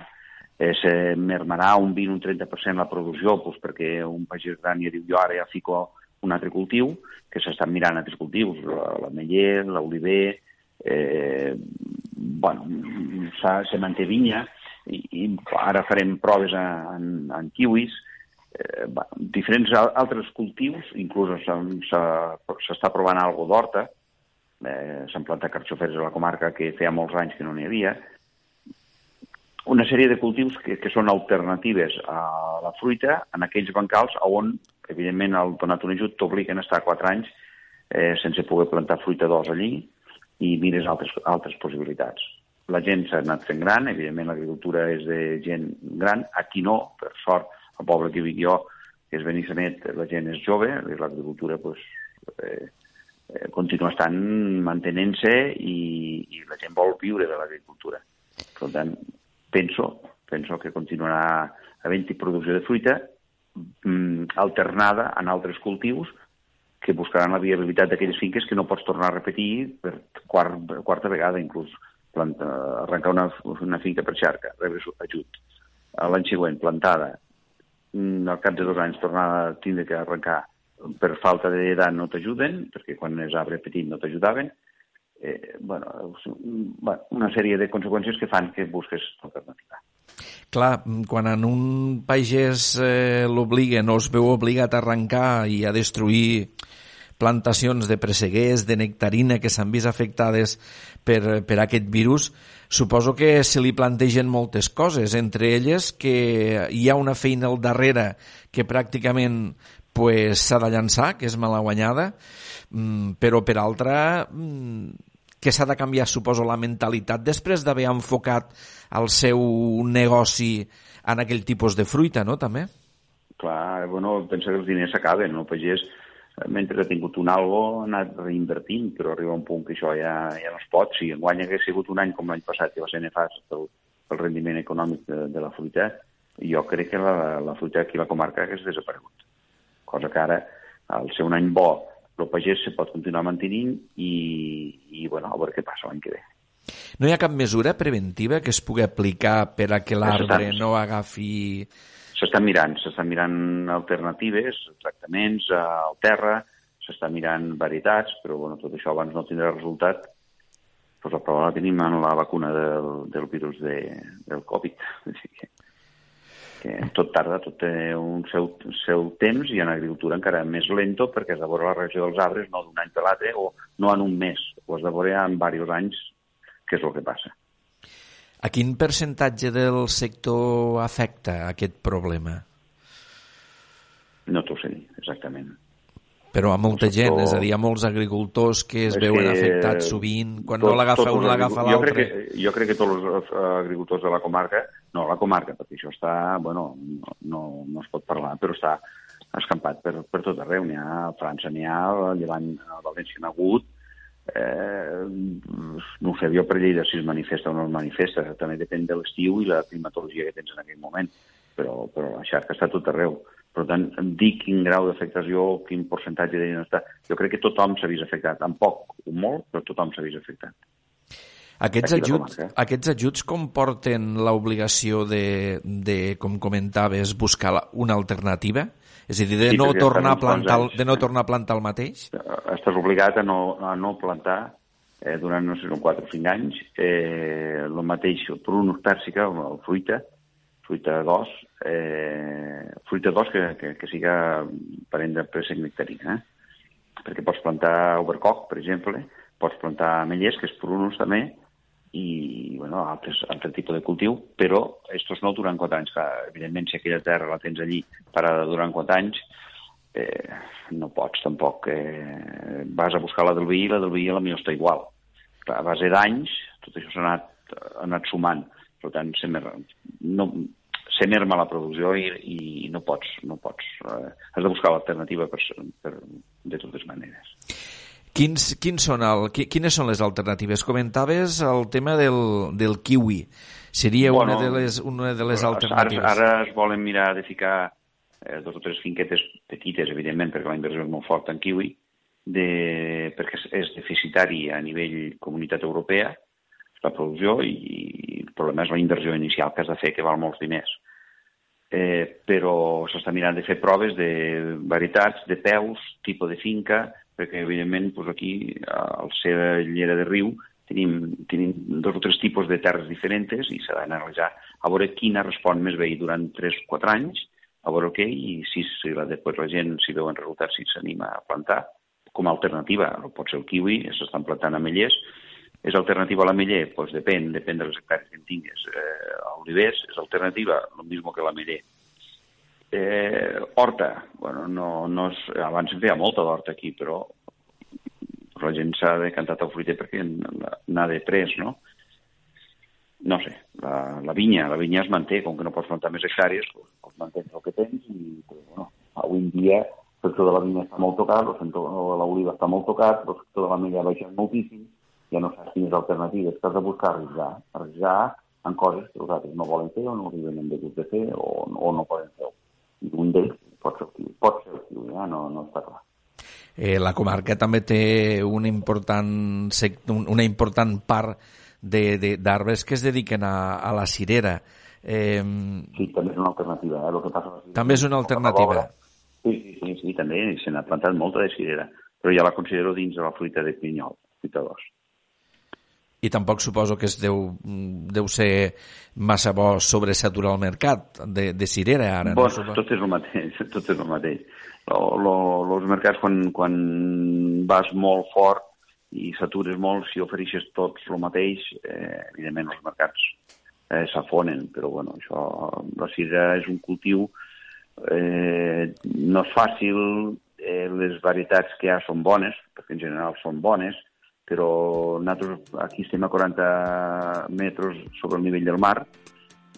eh, se mermarà un 20 un 30% la producció, doncs perquè un pagès gran ja diu jo ara ja fico un altre cultiu, que s'estan mirant altres cultius, l'ameller, l'oliver, eh, bueno, se manté vinya, i, i ara farem proves en, en kiwis, eh, diferents altres cultius, inclús s'està provant algo d'horta, eh, s'han plantat carxofers a la comarca que feia molts anys que no n'hi havia, una sèrie de cultius que, que són alternatives a la fruita en aquells bancals on, evidentment, el donat un ajut t'obliguen a estar 4 anys eh, sense poder plantar fruita d'os allí i mires altres, altres possibilitats. La gent s'ha anat fent gran, evidentment l'agricultura és de gent gran, aquí no, per sort, el poble que vic jo, que és Benissanet, la gent és jove, l'agricultura pues, eh, eh, continua estant mantenint-se i, i la gent vol viure de l'agricultura. Per tant, penso, penso que continuarà havent-hi producció de fruita alternada en altres cultius que buscaran la viabilitat d'aquelles finques que no pots tornar a repetir per quart, quarta vegada, inclús planta, arrencar una, una finca per xarca, rebre ajut. L'any següent, plantada, mm, al cap de dos anys tornar a tindre que arrencar per falta d'edat no t'ajuden, perquè quan és arbre petit no t'ajudaven, eh, bueno, una sèrie de conseqüències que fan que busques alternativa. Clar, quan en un pagès eh, l'obliguen o es veu obligat a arrencar i a destruir plantacions de presseguers, de nectarina que s'han vist afectades per, per aquest virus, suposo que se li plantegen moltes coses, entre elles que hi ha una feina al darrere que pràcticament s'ha pues, de llançar, que és mala guanyada, mm, però per altra mm, que s'ha de canviar, suposo, la mentalitat després d'haver enfocat el seu negoci en aquell tipus de fruita, no, també? Clar, bueno, pensa que els diners s'acaben, no? El pagès, eh, mentre ha tingut un algo, ha anat reinvertint, però arriba un punt que això ja, ja no es pot. Si enguany hagués sigut un any com l'any passat, que va ser nefast pel, pel rendiment econòmic de, de la fruita, jo crec que la, la fruita aquí a la comarca hagués desaparegut. Cosa que ara, al ser un any bo, el pagès se pot continuar mantenint i, i bueno, a veure què passa l'any que ve. No hi ha cap mesura preventiva que es pugui aplicar per a que l'arbre no agafi... S'estan mirant, s'estan mirant alternatives, tractaments al terra, s'està mirant varietats, però bueno, tot això abans no tindrà resultat, doncs la prova la tenim en la vacuna del, del virus de, del Covid. que tot tarda, tot té un seu, seu temps i en agricultura encara més lento perquè has de veure la regió dels arbres no d'un any per l'altre o no en un mes, ho has de veure en diversos anys, que és el que passa. A quin percentatge del sector afecta aquest problema? No t'ho sé dir, exactament. Però a molta gent, és a dir, a molts agricultors que es és veuen que... afectats sovint, quan tot, no l'agafa un, l'agafa l'altre. Jo crec que tots els agricultors de la comarca, no, la comarca, perquè això està, bueno, no, no, no es pot parlar, però està escampat per, per tot arreu. N'hi ha a França, n'hi ha, a Llevant, a València n'ha hagut, eh, no sé, jo per Lleida si es manifesta o no es manifesta, també depèn de l'estiu i la climatologia que tens en aquell moment, però, però la xarca està tot arreu. Per tant, dir quin grau d'afectació, quin percentatge de està... Jo crec que tothom s'ha vist afectat, amb poc o molt, però tothom s'ha vist afectat. Aquests ajuts, aquests ajuts comporten l'obligació de, de, com comentaves, buscar una alternativa? És a dir, de, sí, no, tornar a plantar, anys, de no tornar a plantar el mateix? Estàs obligat a no, a no plantar eh, durant, no sé, 4 o 5 anys eh, el mateix, prunus pèrsica, o fruita, fruita d'os, eh, fruita d'os que, que, que siga parent de préssec nectarina. Eh? Perquè pots plantar overcock, per exemple, pots plantar ametllers, que és prunus també, i bueno, altres, altre tipus de cultiu, però estos no durant 4 anys. Clar, evidentment, si aquella terra la tens allí parada durant 4 anys, eh, no pots tampoc. Eh, vas a buscar la del veí, la del veí la millor està igual. Clar, a base d'anys, tot això s'ha anat, ha anat sumant. Per tant, no, se merma la producció i, i no pots, no pots. Eh, has de buscar l'alternativa per, per, de totes maneres. Quins, quins són el, quines són les alternatives? Comentaves el tema del, del kiwi. Seria bueno, una de les, una de les alternatives. Ara, ara es volen mirar de ficar eh, dos o tres finquetes petites, evidentment, perquè la inversió és molt forta en kiwi, de, perquè és deficitari a nivell comunitat europea, la producció, i, i el problema és la inversió inicial que has de fer, que val molts diners eh, però s'està mirant de fer proves de varietats, de peus, tipus de finca, perquè evidentment doncs aquí al ser llera de riu tenim, tenim dos o tres tipus de terres diferents i s'ha d'analitzar a veure quina respon més bé durant 3-4 anys, a veure què, i si, si la, després la gent, si veuen resultats, si s'anima a plantar, com a alternativa, no pot ser el kiwi, s'estan plantant ametllers, és alternativa a l'ameller? Doncs pues depèn, depèn de les hectàrees que en tingues. Eh, olivers és alternativa, el mismo que l'ameller. Eh, horta, bueno, no, no és, abans feia molta d'horta aquí, però la gent s'ha decantat al fruiter perquè n'ha de pres, no? No sé, la, la vinya, la vinya es manté, com que no pots plantar més hectàrees, doncs, doncs mantens el que tens i, però, bueno, avui en dia el sector de la vinya està molt tocat, el sector de l'oliva està molt tocat, el sector de la mella ha baixat moltíssim, ja no saps quines alternatives, que has de buscar arriscar, arriscar en coses que els altres no volen fer o no arriben en de gust de fer o, o no poden fer. I un d'ells pot ser kiwi, pot ser kiwi, ja no, no està clar. Eh, la comarca també té un important, una important part d'arbres que es dediquen a, a la cirera. Eh, sí, també és una alternativa. Eh? El que passa també és una alternativa. Sí, sí, sí, sí també se n'ha plantat molta de cirera, però ja la considero dins de la fruita de pinyol, fruita d'os. I tampoc suposo que es deu, deu ser massa bo sobresaturar el mercat de, de cirera ara. Bon, no? tot és el mateix, tot és el mateix. Els mercats, quan, quan vas molt fort i satures molt, si ofereixes tots el mateix, eh, evidentment els mercats eh, s'afonen, però bueno, això, la cirera és un cultiu eh, no és fàcil, eh, les varietats que hi ha són bones, perquè en general són bones, però nosaltres aquí estem a 40 metres sobre el nivell del mar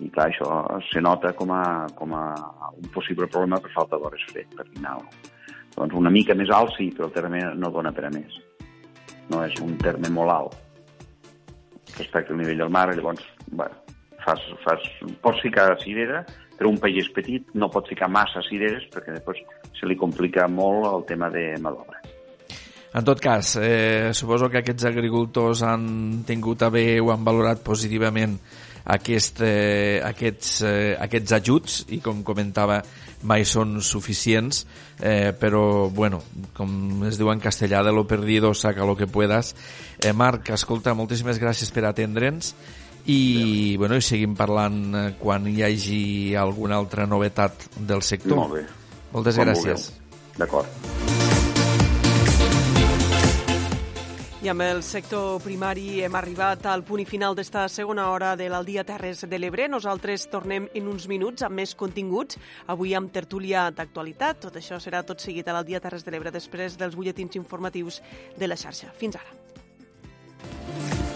i clar, això se nota com a, com a un possible problema per falta d'hores fred, per final. Doncs una mica més alt sí, però el terme no dona per a més. No és un terme molt alt respecte al nivell del mar, llavors, bueno, fas, fas, pots ficar cirera, però un país petit no pot ficar massa cireres perquè després se li complica molt el tema de mà d'obra. En tot cas, eh, suposo que aquests agricultors han tingut a bé o han valorat positivament aquest, eh, aquests, eh, aquests ajuts i com comentava mai són suficients eh, però bueno com es diu en castellà de lo perdido saca lo que puedas eh, Marc, escolta, moltíssimes gràcies per atendre'ns i, bueno, i seguim parlant eh, quan hi hagi alguna altra novetat del sector. Molt bé. Moltes Com gràcies. D'acord. I amb el sector primari hem arribat al punt i final d'esta segona hora de l'Aldia Terres de l'Ebre. Nosaltres tornem en uns minuts amb més continguts. Avui amb tertúlia d'actualitat. Tot això serà tot seguit a l'Aldia Terres de l'Ebre després dels butlletins informatius de la xarxa. Fins ara.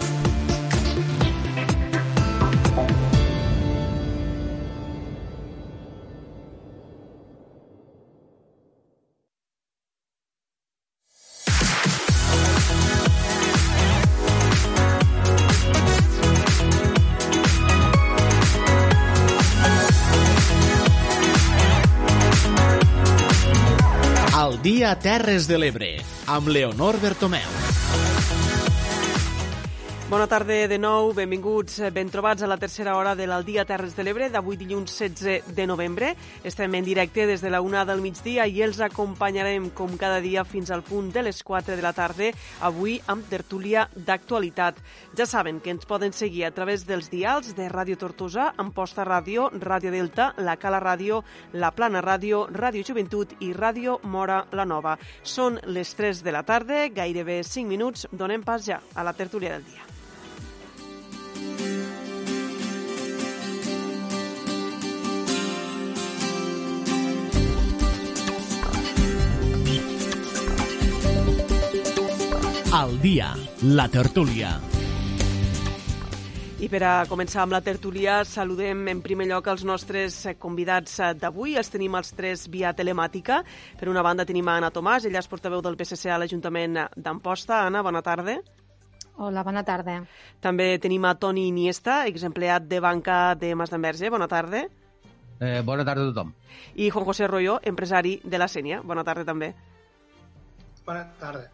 A Terres de l'Ebre, amb Leonor Bertomeu. Bona tarda de nou, benvinguts, ben trobats a la tercera hora de l'Aldia Terres de l'Ebre d'avui dilluns 16 de novembre. Estem en directe des de la una del migdia i els acompanyarem com cada dia fins al punt de les 4 de la tarda, avui amb tertúlia d'actualitat. Ja saben que ens poden seguir a través dels dials de Ràdio Tortosa, Amposta Ràdio, Ràdio Delta, La Cala Ràdio, La Plana Ràdio, Ràdio Joventut i Ràdio Mora la Nova. Són les 3 de la tarda, gairebé 5 minuts, donem pas ja a la tertúlia del dia. Al dia, la tertúlia. I per a començar amb la tertúlia, saludem en primer lloc els nostres convidats d'avui. Els tenim els tres via telemàtica. Per una banda tenim a Anna Tomàs, ella és portaveu del PSC a l'Ajuntament d'Amposta. Anna, bona tarda. Hola, bona tarda. També tenim a Toni Iniesta, exempleat de banca de Mas d'Enverge. Bona tarda. Eh, bona tarda a tothom. I Juan José Royo, empresari de la Sènia. Bona tarda també. Bona tarda.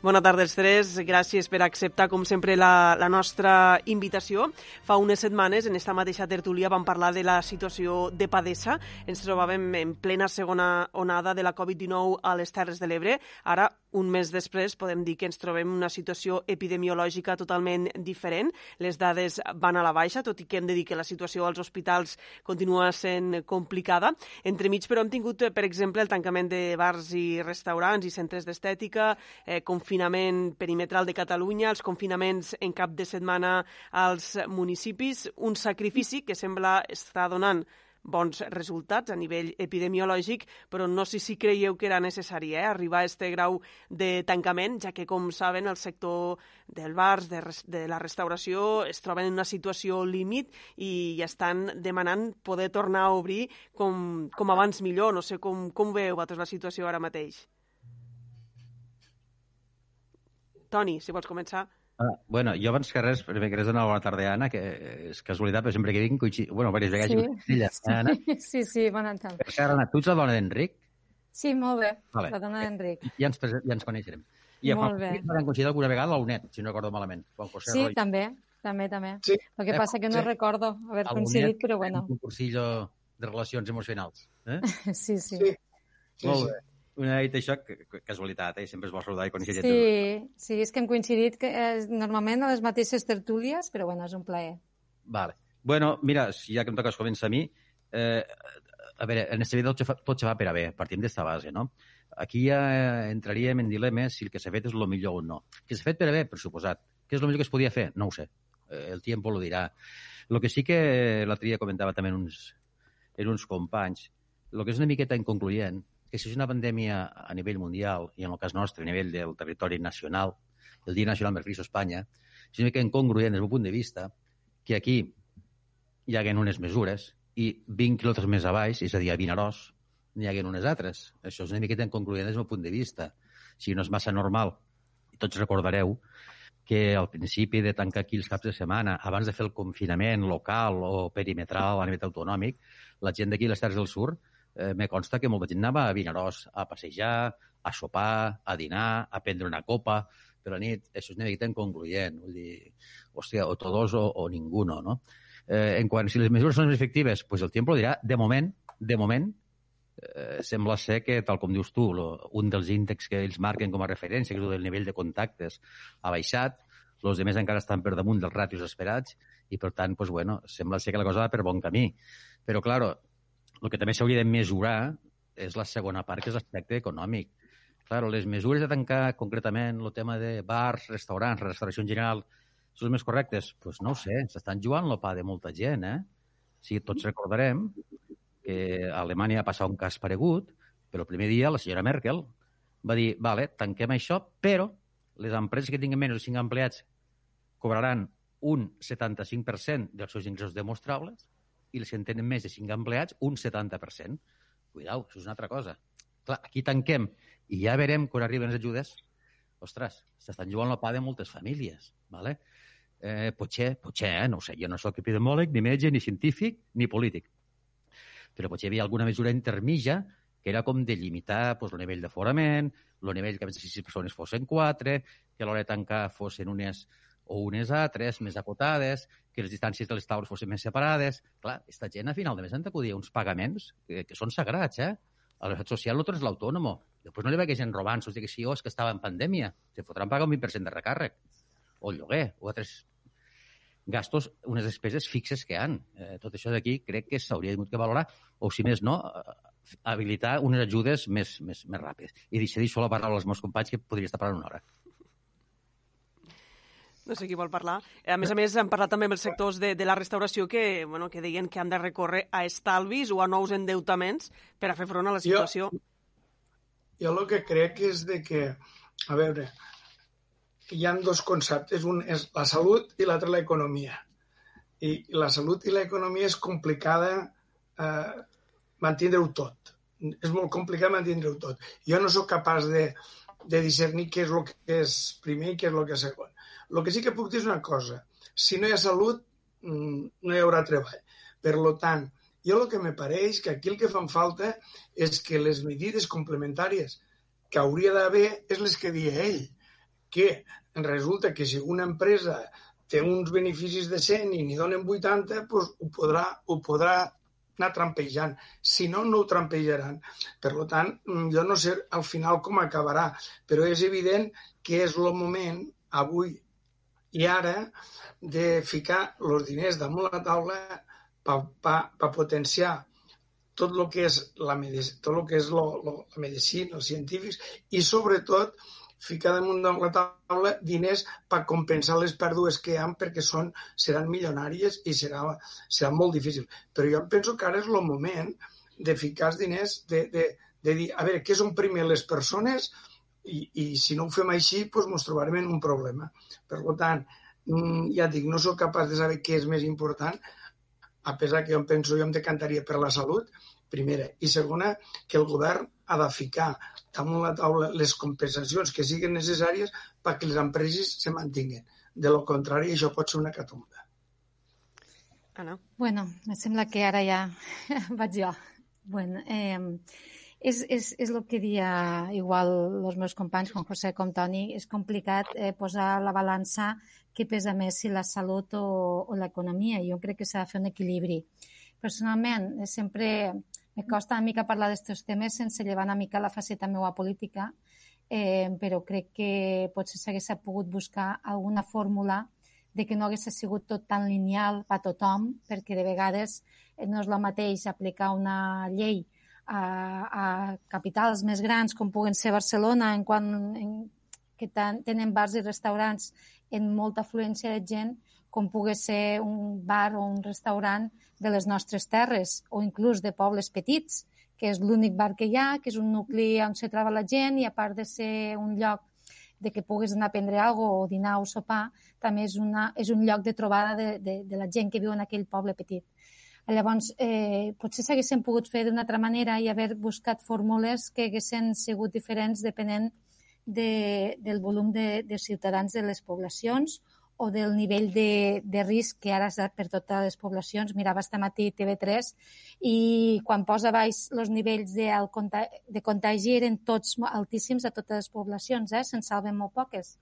Bona tarda als tres. Gràcies per acceptar, com sempre, la, la nostra invitació. Fa unes setmanes, en esta mateixa tertúlia, vam parlar de la situació de Padessa. Ens trobàvem en plena segona onada de la Covid-19 a les Terres de l'Ebre. Ara, un mes després, podem dir que ens trobem una situació epidemiològica totalment diferent. Les dades van a la baixa, tot i que hem de dir que la situació als hospitals continua sent complicada. Entremig, però, hem tingut, per exemple, el tancament de bars i restaurants i centres d'estètica, eh, confinament perimetral de Catalunya, els confinaments en cap de setmana als municipis, un sacrifici que sembla estar donant bons resultats a nivell epidemiològic, però no sé si creieu que era necessari eh, arribar a aquest grau de tancament, ja que, com saben, el sector del bars, de, de la restauració, es troben en una situació límit i estan demanant poder tornar a obrir com, com abans millor. No sé com, com veieu vosaltres la situació ara mateix. Toni, si vols començar. Ah, bueno, jo abans que res, primer que res donar bona tarda, Anna, que és casualitat, però sempre que vinc coincidit... Bueno, diverses vegades sí. ella, eh, Anna. Sí, sí, bona tarda. Per cert, Anna, tu ets la dona d'Enric? Sí, molt bé, vale. la dona d'Enric. Ja ens, ja ens coneixerem. I molt bé. Ens coincidit alguna vegada a la UNED, si no recordo malament. Quan José sí, Roy... també, també, també. Sí. El que eh, passa que no sí. recordo haver coincidit, però bueno. Un cursillo de relacions emocionals. Eh? Sí, sí. sí. Molt bé. Una dit això, que, casualitat, eh? sempre es vol saludar i conèixer gent. Sí, sí, és que hem coincidit que, eh, normalment a les mateixes tertúlies, però bueno, és un plaer. Vale. Bueno, mira, si ja que em toques començar a mi, eh, a veure, en aquesta vida tot se, va per a bé, partim d'esta base, no? Aquí ja entraríem en dilemes si el que s'ha fet és el millor o no. Que s'ha fet per a bé, per suposat. Què és el millor que es podia fer? No ho sé. Eh, el tiempo lo dirà. Lo que sí que l'altre dia comentava també en uns, en uns companys, el que és una miqueta inconcluent que si és una pandèmia a nivell mundial, i en el cas nostre, a nivell del territori nacional, el Dia Nacional més Gris Espanya, és una mica incongruent des del punt de vista que aquí hi haguin unes mesures i 20 quilòmetres més a baix, és a dir, a Vinaròs, n'hi haguin unes altres. Això és una miqueta incongruent des del meu punt de vista. Si no és massa normal, tots recordareu que al principi de tancar aquí els caps de setmana, abans de fer el confinament local o perimetral a nivell autonòmic, la gent d'aquí les Terres del Sur eh, me consta que molta gent anava a Vinaròs a passejar, a sopar, a dinar, a prendre una copa, per la nit. Això és una miqueta incongruent. Vull dir, hòstia, o tots o, o ninguno, no? Eh, en quant si les mesures són més efectives, pues el temps lo dirà. De moment, de moment, eh, sembla ser que, tal com dius tu, lo, un dels índexs que ells marquen com a referència, que és el del nivell de contactes, ha baixat, els demés encara estan per damunt dels ràtios esperats i, per tant, pues, bueno, sembla ser que la cosa va per bon camí. Però, claro, el que també s'hauria de mesurar és la segona part, que és l'aspecte econòmic. Claro, les mesures de tancar concretament el tema de bars, restaurants, restauració en general, són les més correctes? Doncs pues no ho sé, s'estan jugant el pa de molta gent, eh? Sí, tots recordarem que a Alemanya va passar un cas paregut, però el primer dia la senyora Merkel va dir, vale, tanquem això, però les empreses que tinguin menys de 5 empleats cobraran un 75% dels seus ingressos demostrables i que en tenen més de 5 empleats, un 70%. Cuidao, això és una altra cosa. Clar, aquí tanquem i ja verem quan arriben les ajudes. Ostres, s'estan jugant la pa de moltes famílies, ¿vale? Eh, potser, potser, eh? no ho sé, jo no sóc epidemiòleg, ni metge, ni científic, ni polític. Però potser hi havia alguna mesura intermitja que era com de limitar pues, el nivell d'aforament, el nivell que més de 6 persones fossin 4, que a l'hora de tancar fossin unes o unes altres més acotades, que les distàncies de les taules fossin més separades. Clar, aquesta gent a final de mes han d'acudir uns pagaments que, que són sagrats, eh? A la social l'altre és l'autònomo. Després no li veig gent robant, s'ho que sí, oh, és que estava en pandèmia. Se fotran pagar un 20% de recàrrec. O lloguer, o altres gastos, unes despeses fixes que han. Eh, tot això d'aquí crec que s'hauria hagut que valorar, o si més no, habilitar unes ajudes més, més, més ràpides. I deixar això la paraula als meus companys, que podria estar parlant una hora. No sé qui vol parlar. A més a més, hem parlat també amb els sectors de, de la restauració que, bueno, que deien que han de recórrer a estalvis o a nous endeutaments per a fer front a la situació. Jo, jo el que crec és de que, a veure, hi han dos conceptes. Un és la salut i l'altre l'economia. I la salut i l'economia és complicada eh, mantindre-ho tot. És molt complicat mantindre-ho tot. Jo no sóc capaç de, de discernir què és el que és primer i què és el que és segon. El que sí que puc dir és una cosa. Si no hi ha salut, no hi haurà treball. Per lo tant, jo el que me pareix que aquí el que fan falta és que les medides complementàries que hauria d'haver és les que dia ell. que resulta que si una empresa té uns beneficis de 100 i n'hi donen 80, doncs ho podrà, ho podrà anar trampejant. Si no, no ho trampejaran. Per tant, jo no sé al final com acabarà, però és evident que és el moment, avui i ara, de ficar els diners damunt la taula per pa, pa potenciar tot el que és la, tot el que és lo, lo, la medicina, els científics, i sobretot ficar damunt de la taula diners per compensar les pèrdues que hi ha perquè són, seran milionàries i serà, serà molt difícil. Però jo penso que ara és el moment de ficar els diners, de, de, de dir, a veure, què són primer les persones i, i si no ho fem així, doncs ens trobarem en un problema. Per tant, mm, ja dic, no sóc capaç de saber què és més important, a pesar que jo em penso, jo em decantaria per la salut, primera. I segona, que el govern ha de ficar damunt la taula les compensacions que siguin necessàries perquè les empreses se mantinguin. De lo contrari, això pot ser una catomba. Anna. Bueno, me sembla que ara ja vaig jo. Bueno, eh, és, és, és el que dia igual els meus companys, com José com Toni, és complicat eh, posar la balança que pesa més si la salut o, o l'economia. Jo crec que s'ha de fer un equilibri. Personalment, sempre me costa una mica parlar d'aquests temes sense llevar una mica la faceta meva política, eh, però crec que potser s'hagués pogut buscar alguna fórmula de que no hagués sigut tot tan lineal a tothom, perquè de vegades no és el mateix aplicar una llei a, a capitals més grans com puguen ser Barcelona, en quan en, que tan, tenen bars i restaurants en molta afluència de gent, com pugui ser un bar o un restaurant de les nostres terres o inclús de pobles petits, que és l'únic bar que hi ha, que és un nucli on se troba la gent i a part de ser un lloc de que puguis anar a prendre alguna cosa o dinar o sopar, també és, una, és un lloc de trobada de, de, de la gent que viu en aquell poble petit. Llavors, eh, potser s'haguessin pogut fer d'una altra manera i haver buscat fórmules que haguessin sigut diferents depenent de, del volum de, de ciutadans de les poblacions o del nivell de, de risc que ara és per totes les poblacions. Mirava matí TV3 i quan posa baix els nivells de, de contagi eren tots altíssims a totes les poblacions, eh? se'n salven molt poques.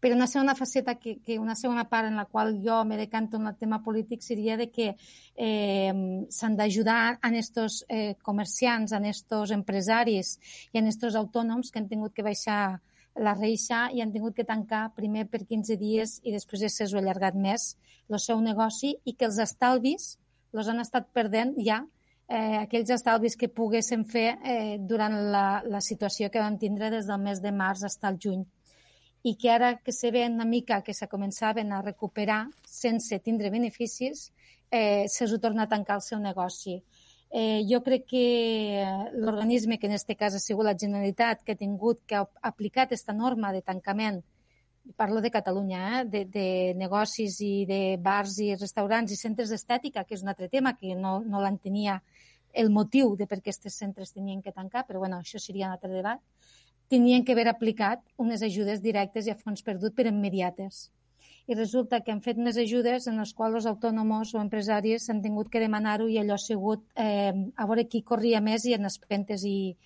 Però una segona faceta, que, que una segona part en la qual jo me decanto en el tema polític seria de que eh, s'han d'ajudar a estos eh, comerciants, a estos empresaris i a estos autònoms que han tingut que baixar la reixa i han tingut que tancar primer per 15 dies i després ja s'ho allargat més el seu negoci i que els estalvis els han estat perdent ja eh, aquells estalvis que poguessin fer eh, durant la, la situació que vam tindre des del mes de març fins al juny i que ara que se ve una mica que se començaven a recuperar sense tindre beneficis, eh, se torna a tancar el seu negoci. Eh, jo crec que l'organisme, que en aquest cas ha sigut la Generalitat, que ha tingut que ha aplicat aquesta norma de tancament, parlo de Catalunya, eh, de, de negocis i de bars i restaurants i centres d'estètica, que és un altre tema que no, no l'entenia el motiu de per què aquests centres tenien que tancar, però bueno, això seria un altre debat, tenien que haver aplicat unes ajudes directes i a fons perdut per immediates. I resulta que han fet unes ajudes en les quals els autònoms o empresaris han tingut que demanar-ho i allò ha sigut eh, a veure qui corria més i en espentes i,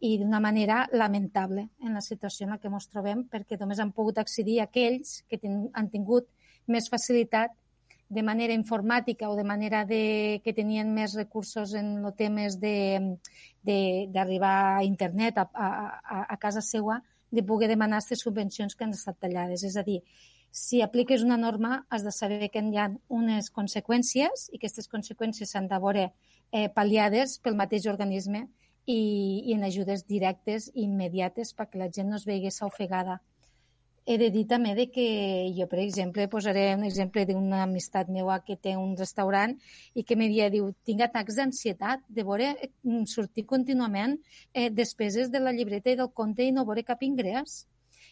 i d'una manera lamentable en la situació en la que ens trobem perquè només han pogut accedir aquells que ten, han tingut més facilitat de manera informàtica o de manera de, que tenien més recursos en els temes d'arribar a internet a, a, a casa seva, de poder demanar aquestes subvencions que han estat tallades. És a dir, si apliques una norma has de saber que hi ha unes conseqüències i que aquestes conseqüències s'han de veure eh, pal·liades pel mateix organisme i, i en ajudes directes i immediates perquè la gent no es veigués ofegada. He de dir també de que jo, per exemple, posaré un exemple d'una amistat meva que té un restaurant i que me dia, diu, tinc atacs d'ansietat de veure mm, sortir contínuament eh, despeses de la llibreta i del compte i no veure cap ingrés.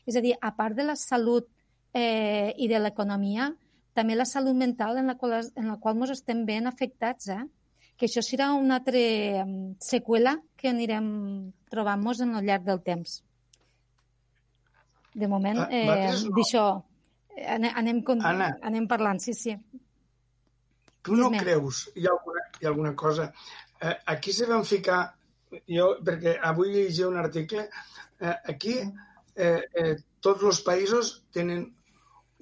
És a dir, a part de la salut eh, i de l'economia, també la salut mental en la qual, en la qual ens estem ben afectats, eh? que això serà una altra seqüela que anirem trobant-nos en el llarg del temps. De moment, ah, eh, d'això, anem, anem, Anna, anem parlant, sí, sí. Tu no creus, hi ha alguna, hi ha alguna cosa, eh, aquí se van ficar, jo, perquè avui llegia un article, eh, aquí eh, eh, tots els països tenen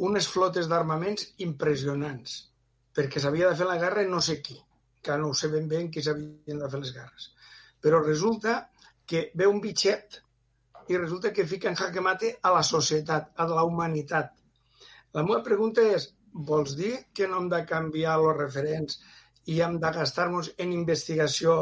unes flotes d'armaments impressionants, perquè s'havia de fer la guerra no sé qui, que no ho sé ben bé en qui s'havien de fer les guerres. Però resulta que ve un bitxet i resulta que fica en jaque mate a la societat, a la humanitat. La meva pregunta és, vols dir que no hem de canviar els referents i hem de gastar-nos en investigació,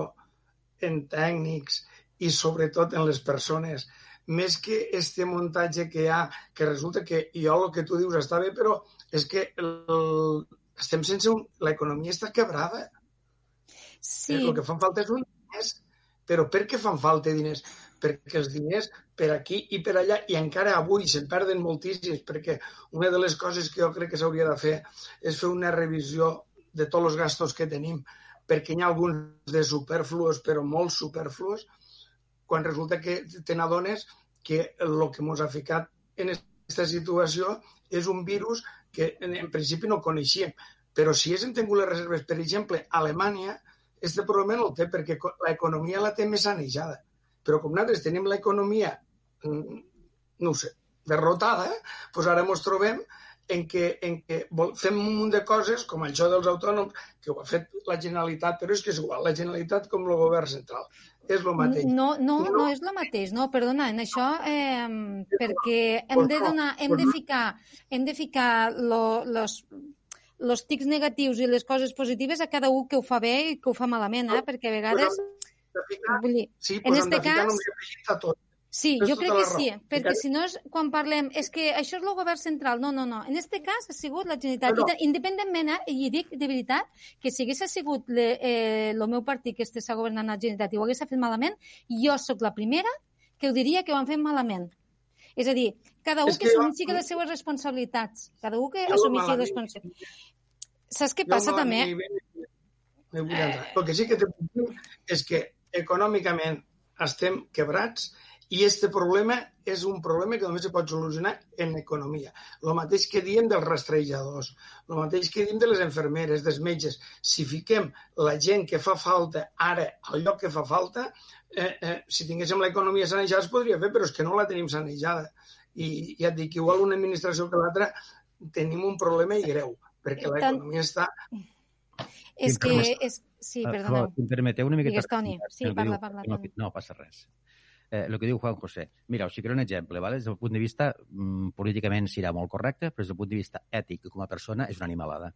en tècnics i sobretot en les persones, més que este muntatge que hi ha, que resulta que jo el que tu dius està bé, però és que el, estem sense un... L'economia està quebrada. Sí. El que fan falta és un diners. Però per què fan falta diners? Perquè els diners per aquí i per allà, i encara avui se'n perden moltíssims, perquè una de les coses que jo crec que s'hauria de fer és fer una revisió de tots els gastos que tenim, perquè hi ha alguns de superfluos, però molt superfluos, quan resulta que te n'adones que el que ens ha ficat en aquesta situació és un virus que en, principi no coneixíem. Però si és tingut les reserves, per exemple, Alemanya, este problema no el té perquè l'economia la té més sanejada. Però com nosaltres tenim l'economia, mm, no ho sé, derrotada, doncs ara ens trobem en què, en què fem un munt de coses, com això dels autònoms, que ho ha fet la Generalitat, però és que és igual, la Generalitat com el govern central. És el mateix. No, no, no, no és el mateix, no, perdona, en això, eh, perquè hem de donar, hem de ficar, hem de ficar lo, los, los tics negatius i les coses positives a cada un que ho fa bé i que ho fa malament, eh? perquè a vegades... Vull dir, sí, en este cas... Tot. Sí, Tens jo tota crec que sí, perquè si no és quan parlem, és que això és el govern central, no, no, no. En este cas ha sigut la Generalitat. No, Independentment, eh, i dic de veritat, que si hagués sigut el eh, meu partit que estigués governant la Generalitat i ho hagués fet malament, jo sóc la primera que ho diria que ho han fet malament. És a dir, cada un És que, que jo- assumeixi les seves responsabilitats. Cada un que Jo assumeixi les responsabilitats. Saps què Jo passa també? entrar. El que sí que te és que econòmicament estem quebrats i este problema és un problema que només se pot solucionar en economia. El mateix que diem dels rastrejadors, el mateix que diem de les enfermeres, dels metges. Si fiquem la gent que fa falta ara al lloc que fa falta, eh, eh, si tinguéssim l'economia sanejada es podria fer, però és que no la tenim sanejada. I ja et dic, igual una administració que l'altra tenim un problema i greu, perquè l'economia està És que... És... Sí, Ah, perdona. si em permeteu una miqueta... Digues, Toni. Sí, parla, diu- parla, no. No, passa res. Eh, el que diu Juan José. Mira, us ficaré un exemple. ¿vale? Des del punt de vista, mm, políticament serà molt correcte, però des del punt de vista ètic com a persona és una animalada.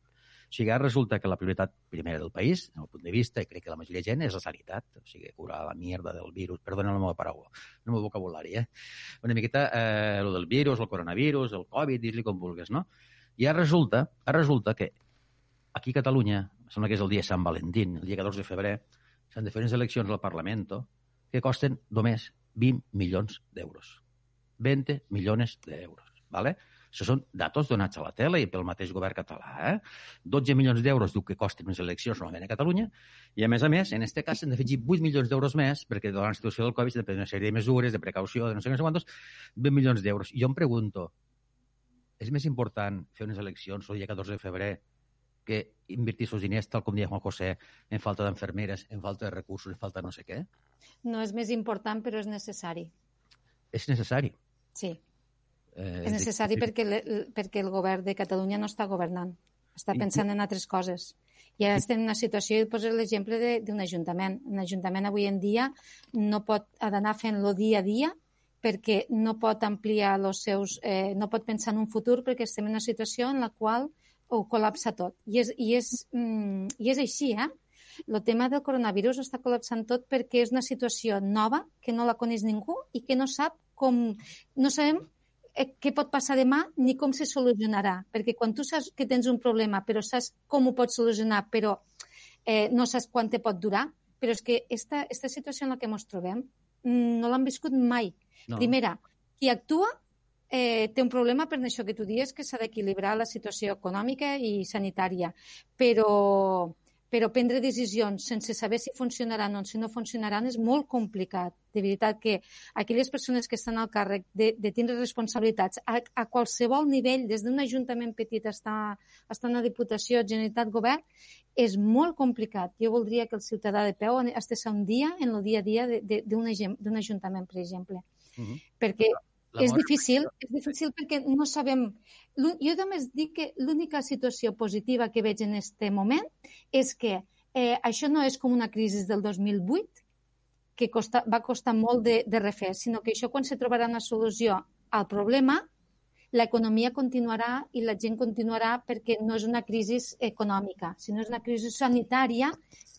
O sigui, ara resulta que la prioritat primera del país, en el punt de vista, i crec que la majoria de gent, és la sanitat. O sigui, curar la mierda del virus. Perdona la meva paraula, el meu vocabulari, eh? Una miqueta, eh, lo del virus, el coronavirus, el Covid, dis-li com vulguis, no? I ara resulta, ara resulta que aquí a Catalunya, sembla que és el dia Sant Valentín, el dia 14 de febrer, s'han de fer unes eleccions al Parlament que costen només 20 milions d'euros. 20 milions d'euros, ¿vale? Això són datos donats a la tele i pel mateix govern català. Eh? 12 milions d'euros diu que costen unes eleccions normalment a Catalunya i, a més a més, en aquest cas s'han d'afegir 8 milions d'euros més perquè de la situació del Covid s'ha de prendre una sèrie de mesures, de precaució, de no sé sé quantos, 20 milions d'euros. I jo em pregunto, és més important fer unes eleccions el dia 14 de febrer que invertir els diners, tal com deia Juan José, en falta d'enfermeres, en falta de recursos, en falta no sé què? No és més important, però és necessari. És necessari. Sí. Eh, És necessari dic- perquè, le- perquè el govern de Catalunya no està governant, està pensant en altres coses. I ara estem en una situació, i poso l'exemple de- d'un ajuntament. Un ajuntament avui en dia no pot ha d'anar fent-lo dia a dia perquè no pot ampliar els seus... Eh, no pot pensar en un futur perquè estem en una situació en la qual ho col·lapsa tot. I és, i és, mm, i és així, eh? El tema del coronavirus està col·lapsant tot perquè és una situació nova, que no la coneix ningú i que no sap com... No sabem eh, què pot passar demà ni com se solucionarà. Perquè quan tu saps que tens un problema, però saps com ho pots solucionar, però eh, no saps quant te pot durar, però és que esta, esta situació en la que ens trobem mm, no l'han viscut mai. No. Primera, qui actua eh, té un problema per això que tu dius, que s'ha d'equilibrar la situació econòmica i sanitària, però, però prendre decisions sense saber si funcionaran o si no funcionaran és molt complicat. De veritat que aquelles persones que estan al càrrec de, de tindre responsabilitats a, a qualsevol nivell, des d'un ajuntament petit està, està una diputació, Generalitat, Govern, és molt complicat. Jo voldria que el ciutadà de peu estigués un dia en el dia a dia d'un ajuntament, per exemple. Mhm. Perquè és difícil, és difícil perquè no sabem... Jo només dic que l'única situació positiva que veig en aquest moment és que eh, això no és com una crisi del 2008, que costa, va costar molt de, de refer, sinó que això quan se trobarà una solució al problema, l'economia continuarà i la gent continuarà perquè no és una crisi econòmica, sinó és una crisi sanitària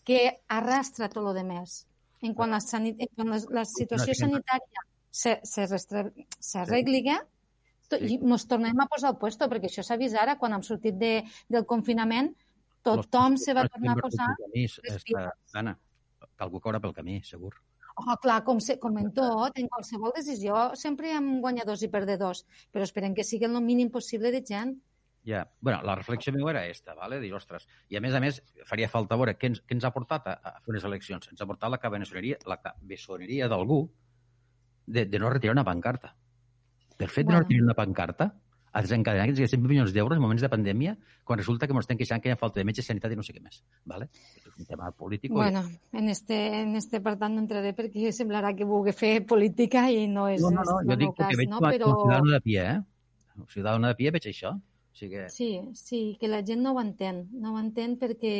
que arrastra tot el demés. En quan la, sanit quan la, la situació sanitària s'arregli, i ens tornem a posar al puesto, perquè això s'ha vist ara, quan hem sortit de, del confinament, tothom se va tornar a posar... Anna, algú caurà pel camí, segur. Oh, clar, com, se, com en tot, en qualsevol decisió, sempre hi ha guanyadors i perdedors, però esperem que sigui el mínim possible de gent. Ja, bueno, la reflexió meva era esta, ¿vale? dir, ostres, i a més a més faria falta veure què ens, què ens ha portat a, a fer unes eleccions. Ens ha portat la cabeçoneria, la cabeçoneria d'algú de, de no retirar una pancarta. Per fet bueno. de no retirar una pancarta, a desencadenar aquests 100 milions d'euros en moments de pandèmia, quan resulta que ens estem queixant que hi ha falta de metge, sanitat i no sé què més. ¿vale? És un tema polític. Bueno, en este, en este per tant no entraré perquè semblarà que vulgui fer política i no és no, no, no, jo dic cas, que veig no? Però... un ciutadano de pie, eh? Un ciutadano de pie veig això. O sigui que... Sí, sí, que la gent no ho entén. No ho entén perquè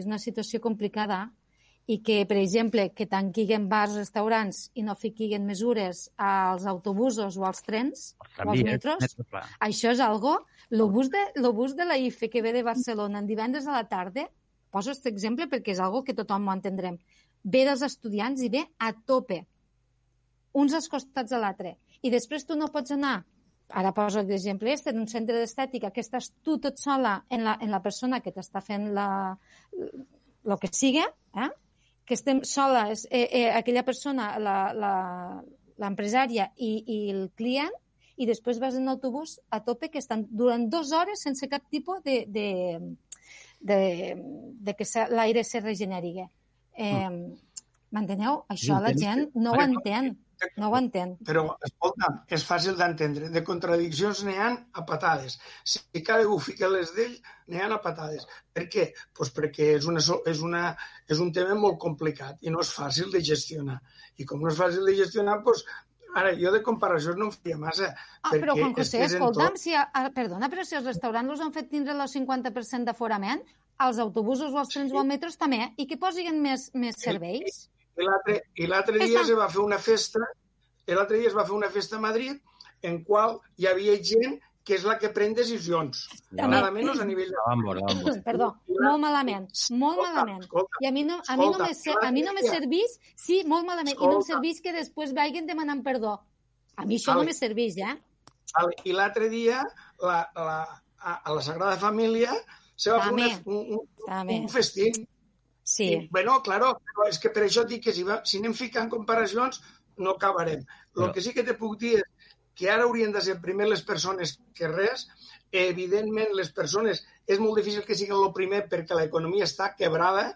és una situació complicada i que, per exemple, que tanquiguen bars, restaurants i no fiquiguen mesures als autobusos o als trens o als metros, això és algo... Bus, de, de la IFE que ve de Barcelona en divendres a la tarda, poso aquest exemple perquè és algo que tothom ho entendrem, ve dels estudiants i ve a tope, uns als costats de l'altre. I després tu no pots anar ara poso l'exemple este d'un centre d'estètica que estàs tu tot sola en la, en la persona que t'està fent la, el que sigui, eh? Que estem soles, eh, eh, aquella persona, l'empresària i, i el client, i després vas en autobús a tope que estan durant dues hores sense cap tipus de, de, de, de que l'aire se regeneri. Eh, M'enteneu? Això la gent no ho entén. No ho entén. Però, escolta, és fàcil d'entendre. De contradiccions n'hi han a patades. Si cadascú fica les d'ell, n'hi han a patades. Per què? Pues perquè és, una, és, una, és un tema molt complicat i no és fàcil de gestionar. I com no és fàcil de gestionar, pues, Ara, jo de comparacions no em feia massa. Ah, però Juan José, escolta'm, tot... si, a, perdona, però si els restaurants els han fet tindre el 50% d'aforament, els autobusos o els trens sí. o els metros també, i que posin més, més serveis? I l'altre dia es va fer una festa, l'altre dia es va fer una festa a Madrid en qual hi havia gent que és la que pren decisions. No. Nada menys a nivell de... Vamos, vamos. Perdó, molt malament, molt escolta, malament. Escolta, I a mi no, a mi no me, a mi no me serveix, sí, molt malament, escolta. i no em serveix que després vagin demanant perdó. A mi això vale. no me serveix, eh? Vale. I l'altre dia, la, la, a, a la Sagrada Família se va També. fer un, un, un festín Sí. I, bueno, claro, però és que per això dic que si, va, si anem ficant comparacions no acabarem. El no. que sí que te puc dir és que ara haurien de ser primer les persones que res. Evidentment, les persones és molt difícil que siguin el primer perquè l'economia està quebrada,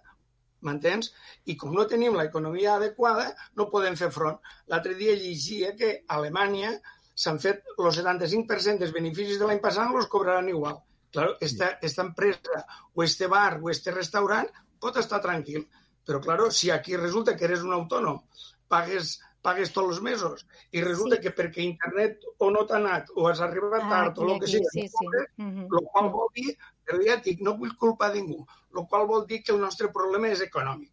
m'entens? I com no tenim l'economia adequada, no podem fer front. L'altre dia llegia que a Alemanya s'han fet el 75% dels beneficis de l'any passat els cobraran igual. Claro, esta, esta empresa o este bar o este restaurant pot estar tranquil. Però, claro, si aquí resulta que eres un autònom, pagues, pagues tots els mesos, i resulta sí. que perquè internet o no t'ha anat, o has arribat ah, tard, o el que sigui, sí, sí. Uh -huh. el qual vol dir, però ja dic, no vull culpar ningú, el qual vol dir que el nostre problema és econòmic.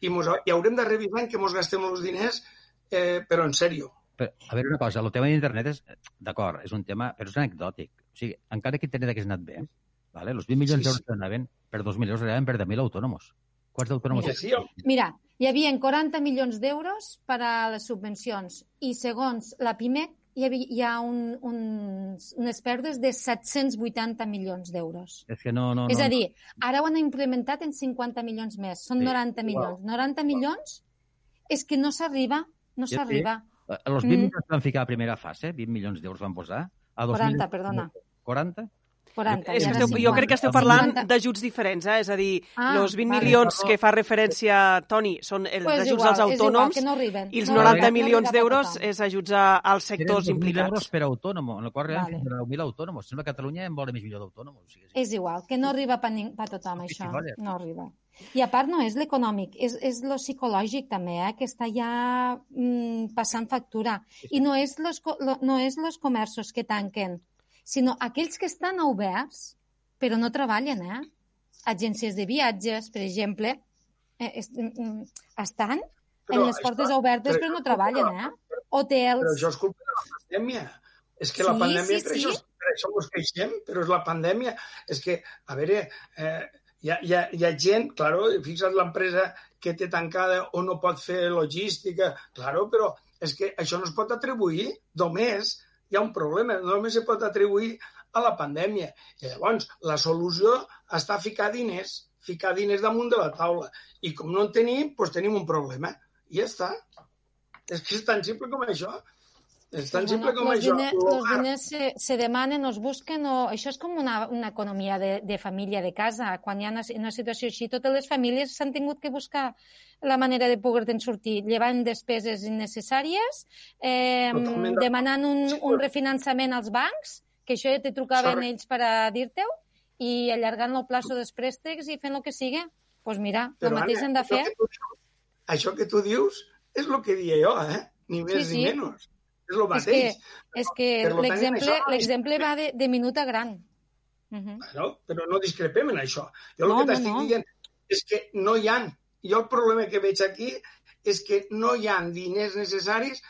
I, mos, i haurem de revisar en què ens gastem els diners, eh, però en sèrio. Però, a veure una cosa, el tema d'internet és, d'acord, és un tema, però és anecdòtic. O sigui, encara que internet hagués anat bé, vale? els 20 milions sí, d'euros sí. que anaven per 2.000 euros anaven per 10.000 autònoms. Quants d'autònoms? Mira, sí, Mira, hi havia 40 milions d'euros per a les subvencions i segons la PIMEC hi, havia, hi ha un, un, unes pèrdues de 780 milions d'euros. És que no, no, És a dir, ara ho han implementat en 50 milions més. Són sí. 90 milions. Wow. 90 milions és que no s'arriba, no s'arriba. Sí. Els 20 mm. milions van ficar a primera fase, 20 milions d'euros van posar. A 40, perdona. 40? 40. És que esteu, jo crec que esteu parlant d'ajuts diferents, eh? és a dir, ah, els 20 vale, milions que fa referència Toni són els pues ajuts igual, als autònoms igual, no i els no 90 arriben, milions no d'euros és ajuts als sectors implicats. euros per autònom, en el qual arriben vale. 10.000 autònoms. Sembla que Catalunya en vol més milió d'autònoms. O sigui, sí. És igual, que no arriba per, per tothom, això. No arriba. I a part no és l'econòmic, és, és lo psicològic també, eh, que està ja mm, passant factura. I no és, los, lo, no és los comerços que tanquen, sinó aquells que estan oberts però no treballen, eh? Agències de viatges, per exemple, eh, est, mm, estan però en les portes això, obertes però, però no treballen, eh? Hotels... Però això és culpa de la pandèmia. És que sí, la pandèmia, sí, per, sí. Això, per això ens queixem, però és la pandèmia. És que, a veure, eh, hi ha, hi ha, hi ha gent, claro, fixa't l'empresa que té tancada o no pot fer logística, claro, però és que això no es pot atribuir, només hi ha un problema, només se pot atribuir a la pandèmia. I llavors, la solució està ficar diners, ficar diners damunt de la taula. I com no en tenim, doncs tenim un problema. I ja està. És que és tan simple com això. És tan sí, simple com los això. Diners, els diners se, se demanen, els busquen, o... això és com una, una economia de, de família, de casa. Quan hi ha una, una situació així, totes les famílies s'han tingut que buscar la manera de poder-te'n sortir, llevant despeses innecessàries, eh, demanant un, un refinançament als bancs, que això ja te trucaven Sorry. ells per a dir-te-ho, i allargant el plaço dels préstecs i fent el que sigui. Doncs pues mira, Però, el mateix hem de fer. Això que, tu, això que tu dius és el que dia jo, eh? Ni més sí, sí. ni menys. És el mateix. És que, és que l'exemple l'exemple va de, de minut a gran. Uh -huh. no, però no discrepem en això. Jo no, el que t'estic no, no. dient és que no hi han. Jo el problema que veig aquí és que no hi han diners necessaris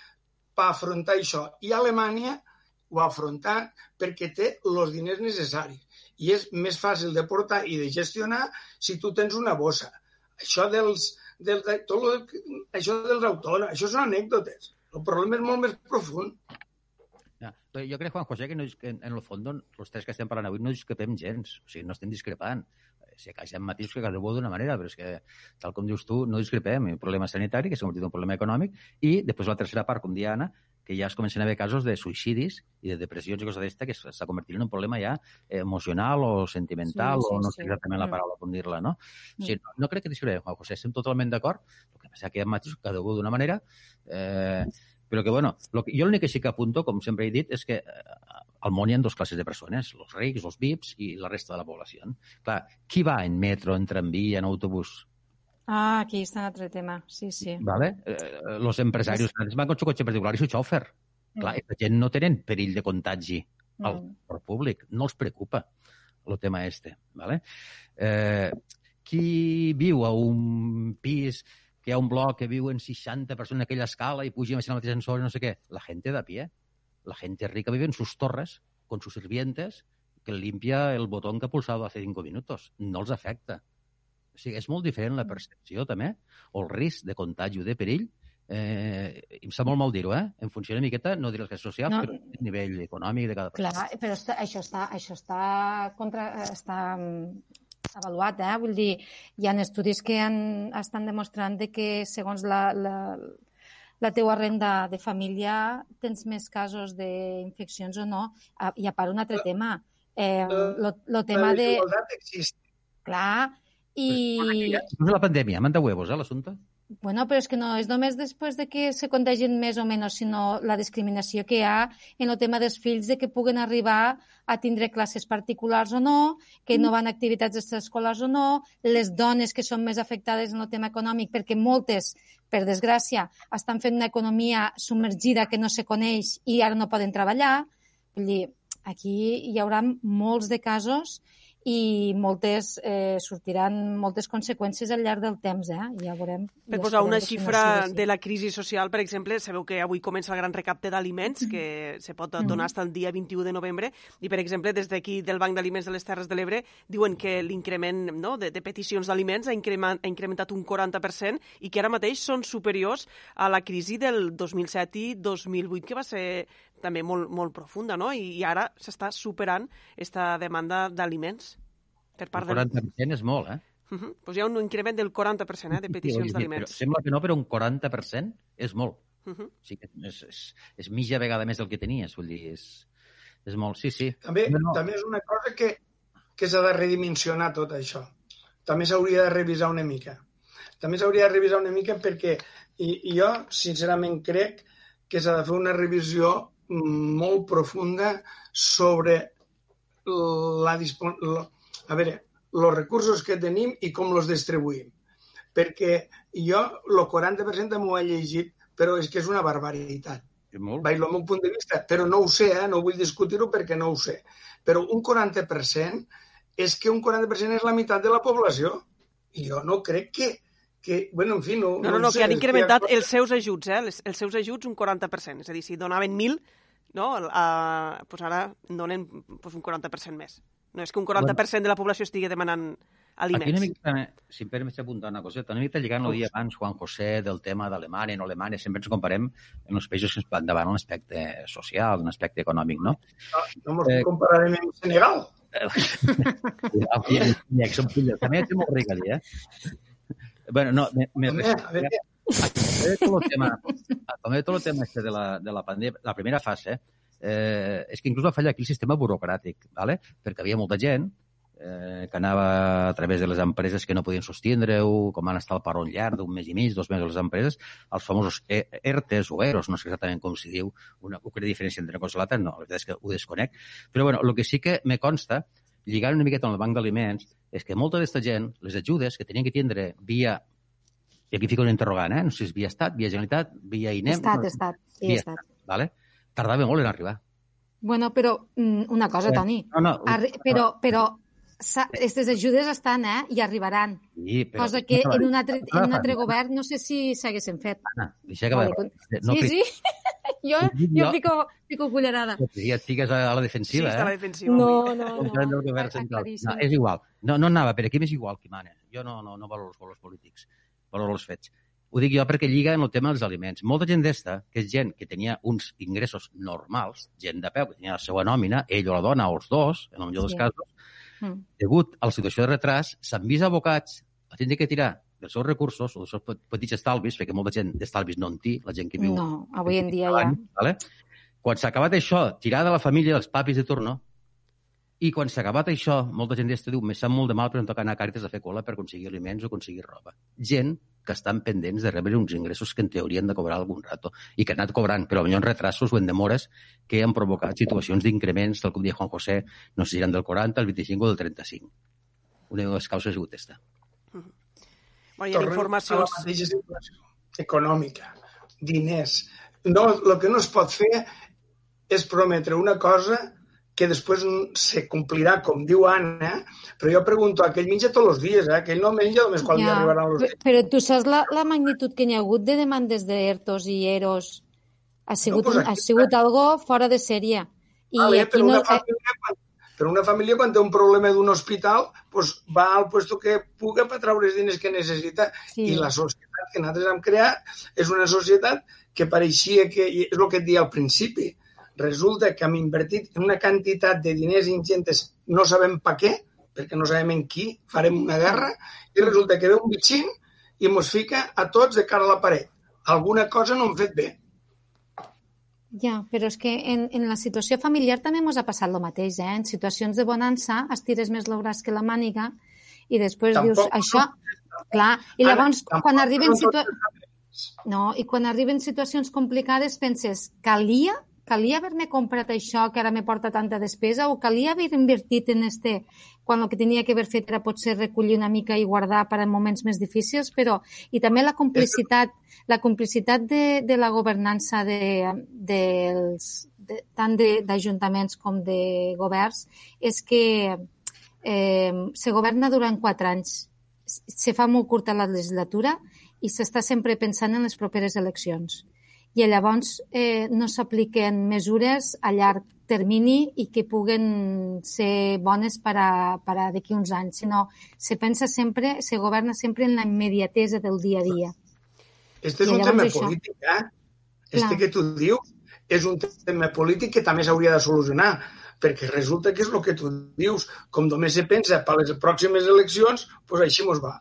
per afrontar això. I Alemanya ho ha afrontat perquè té els diners necessaris. I és més fàcil de portar i de gestionar si tu tens una bossa. Això dels, dels, tot el, això dels autònoms, això són anècdotes. El problema és molt més profund. Ja. Jo crec, Juan José, que, no, que en el fons els tres que estem parlant avui no discrepem gens, o sigui, no estem discrepant. Si hi ha matisos que cadascú d'una manera, però és que, tal com dius tu, no discrepem. Un problema sanitari, que s'ha convertit en un problema econòmic, i després la tercera part, com dia Anna, que ja es comencen a haver casos de suïcidis i de depressions i coses d'aquesta que s'està convertint en un problema ja emocional o sentimental sí, sí, o no sé sí. exactament la mm. paraula com dir-la, no? Mm. O sigui, no, no crec que discrepem, Juan José, estem totalment d'acord, el que passa que hi ha matisos, cadascú d'una manera, eh, però que, bueno, lo que, jo l'únic que sí que apunto, com sempre he dit, és que eh, al món hi ha dues classes de persones, els rics, els VIPs i la resta de la població. Clar, qui va en metro, en tramvia, en autobús? Ah, aquí està un altre tema, sí, sí. Vale? Eh, los empresaris sí. van con su cotxe particular i su xòfer. Mm. Clar, la gent no tenen perill de contagi al mm. públic, no els preocupa el tema este. Vale? Eh, qui viu a un pis que hi ha un bloc que viuen 60 persones en aquella escala i pugem a la mateixa ascensor no sé què. La gent de pie, la gent rica vive en sus torres con sus sirvientes que limpia el botón que ha pulsado hace cinco minutos. No els afecta. O sigui, és molt diferent la percepció, també, o el risc de contagi o de perill. Eh, em sap molt mal dir-ho, eh? En funció una miqueta, no diré les classes socials, no. però a nivell econòmic de cada persona. Clar, però està, això està, això està, contra, està avaluat, eh? Vull dir, hi ha estudis que han, estan demostrant de que segons la, la, la teua renda de família tens més casos d'infeccions o no. I a part un altre tema, eh, lo, lo tema de... La existe. Clar, i... la pandèmia, manda huevos, eh, l'assumpte? Bueno, però és que no és només després de que se contagien més o menys, sinó la discriminació que hi ha en el tema dels fills de que puguen arribar a tindre classes particulars o no, que no van a activitats extraescolars o no, les dones que són més afectades en el tema econòmic, perquè moltes, per desgràcia, estan fent una economia submergida que no se coneix i ara no poden treballar. Vull dir, aquí hi haurà molts de casos i moltes, eh, sortiran moltes conseqüències al llarg del temps, eh? Ja veurem. Per ja posar una xifra de la crisi social, per exemple, sabeu que avui comença el gran recapte d'aliments, que se pot donar fins al dia 21 de novembre, i, per exemple, des d'aquí del Banc d'Aliments de les Terres de l'Ebre diuen que l'increment no, de, de peticions d'aliments ha, ha incrementat un 40% i que ara mateix són superiors a la crisi del 2007 i 2008, que va ser també molt, molt profunda, no? I, i ara s'està superant aquesta demanda d'aliments per part del... 40% és molt, eh? Uh -huh. pues hi ha un increment del 40% eh, de peticions d'aliments. Sembla que no, però un 40% és molt. Uh -huh. o sigui, és, és, és mitja vegada més del que tenies, vull dir, és, és molt, sí, sí. També, no. també és una cosa que, que s'ha de redimensionar tot això. També s'hauria de revisar una mica. També s'hauria de revisar una mica perquè i, i jo, sincerament, crec que s'ha de fer una revisió molt profunda sobre la, la a veure, els recursos que tenim i com els distribuïm. Perquè jo el 40% m'ho he llegit, però és que és una barbaritat. Molt. Vaig el meu punt de vista, però no ho sé, eh? no vull discutir-ho perquè no ho sé. Però un 40% és que un 40% és la meitat de la població. I jo no crec que, que bueno, en fi, no... No, no, ho no, sé, que han incrementat ha els seus ajuts, eh? Els, els seus ajuts un 40%. És a dir, si donaven 1.000, no? A, pues ara en donen pues, un 40% més. No és que un 40% de la població estigui demanant Aquí una aliments. mica, si em permets apuntar una coseta, una mica lligant el dia abans, Juan José, del tema d'Alemanya, no Alemanya, sempre ens comparem en els països que ens endavant en l'aspecte social, en l'aspecte econòmic, no? No, no mos Eh, compararem amb Senegal. Ja que som filles. També és molt ric allí, eh? Bueno, no, me, me a veure. De todo el tema, el tema este de la, de la pandèmia, la primera fase, eh, és que inclús va fallar aquí el sistema burocràtic, ¿vale? perquè havia molta gent eh, que anava a través de les empreses que no podien sostindre-ho, com van estar al paron llarg d'un mes i mig, dos mesos les empreses, els famosos E- ERTES o EROS, no sé exactament com s'hi diu, una, una diferència entre una cosa i l'altra, no, la veritat és que ho desconec. Però bueno, el que sí que me consta, lligant una miqueta amb el banc d'aliments, és que molta d'aquesta gent, les ajudes que tenien que tindre via i aquí fico un interrogant, eh? No sé si és via Estat, via Generalitat, via INEM... Estat, no, estat, sí, via estat. Vale? Tardava molt en arribar. Bueno, però mm, una cosa, Eh, Toni. no, no, Arri però, però aquestes ajudes estan, eh? I arribaran. Sí, però... Cosa que en un altre, en un altre govern no sé si s'haguessin fet. Anna, deixa acabar. Vale, no sí, sí. jo, jo Jo- fico, fico cullerada. Sí, ja et fiques a la defensiva, Sí, eh? està a la defensiva. No, no, no. claríssim. No, és igual. No, no anava, per aquí m'és igual qui mana. Jo no, no, no valoro els valors polítics, valoro els fets. Ho dic jo perquè lliga en el tema dels aliments. Molta gent d'esta, que és gent que tenia uns ingressos normals, gent de peu, que tenia la seva nòmina, ell o la dona, o els dos, en el millor dels Sí. casos, Mm. degut a la situació de retras, s'han vist abocats a tindre que tirar dels seus recursos o dels seus pe- petits estalvis, perquè molta gent d'estalvis no en té, la gent que viu... No, avui en dia ja. Vale? Quan s'ha acabat això, tirar de la família dels papis de turno, i quan s'ha acabat això, molta gent d'este diu, me sap molt de mal, però em toca anar a Càritas a fer cola per aconseguir aliments o aconseguir roba. Gent que estan pendents de rebre uns ingressos que en teoria han de cobrar algun rato i que han anat cobrant, però potser en retrasos o en demores que han provocat situacions d'increments, tal com deia Juan José, no sé si eren del 40, el 25 o del 35. Una de les causes ha sigut esta. Bueno, hi ha Tornem informacions... a la mateixa situació econòmica, diners. No, el que no es pot fer és prometre una cosa que després se complirà, com diu Anna, però jo pregunto, aquell menja tots els dies, eh? aquell no menja només quan li Ja, arribaran els pe- Però tu saps la, la magnitud que n'hi ha hagut de demandes d'ERTOs i EROs? Ha sigut, pues un, aquí ha sigut algo fora de sèrie. I Vale, aquí però, no... una família, quan, però una família quan té un problema d'un hospital pues, va al puesto que puga per treure els diners que necessita Sí. i la societat que nosaltres hem creat és una societat que pareixia que, és el que et deia al principi, resulta que hem invertit una quantitat de diners ingentes, no sabem per què, perquè no sabem en qui farem una guerra, i resulta que ve un bitxín i ens fica a tots de cara a la paret. Alguna cosa no hem fet bé. Ja, però és que en, en la situació familiar també ens ha passat el mateix, eh? En situacions de bonança estires més el braç que la màniga i després Tampoc dius, no. això... Clar, i Ara, llavors tampoc quan arriben, no tot situa... no, i quan arriben situacions complicades penses, calia calia haver-me comprat això que ara me porta tanta despesa o calia haver invertit en este quan el que tenia que haver fet era potser recollir una mica i guardar per a moments més difícils, però i també la complicitat, la complicitat de, de la governança de, dels, de, tant de- d'ajuntaments com de governs és que eh, se governa durant quatre anys. Se fa molt curta la legislatura i s'està sempre pensant en les properes eleccions. I llavors eh, no s'apliquen mesures a llarg termini i que puguen ser bones per a, per a d'aquí uns anys, sinó se pensa sempre, se governa sempre en la immediatesa del dia a dia. Este és un tema això- polític, eh? Este Clar. que tu dius és un tema polític que també s'hauria de solucionar, perquè resulta que és el que tu dius. Com només se pensa per les pròximes eleccions, doncs així mos va.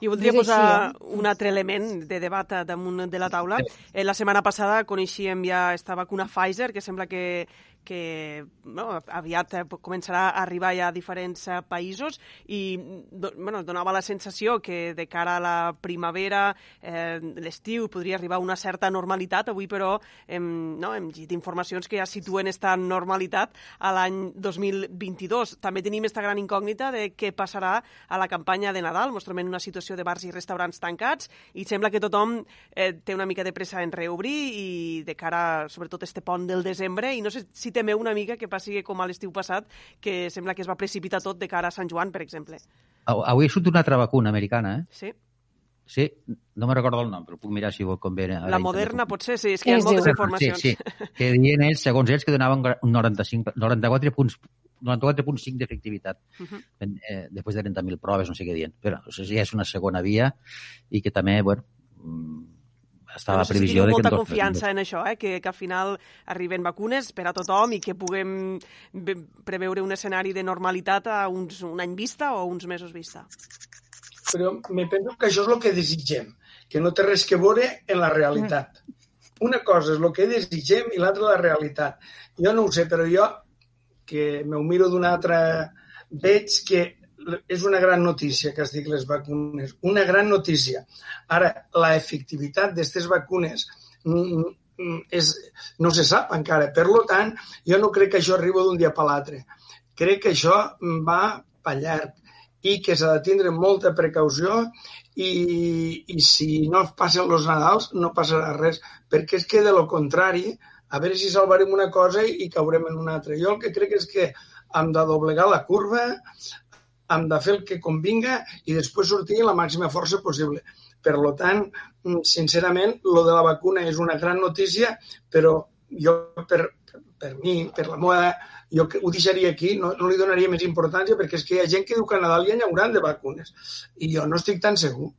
I voldria És així, posar eh? un altre element de debat damunt de la taula. Eh, la setmana passada coneixíem ja esta vacuna Pfizer, que sembla que, que no, aviat eh, començarà a arribar ja a diferents eh, països i do, bueno, donava la sensació que de cara a la primavera, eh, l'estiu, podria arribar una certa normalitat. Avui, però, hem, no, hem llegit informacions que ja situen esta normalitat a l'any 2022. També tenim esta gran incògnita de què passarà a la campanya de Nadal. Mostrem en una situació de bars i restaurants tancats i sembla que tothom eh, té una mica de pressa en reobrir i de cara, sobretot, este pont del desembre. I no sé si temeu una mica que passi com a l'estiu passat, que sembla que es va precipitar tot de cara a Sant Joan, per exemple. Avui ha sortit una altra vacuna americana, eh? Sí. Sí, no me recordo el nom, però puc mirar si vol convé. La moderna, potser, sí, és que hi ha moltes informacions. Sí, sí, que diuen ells, segons ells, que donaven un 95, 94 punts 94.5 d'efectivitat uh -huh. eh, després de 30.000 proves, no sé què dient. Però o sigui, ja és una segona via i que també, bueno, està no la previsió de que... molta confiança en això, eh? que, que al final arriben vacunes per a tothom i que puguem preveure un escenari de normalitat a uns, un any vista o uns mesos vista. Però me penso que això és el que desitgem, que no té res que veure en la realitat. Una cosa és el que desitgem i l'altra la realitat. Jo no ho sé, però jo, que m'ho miro d'una altra, veig que és una gran notícia que es dic les vacunes, una gran notícia. Ara, la efectivitat d'aquestes vacunes és, no se sap encara. Per tant, jo no crec que això arribi d'un dia per l'altre. Crec que això va per llarg i que s'ha de tindre molta precaució i, i si no passen els Nadals no passarà res, perquè és que de lo contrari, a veure si salvarem una cosa i, i caurem en una altra. Jo el que crec és que hem de doblegar la curva, hem de fer el que convinga i després sortir la màxima força possible. Per tant, sincerament, lo de la vacuna és una gran notícia, però jo, per, per mi, per la meva, jo ho deixaria aquí, no, no li donaria més importància perquè és que hi ha gent que diu que a Nadal ja n'hi hauran de vacunes i jo no estic tan segur.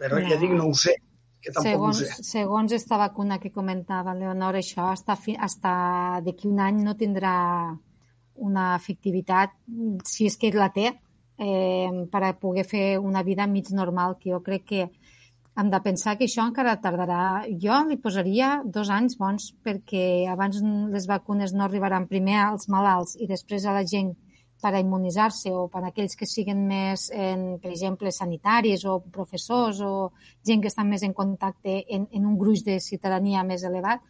Però no. ja dic, no ho sé, que tampoc segons, ho sé. Segons esta vacuna que comentava Leonor, això hasta, fi, hasta d'aquí un any no tindrà una efectivitat, si és que la té, eh, per a poder fer una vida mig normal, que jo crec que hem de pensar que això encara tardarà. Jo li posaria dos anys bons perquè abans les vacunes no arribaran primer als malalts i després a la gent per a immunitzar-se o per a aquells que siguen més, en, per exemple, sanitaris o professors o gent que està més en contacte en, en un gruix de ciutadania més elevat,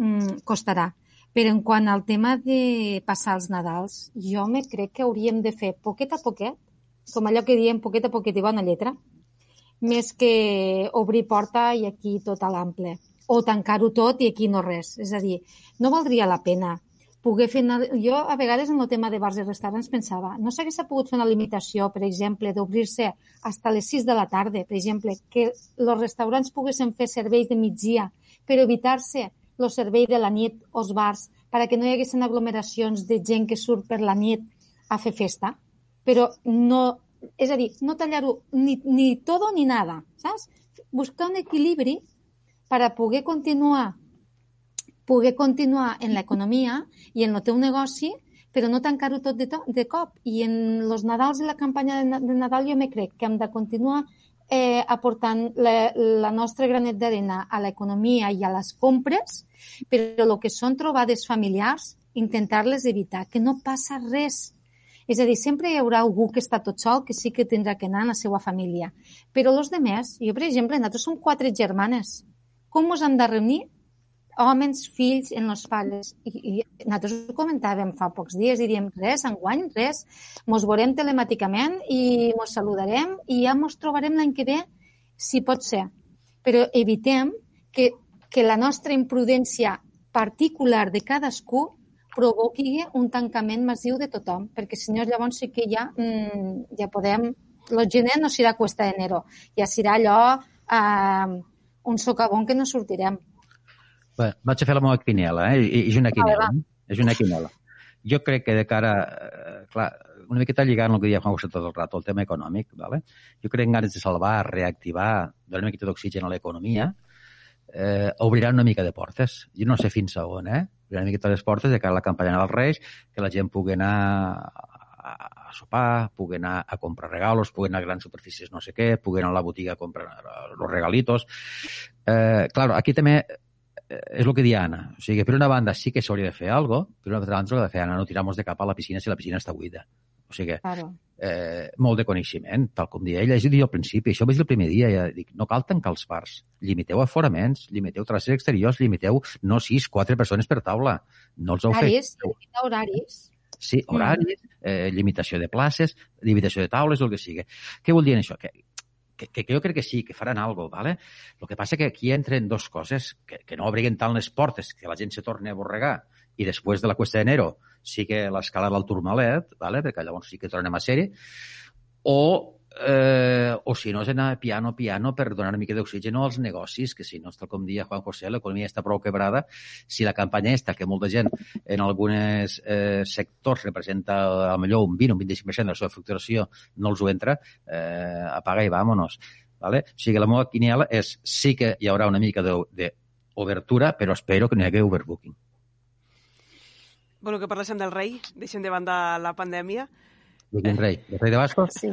mmm, costarà. Però en quant al tema de passar els Nadals, jo me crec que hauríem de fer poquet a poquet, com allò que diem poquet a poquet i bona lletra, més que obrir porta i aquí tot a l'ample, o tancar-ho tot i aquí no res. És a dir, no valdria la pena poder fer... Jo, a vegades, en el tema de bars i restaurants pensava, no s'hagués pogut fer una limitació, per exemple, d'obrir-se fins a les 6 de la tarda, per exemple, que els restaurants poguessin fer servei de migdia per evitar-se el servei de la nit als bars perquè no hi haguessin aglomeracions de gent que surt per la nit a fer festa, però no, és a dir, no tallar-ho ni, ni todo ni nada, saps? Buscar un equilibri per a poder continuar poder continuar en l'economia i en el teu negoci, però no tancar-ho tot de, to de cop. I en els Nadals i la campanya de, de Nadal jo me crec que hem de continuar eh, aportant la, la nostra granet d'arena a l'economia i a les compres, però el que són trobades familiars, intentar-les evitar, que no passa res. És a dir, sempre hi haurà algú que està tot sol que sí que tindrà que anar a la seva família. Però els demés, jo per exemple, nosaltres som quatre germanes. Com ens hem de reunir? Homes, fills, en els pares. I, i nosaltres ho comentàvem fa pocs dies i diem res, enguany, res. Mos veurem telemàticament i mos saludarem i ja mos trobarem l'any que ve, si pot ser. Però evitem que, que la nostra imprudència particular de cadascú provoqui un tancament massiu de tothom, perquè no llavors sí que ja, mmm, ja podem... El gener no serà cuesta de enero, ja serà allò eh, un socavón que no sortirem. Bé, vaig a fer la meva quinela, eh? És una quinela. Eh? És una quinela. Jo crec que de cara... Eh, clar, una miqueta lligant el que José tot el rato, el tema econòmic, ¿vale? jo crec que en ganes de salvar, reactivar, donar una miqueta d'oxigen a l'economia, eh, obriran una mica de portes. Jo no sé fins a on, eh? Obriran una miqueta les portes de cara a la campanya dels Reis, que la gent pugui anar a, a sopar, pugui anar a comprar regalos, pugui anar a grans superfícies no sé què, pugui anar a la botiga a comprar els regalitos. Eh, claro, aquí també és el que dia Anna. O sigui, per una banda sí que s'hauria de fer alguna cosa, per una altra banda ha de fer Anna, no tirar-nos de cap a la piscina si la piscina està buida. O sigui, Claro. eh, molt de coneixement, tal com deia ella. És dir, al principi, això ho vaig dir el primer dia, ja dic, no cal tancar els bars. Limiteu aforaments, limiteu traces exteriors, limiteu no sis, quatre persones per taula. No els Horaris, ofeu. horaris. Sí, horaris, eh, limitació de places, limitació de taules, el que sigui. Què vol dir això? Que, que, que, jo crec que sí, que faran alguna cosa, ¿vale? El que passa que aquí entren dos coses, que, que no obriguen tant les portes, que la gent se torni a borregar, i després de la Cuesta d'Enero sí que l'escalada al Turmalet, ¿vale? perquè llavors sí que tornem a ser o, eh, o si no és anar piano piano per donar una mica d'oxigen als negocis, que si no, tal com dia Juan José, l'economia està prou quebrada, si la campanya està, que molta gent en alguns eh, sectors representa a millor un 20 o un 25% de la seva facturació, no els ho entra, eh, apaga i vámonos. ¿vale? O sigui, la meva quiniela és sí que hi haurà una mica d'obertura, però espero que no hi hagi overbooking. Bueno, que parléssim del rei, deixem de banda la pandèmia. De quin rei? De rei de Bascos? Sí.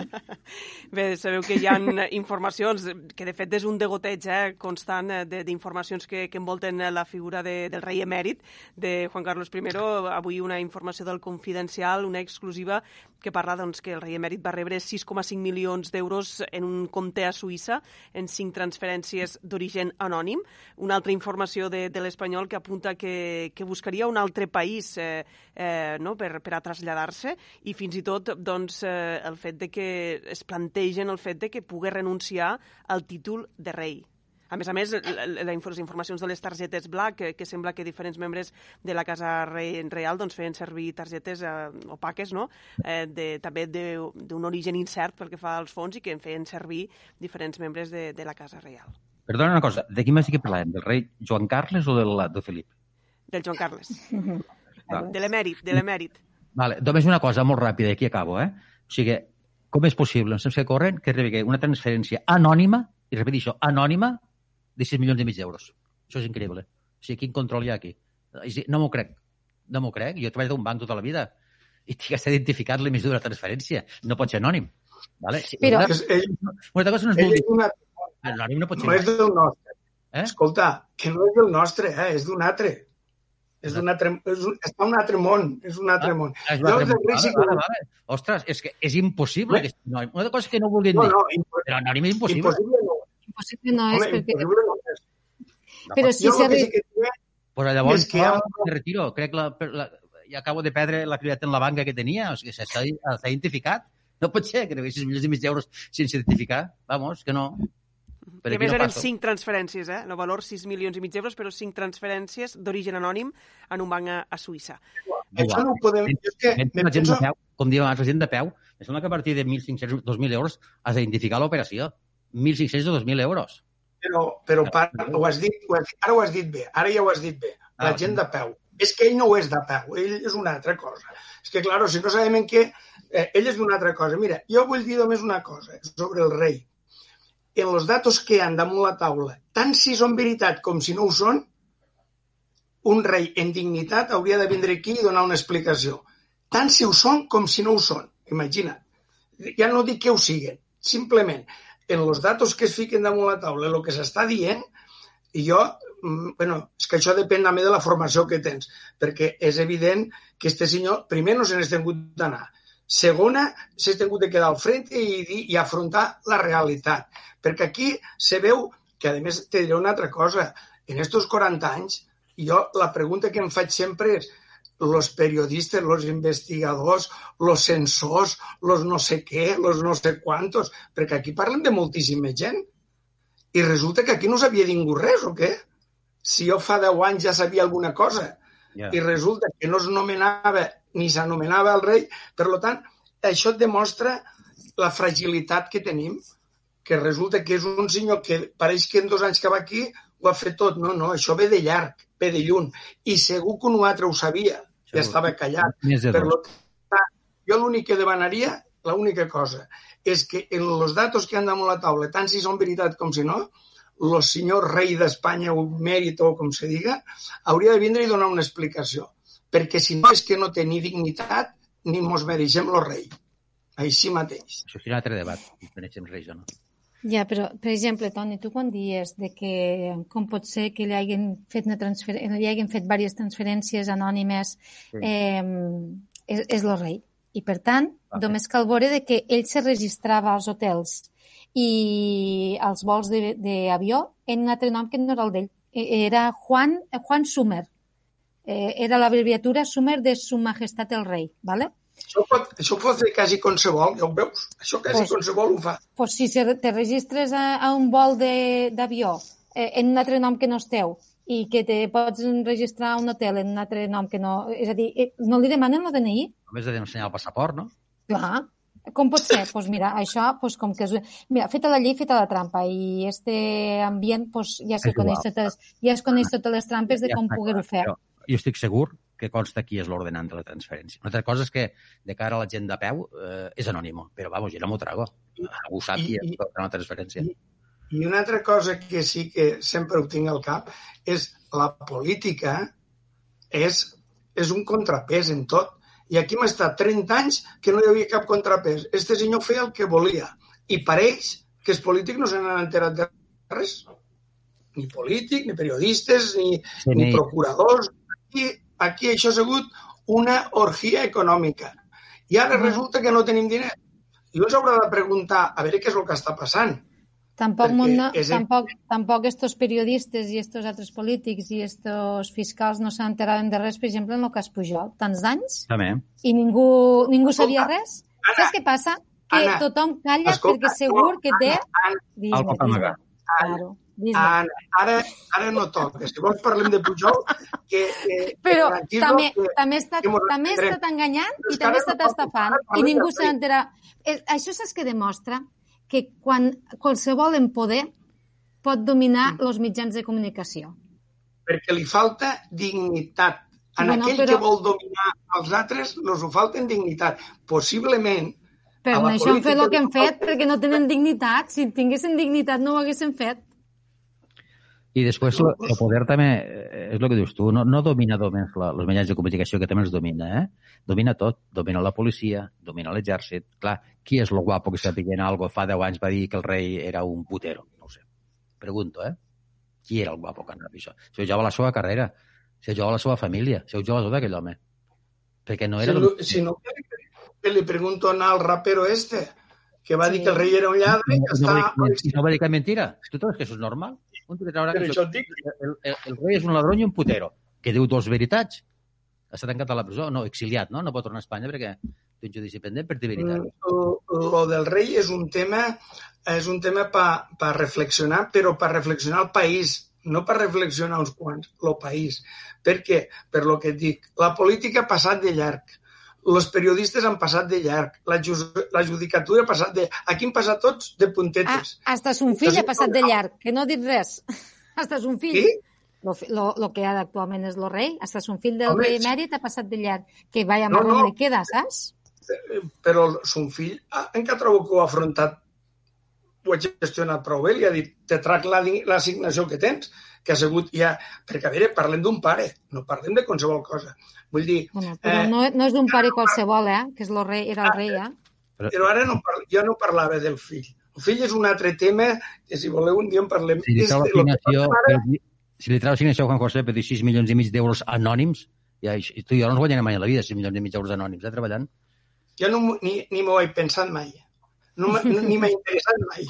Bé, sabeu que hi ha informacions, que de fet és un degoteig eh, constant eh, de- d'informacions que, que envolten la figura de, del rei emèrit, de Juan Carlos I. Avui una informació del Confidencial, una exclusiva, que parla doncs, que el rei emèrit va rebre 6,5 milions d'euros en un compte a Suïssa en cinc transferències d'origen anònim. Una altra informació de, de l'Espanyol que apunta que, que buscaria un altre país eh, eh, no? per, per a traslladar-se i fins i tot doncs, eh, el fet de que es plantegen el fet de que pugui renunciar al títol de rei. A més a més, la, la, la, les informacions de les targetes Black, que, que sembla que diferents membres de la Casa Real doncs, feien servir targetes eh, opaques, no? eh, de, també de- d'un origen incert pel que fa als fons i que en feien servir diferents membres de, de la Casa Reial. Perdona una cosa, de qui dit que parlàvem? Del rei Joan Carles o del, de Felip? Del Joan Carles. De l'emèrit, de l'emèrit. Vale, només una cosa molt ràpida, aquí acabo, eh? O sigui, com és possible, en temps que corren, que rebi una transferència anònima, i repeteixo, anònima, de 6 milions i mig d'euros. Això és increïble. O sigui, quin control hi ha aquí? És No m'ho crec. No m'ho crec. Jo he treballat a un banc tota la vida i tinc que estar identificat l'emissió de la transferència. No pot ser anònim. Vale? Sí, Però- una, És- ell- una altra cosa no és és una- L'anònim no pot ser No és anònim. del nostre. Eh? Escolta, que no és del nostre, eh? és d'un altre. És d'un altre, és un, està un altre món, és un altre món. Ah, és Jo un altre món. Vale, que- vale, vale. Ostres, és que és impossible. Que... No, una cosa és que no vulguin No, dir. no, Però anònim és impossible. Impossible no. Impossible no és Home, perquè... impossible no és. Però si s'ha de... sí que tinc Pues llavors, És que ha- me retiro. Crec la, la, ja acabo de perdre la creativitat en la banca que tenia. O sigui, s'està identificat. No pot ser que rebessis milions i mig d'euros sense identificar. Vamos, que no. Per I a més no eren passo. cinc transferències, eh? El valor 6 milions i mig d'euros, però cinc transferències d'origen anònim en un banc a, a Suïssa. Això no ho podem... És que la gent de peu, com diuen abans, la gent de peu, em sembla que a partir de 1.500, 2.000 euros has d'identificar l'operació. 1.500 o 2.000 euros. Però, però pa, ho has dit, ho has, ara ho has dit bé, ara ja ho has dit bé. La Ah, gent de peu. És que ell no ho és de peu, ell és una altra cosa. És que, claro, si no sabem en què... Eh, ell és d'una altra cosa. Mira, jo vull dir només una cosa sobre el rei. En els datos que han damunt la taula, tant si són veritat com si no ho són, un rei en dignitat hauria de vindre aquí i donar una explicació. Tant si ho són com si no ho són. Imagina't. Ja no dic que ho siguen. Simplement, en els datos que es fiquen damunt la taula, el que s'està dient, i jo, mm, bueno, és que això depèn també de la formació que tens, perquè és evident que este senyor, primer, no se n'és tingut d'anar. Segona, s'ha tingut de quedar al frente i, dir- i afrontar la realitat. Perquè aquí se veu que, a més, te diré una altra cosa. En estos 40 anys, jo la pregunta que em faig sempre és los periodistes, los investigadors, los censors, los no sé què, los no sé quantos, perquè aquí parlen de moltíssima gent. I resulta que aquí no sabia ningú res, o què? Si jo fa 10 anys ja sabia alguna cosa Ja. i resulta que no es nomenava ni s'anomenava el rei, per lo tant, això demostra la fragilitat que tenim, que resulta que és un senyor que pareix que en dos anys que va aquí ho ha fet tot. No, no, això ve de llarg, ve de lluny. I segur que un altre ho sabia, Segur. estava callat. Més de Per dos. lo tant, jo l'únic que demanaria, l'única cosa, és que en els datos que han damunt la taula, tant si són veritat com si no, el senyor rei d'Espanya o mèrit o com se diga, hauria de vindre i donar una explicació. Perquè si no és que no té ni dignitat ni mos mereixem lo rei. Així mateix. Això és un altre debat, si coneixem reis o no. Ja, però, per exemple, Toni, tu quan dies de que com pot ser que li hagin fet, una transfer... li hagin fet diverses transferències anònimes sí. eh, és, és el rei. I, per tant, okay. només cal veure de que ell se registrava als hotels i als vols d'avió en un altre nom que no era el d'ell. E, era Juan, Juan Sumer. Eh, era l'abreviatura Sumer de Su Majestat el Rei, ¿vale? Això pot, això pot fer quasi qualsevol, ja ho veus? Això quasi pues, qualsevol ho fa. Pues si te registres a, a un vol d'avió eh, en un altre nom que no és teu i que te pots registrar a un hotel en un altre nom que no... És a dir, eh, no li demanen el DNI? Només de d'ensenyar el passaport, no? Clar. Com pot ser? Doncs pues mira, això, pues com que és... Mira, feta la llei, feta la trampa. I este ambient, pues, ja se coneix totes, ja es coneix totes les trampes de com poder-ho fer. Jo, jo estic segur que consta qui és l'ordenant de la transferència. Una altra cosa és que, de cara a la gent de peu, eh, és anònimo, però, vamos, jo no m'ho trago. Algú sap qui és la transferència. I, I una altra cosa que sí que sempre ho tinc al cap és la política és, és un contrapès en tot. I aquí hem estat 30 anys que no hi havia cap contrapès. Este senyor feia el que volia. I pareix que els polítics no se n'han enterat de res. Ni polític, ni periodistes, ni, sí, ni procuradors. I aquí això ha sigut una orgia econòmica. I ara -huh. resulta que no tenim diners. I uns haurà de preguntar a veure què és el que està passant. Tampoc, no, és... tampoc, tampoc estos periodistes i estos altres polítics i estos fiscals no s'enteraven de res, per exemple, en el cas Pujol. Tants d'anys També. i ningú, ningú sabia res. Anna, Saps què passa? Que Anna, tothom calla escolta, perquè segur que té... Anna, Anna, el pot amagar. Claro. Ara, ara, ara no toca. Si vols parlem de Pujol, que... que Però que també, que, també, està, que també ha estat enganyant i també ha estat estafant i ningú s'ha enterat. Això saps que demostra? Que quan qualsevol en poder pot dominar els mm. mitjans de comunicació. Perquè li falta dignitat. En bueno, aquell però... que vol dominar els altres, els ho falten dignitat. Possiblement, però això han fet el que han fet perquè no tenen dignitat. Si tinguessin dignitat no ho haguessin fet. I després el poder també, eh, és el que dius tu, no, no domina només els mitjans de comunicació, que també els domina, eh? Domina tot. Domina la policia, domina l'exèrcit. Clar, qui és el guapo que sapiguent algo fa 10 anys va dir que el rei era un putero? No ho sé. Pregunto, eh? Qui era el guapo que anava això? Si ho jugava la seva carrera, si ho jugava la seva família, si ho jugava tot aquell home. Perquè no era... Si, el... si no, que li pregunto al rapero este, que va sí. dir que el rei era un lladre que no, està... No, no va dir que mentira. Tu creus que això és normal? Un que traurà que això, el, el, el, rei és un ladrón i un putero, que diu dos veritats. Està tancat a la presó, no, exiliat, no? No pot tornar a Espanya perquè té un judici pendent per dir veritat. Lo del rei és un tema és un tema per pa reflexionar, però per reflexionar el país, no per reflexionar uns quants, el país. Per què? Per lo que et dic, la política ha passat de llarg els periodistes han passat de llarg, la, ju la judicatura ha passat de... Aquí han passat tots de puntetes. Ah, hasta son fill ha passat de llarg, que no ha dit res. hasta son fill. Sí? Lo, lo, lo que actualment és el rei, hasta son fill del Home, rei emèrit ha passat de llarg. Que vaya no, marrón no. li queda, saps? Eh, però son fill encara trobo que ho ha afrontat ho ha gestionat prou bé, li ha dit te trac l'assignació que tens, que ha sigut ja... Perquè, a veure, parlem d'un pare, no parlem de qualsevol cosa. Vull dir... Bueno, però eh, no, no és d'un pare qualsevol, eh? Que és el rei, era el rei, eh? Però ara no parla, jo no parlava del fill. El fill és un altre tema que, si voleu, un dia en parlem. Si li trau assignació, ara... si li trau assignació a Juan José per dir 6 milions i mig d'euros anònims, ja, i tu i jo no ens guanyarem mai a la vida 6 milions i mig d'euros anònims, eh, treballant. Jo no, ni, ni m'ho he pensat mai. No, ni m'ha interessat mai.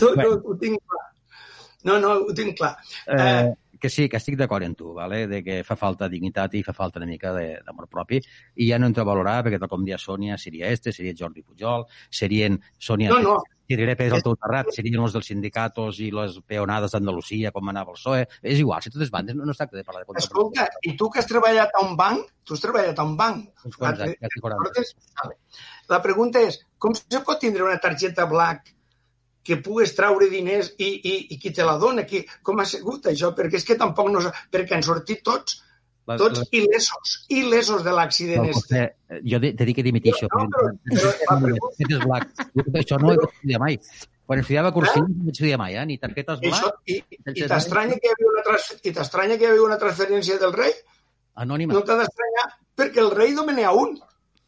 No, no, ho tinc clar. No, no, ho tinc clar. Eh, eh que sí, que estic d'acord amb tu, vale? de que fa falta dignitat i fa falta una mica d'amor propi, i ja no entro a valorar, perquè tal com dia Sònia seria este, seria Jordi Pujol, serien Sònia... No, no. Tiraré Pérez al teu terrat, serien els dels sindicatos i les peonades d'Andalusia, com anava el PSOE. És igual, si totes bandes, no, no es tracta de parlar de... Escolta, i tu que has treballat a un banc, tu has treballat a un banc. Anys, La pregunta és, com se pot tindre una targeta black que pugues traure diners i, i, i qui te la dona, qui, com ha sigut això? Perquè és que tampoc no... Perquè han sortit tots, les, tots les... il·lesos, il·lesos de l'accident no, este. Jo t'he dit que dimitixo. No, però, però, però, això no ho he estudiat mai. Quan estudiava cursiu eh? no vaig estudiar mai, eh? ni targetes black... I, i, i t'estranya que, hi havia una trans, i t'estranya que hi havia una transferència del rei? Anònima. No t'ha d'estranyar perquè el rei nomena un.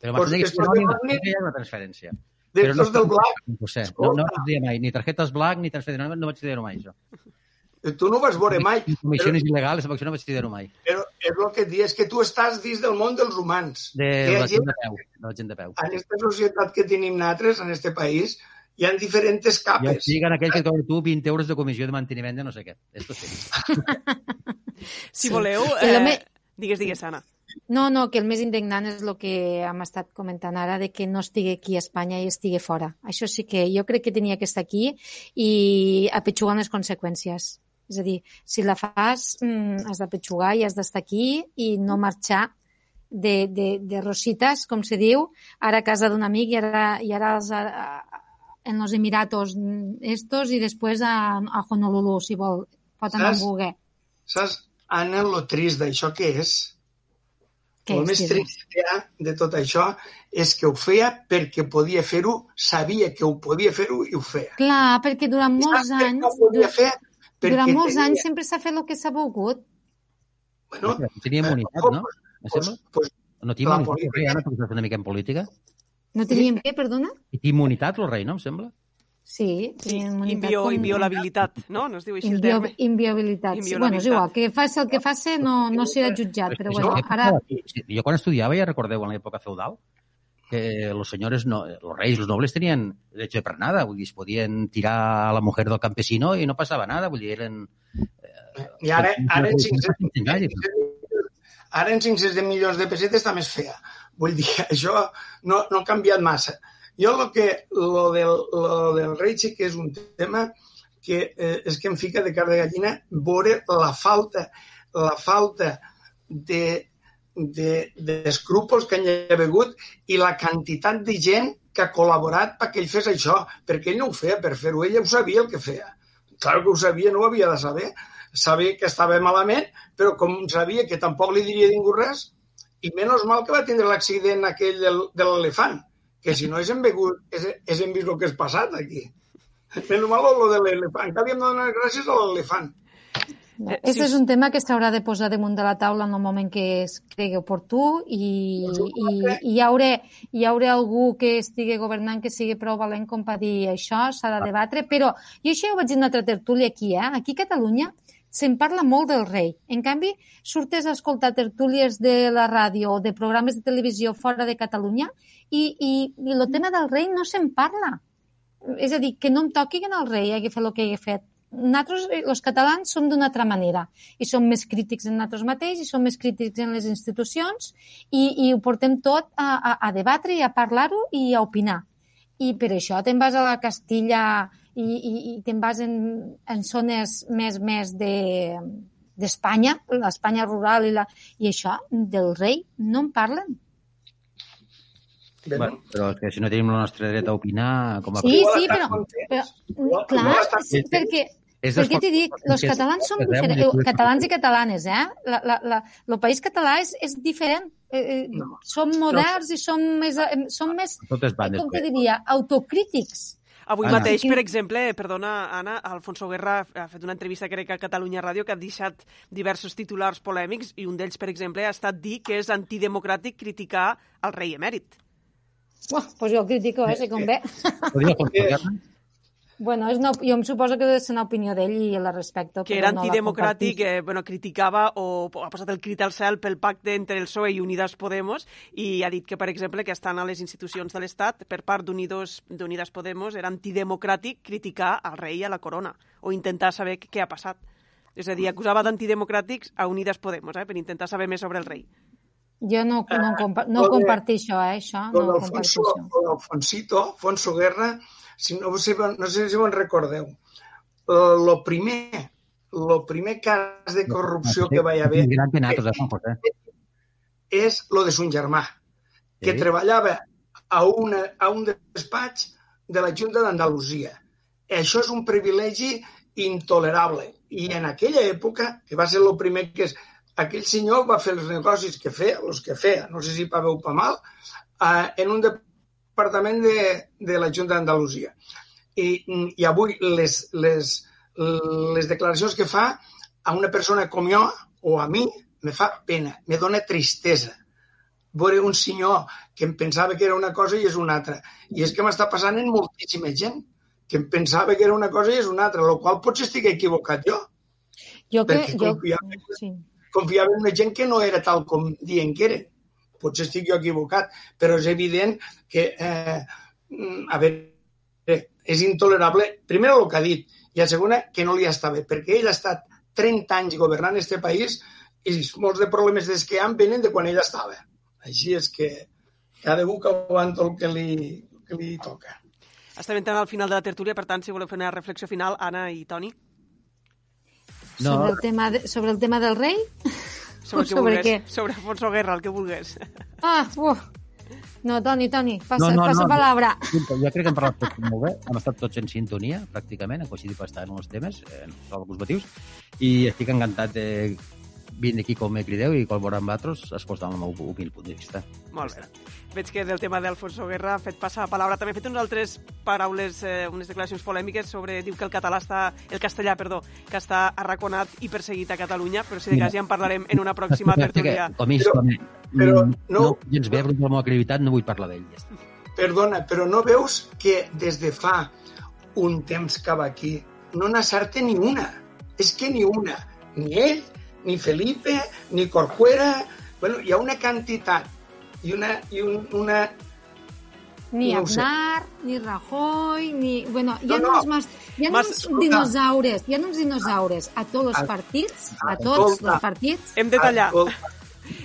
Però m'has pues que, que anònima, no hi ha una transferència. D'estos del Black. José, no, no vaig dir mai, ni tarjetes Black ni transfer de no vaig dir mai, això. Tu no ho vas veure mai. Comissions il·legals, això no vaig dir mai. Però és el que et dic, és que tu estàs dins del món dels humans. De Que la gent de peu. De la gent de peu. En aquesta societat que tenim nosaltres, en este país, hi ha diferents Ja capes. siguen aquells que et cobren tu 20 euros de comissió de manteniment de no sé què. Esto sí. Si voleu... Eh, Digues, digues, Anna. No, no, que el més indignant és el que hem estat comentant ara, de que no estigui aquí a Espanya i estigui fora. Això sí que jo crec que tenia que estar aquí i apetxugant les conseqüències. És a dir, si la fas, mm, has d'apetxugar i has d'estar aquí i no marxar de, de, de rositas, com se diu, ara a casa d'un amic i ara, i ara als, a, a, en els Emiratos mm, estos i després a, a Honolulu, si vol. Pot anar on vulgui. Saps, Anna, lo trist d'això que és? Què el és, més trist que hi ha de tot això és que ho feia perquè podia fer-ho, sabia que ho podia fer-ho i ho feia. Clar, perquè durant molts Saps anys... ho podia fer? Perquè Durant molts tenia- anys sempre s'ha fet el que s'ha volgut. Bueno, Tenia immunitat, no? Pues, sembla? pues, No la immunitat, el rei, ara, perquè una mica en política? No teníem què, perdona? I té immunitat, el rei, no? Em sembla? Sí, immunitat Invio, com- inviolabilitat, no? No es diu així el Invio, terme? inviolabilitat. Sí, bueno, és igual, que faci el que faci no, no serà jutjat, però bueno, Sí, ara... sí, Jo quan estudiava, ja recordeu, en l'època feudal, que los señores, no, los reyes, los nobles tenían derecho de pernada, vull dir, es podien tirar a la mujer del campesino i no passava nada, vull dir, eren... I ara, ara, en 500, Engallis. ara en 500 de milions de pessetes està més fea. Vull dir, això no, no ha canviat massa. Jo lo que, lo del, lo del rei sí que és un tema que eh, és que em fica de cara de gallina veure la falta, la falta de de- d'escrúpols que hi ha hagut i la quantitat de gent que ha col·laborat perquè ell fes això, perquè ell no ho feia per fer-ho, ell ho sabia el que feia. Clar que ho sabia, no ho havia de saber. Sabia que estava malament, però com sabia que tampoc li diria ningú res, i menys mal que va tindre l'accident aquell de l'elefant, que si no haguéssim vegut, haguéssim vist el que és passat aquí. Menys mal lo de l'elefant, que havíem de donar gràcies a l'elefant. Aquest és un tema que s'haurà de posar damunt de la taula en el moment que es cregui oportú i, i, i hi, hauré, hi haurà algú que estigui governant que sigui prou valent com per dir això, s'ha de debatre, però jo això ja ho vaig dir en una altra tertúlia aquí, eh? Aquí a Catalunya se'n parla molt del rei. En canvi, surtes a escoltar tertúlies de la ràdio o de programes de televisió fora de Catalunya i, i, i el tema del rei no se'n parla. És a dir, que no em toquin el rei hagi fet el que hagi fet. Nosaltres, eh, els catalans, som d'una altra manera i som més crítics en nosaltres mateixos i som més crítics en les institucions i, i ho portem tot a, a, a debatre i a parlar-ho i a opinar. I per això te'n vas a la Castilla i, i, i te'n vas en, en zones més, més de d'Espanya, l'Espanya rural i, la, i això, del rei, no en parlen. Bueno, però és que si no tenim el nostre dret a opinar... Com a Sí, sí, però, però clar, sí, perquè, És per dels què t'hi dic? Els catalans veuen diferents, eh, catalans i catalanes, eh? La, la, la, el país català és, és diferent. Eh, eh, no. Som moderns i som més, eh, som més Totes bandes. com te diria, autocrítics. Avui Anna. mateix, per exemple, perdona, Anna, Alfonso Guerra ha fet una entrevista, crec, a Catalunya Ràdio, que ha deixat diversos titulars polèmics, i un d'ells, per exemple, ha estat dir que és antidemocràtic criticar el rei emèrit. Buah, pues jo el critico, eh, si convé. Bueno, és una, jo em suposo que deu ser una opinió d'ell i la respecto. que era no antidemocràtic, compartisc. eh, bueno, criticava o ha posat el crit al cel pel pacte entre el PSOE i Unidas Podemos i ha dit que, per exemple, que estan a les institucions de l'Estat per part d'Unidos d'Unidas Podemos era antidemocràtic criticar al rei i a la corona o intentar saber què ha passat. És a dir, acusava d'antidemocràtics a Unidas Podemos, eh, per intentar saber més sobre el rei. Jo no, no, compa no de- comparteixo, eh, això. Lo No comparteixo. lo d'Alfonsito, Alfonso Guerra, si no, sé, no sé si ho en recordeu, lo primer, lo primer cas de corrupció que va haver gran nosaltres, eh, és lo de son germà, que Sí. treballava a, una, a un despatx de la Junta d'Andalusia. Això és un privilegi intolerable. I en aquella època, que va ser el primer que és, aquell senyor va fer els negocis que feia, els que feia, no sé si pa bé o pa mal, eh, en un departament de, de la Junta d'Andalusia. I, I avui les, les, les declaracions que fa a una persona com jo o a mi me fa pena, me dona tristesa veure un senyor que em pensava que era una cosa i és una altra. I és que m'està passant en moltíssima gent que em pensava que era una cosa i és una altra, el qual potser estic equivocat jo. Jo que... Perquè Jo... confiava, Sí. Confiava en una gent que no era tal com diuen que era. Potser estic jo equivocat, però és evident que, eh, mm, a veure, és intolerable, primer el que ha dit, i a segona, que no li està bé, perquè ell ha estat 30 anys governant este país i molts de problemes des que hi ha venen de quan ell estava. Així és que cadascú que aguanta el que li, que li toca. Estem entrant al final de la tertúlia, per tant, si voleu fer una reflexió final, Anna i Toni. No. Sobre, el tema de, sobre el tema del rei? Sobre, el que sobre vulgues. què? Sobre Alfonso Guerra, el que vulgues. Ah, uf. No, Toni, Toni, passa, no, no, passa no, palabra. Jo, jo crec que hem parlat tot molt bé, hem estat tots en sintonia, pràcticament, hem coincidit bastant en els temes, eh, per alguns motius, i estic encantat de vindre aquí com me crideu i col·laborar amb vosaltres exposant el meu humil punt de vista. Molt bé. Veig que del tema d'Alfonso Guerra ha fet passar la paraula. També ha fet unes altres paraules, eh, unes declaracions polèmiques sobre... Diu que el català està... El castellà, perdó, que està arraconat i perseguit a Catalunya, però si de cas ja en parlarem en una pròxima tertúlia. Com és, com és, Però no, no- gens bé, perquè la meva credibilitat no vull parlar d'ell. Ja està. Perdona, però no veus que des de fa un temps que va aquí no n'acerte ni una? És que ni una. Ni ell, ni Felipe, ni Corcuera... Bueno, hi ha una quantitat i una... I un, una Ni No. Aznar, ni Rajoy, ni... Bueno, hi ha, No, no. uns, mas... hi ha Mas- uns escolta. dinosaures, hi ha uns dinosaures a tots els partits, a tots escolta. els partits. Hem de tallar.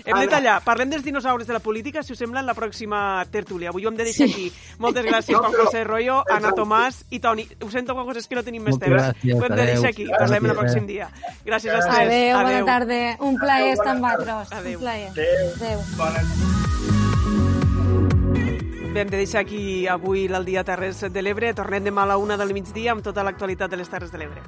Hem de tallar. Parlem dels dinosaures de la política, si us sembla, en la pròxima tertúlia. Avui ho hem de deixar Sí. aquí. Moltes gràcies, No, Juan José Rollo, Anna Exacte. Tomàs i Toni. Ho sento, Juan José, és que no tenim més Moltes temps. gràcies, Ho hem de deixar aquí. Parlem el pròxim dia. Gràcies als tres. Adéu, bona tarda. Un plaer estar amb vosaltres. Adéu. Un plaer. Adéu. Adéu. Bé, hem de deixar aquí avui el dia Terres de l'Ebre. Tornem demà a la una del migdia amb tota l'actualitat de les Terres de l'Ebre.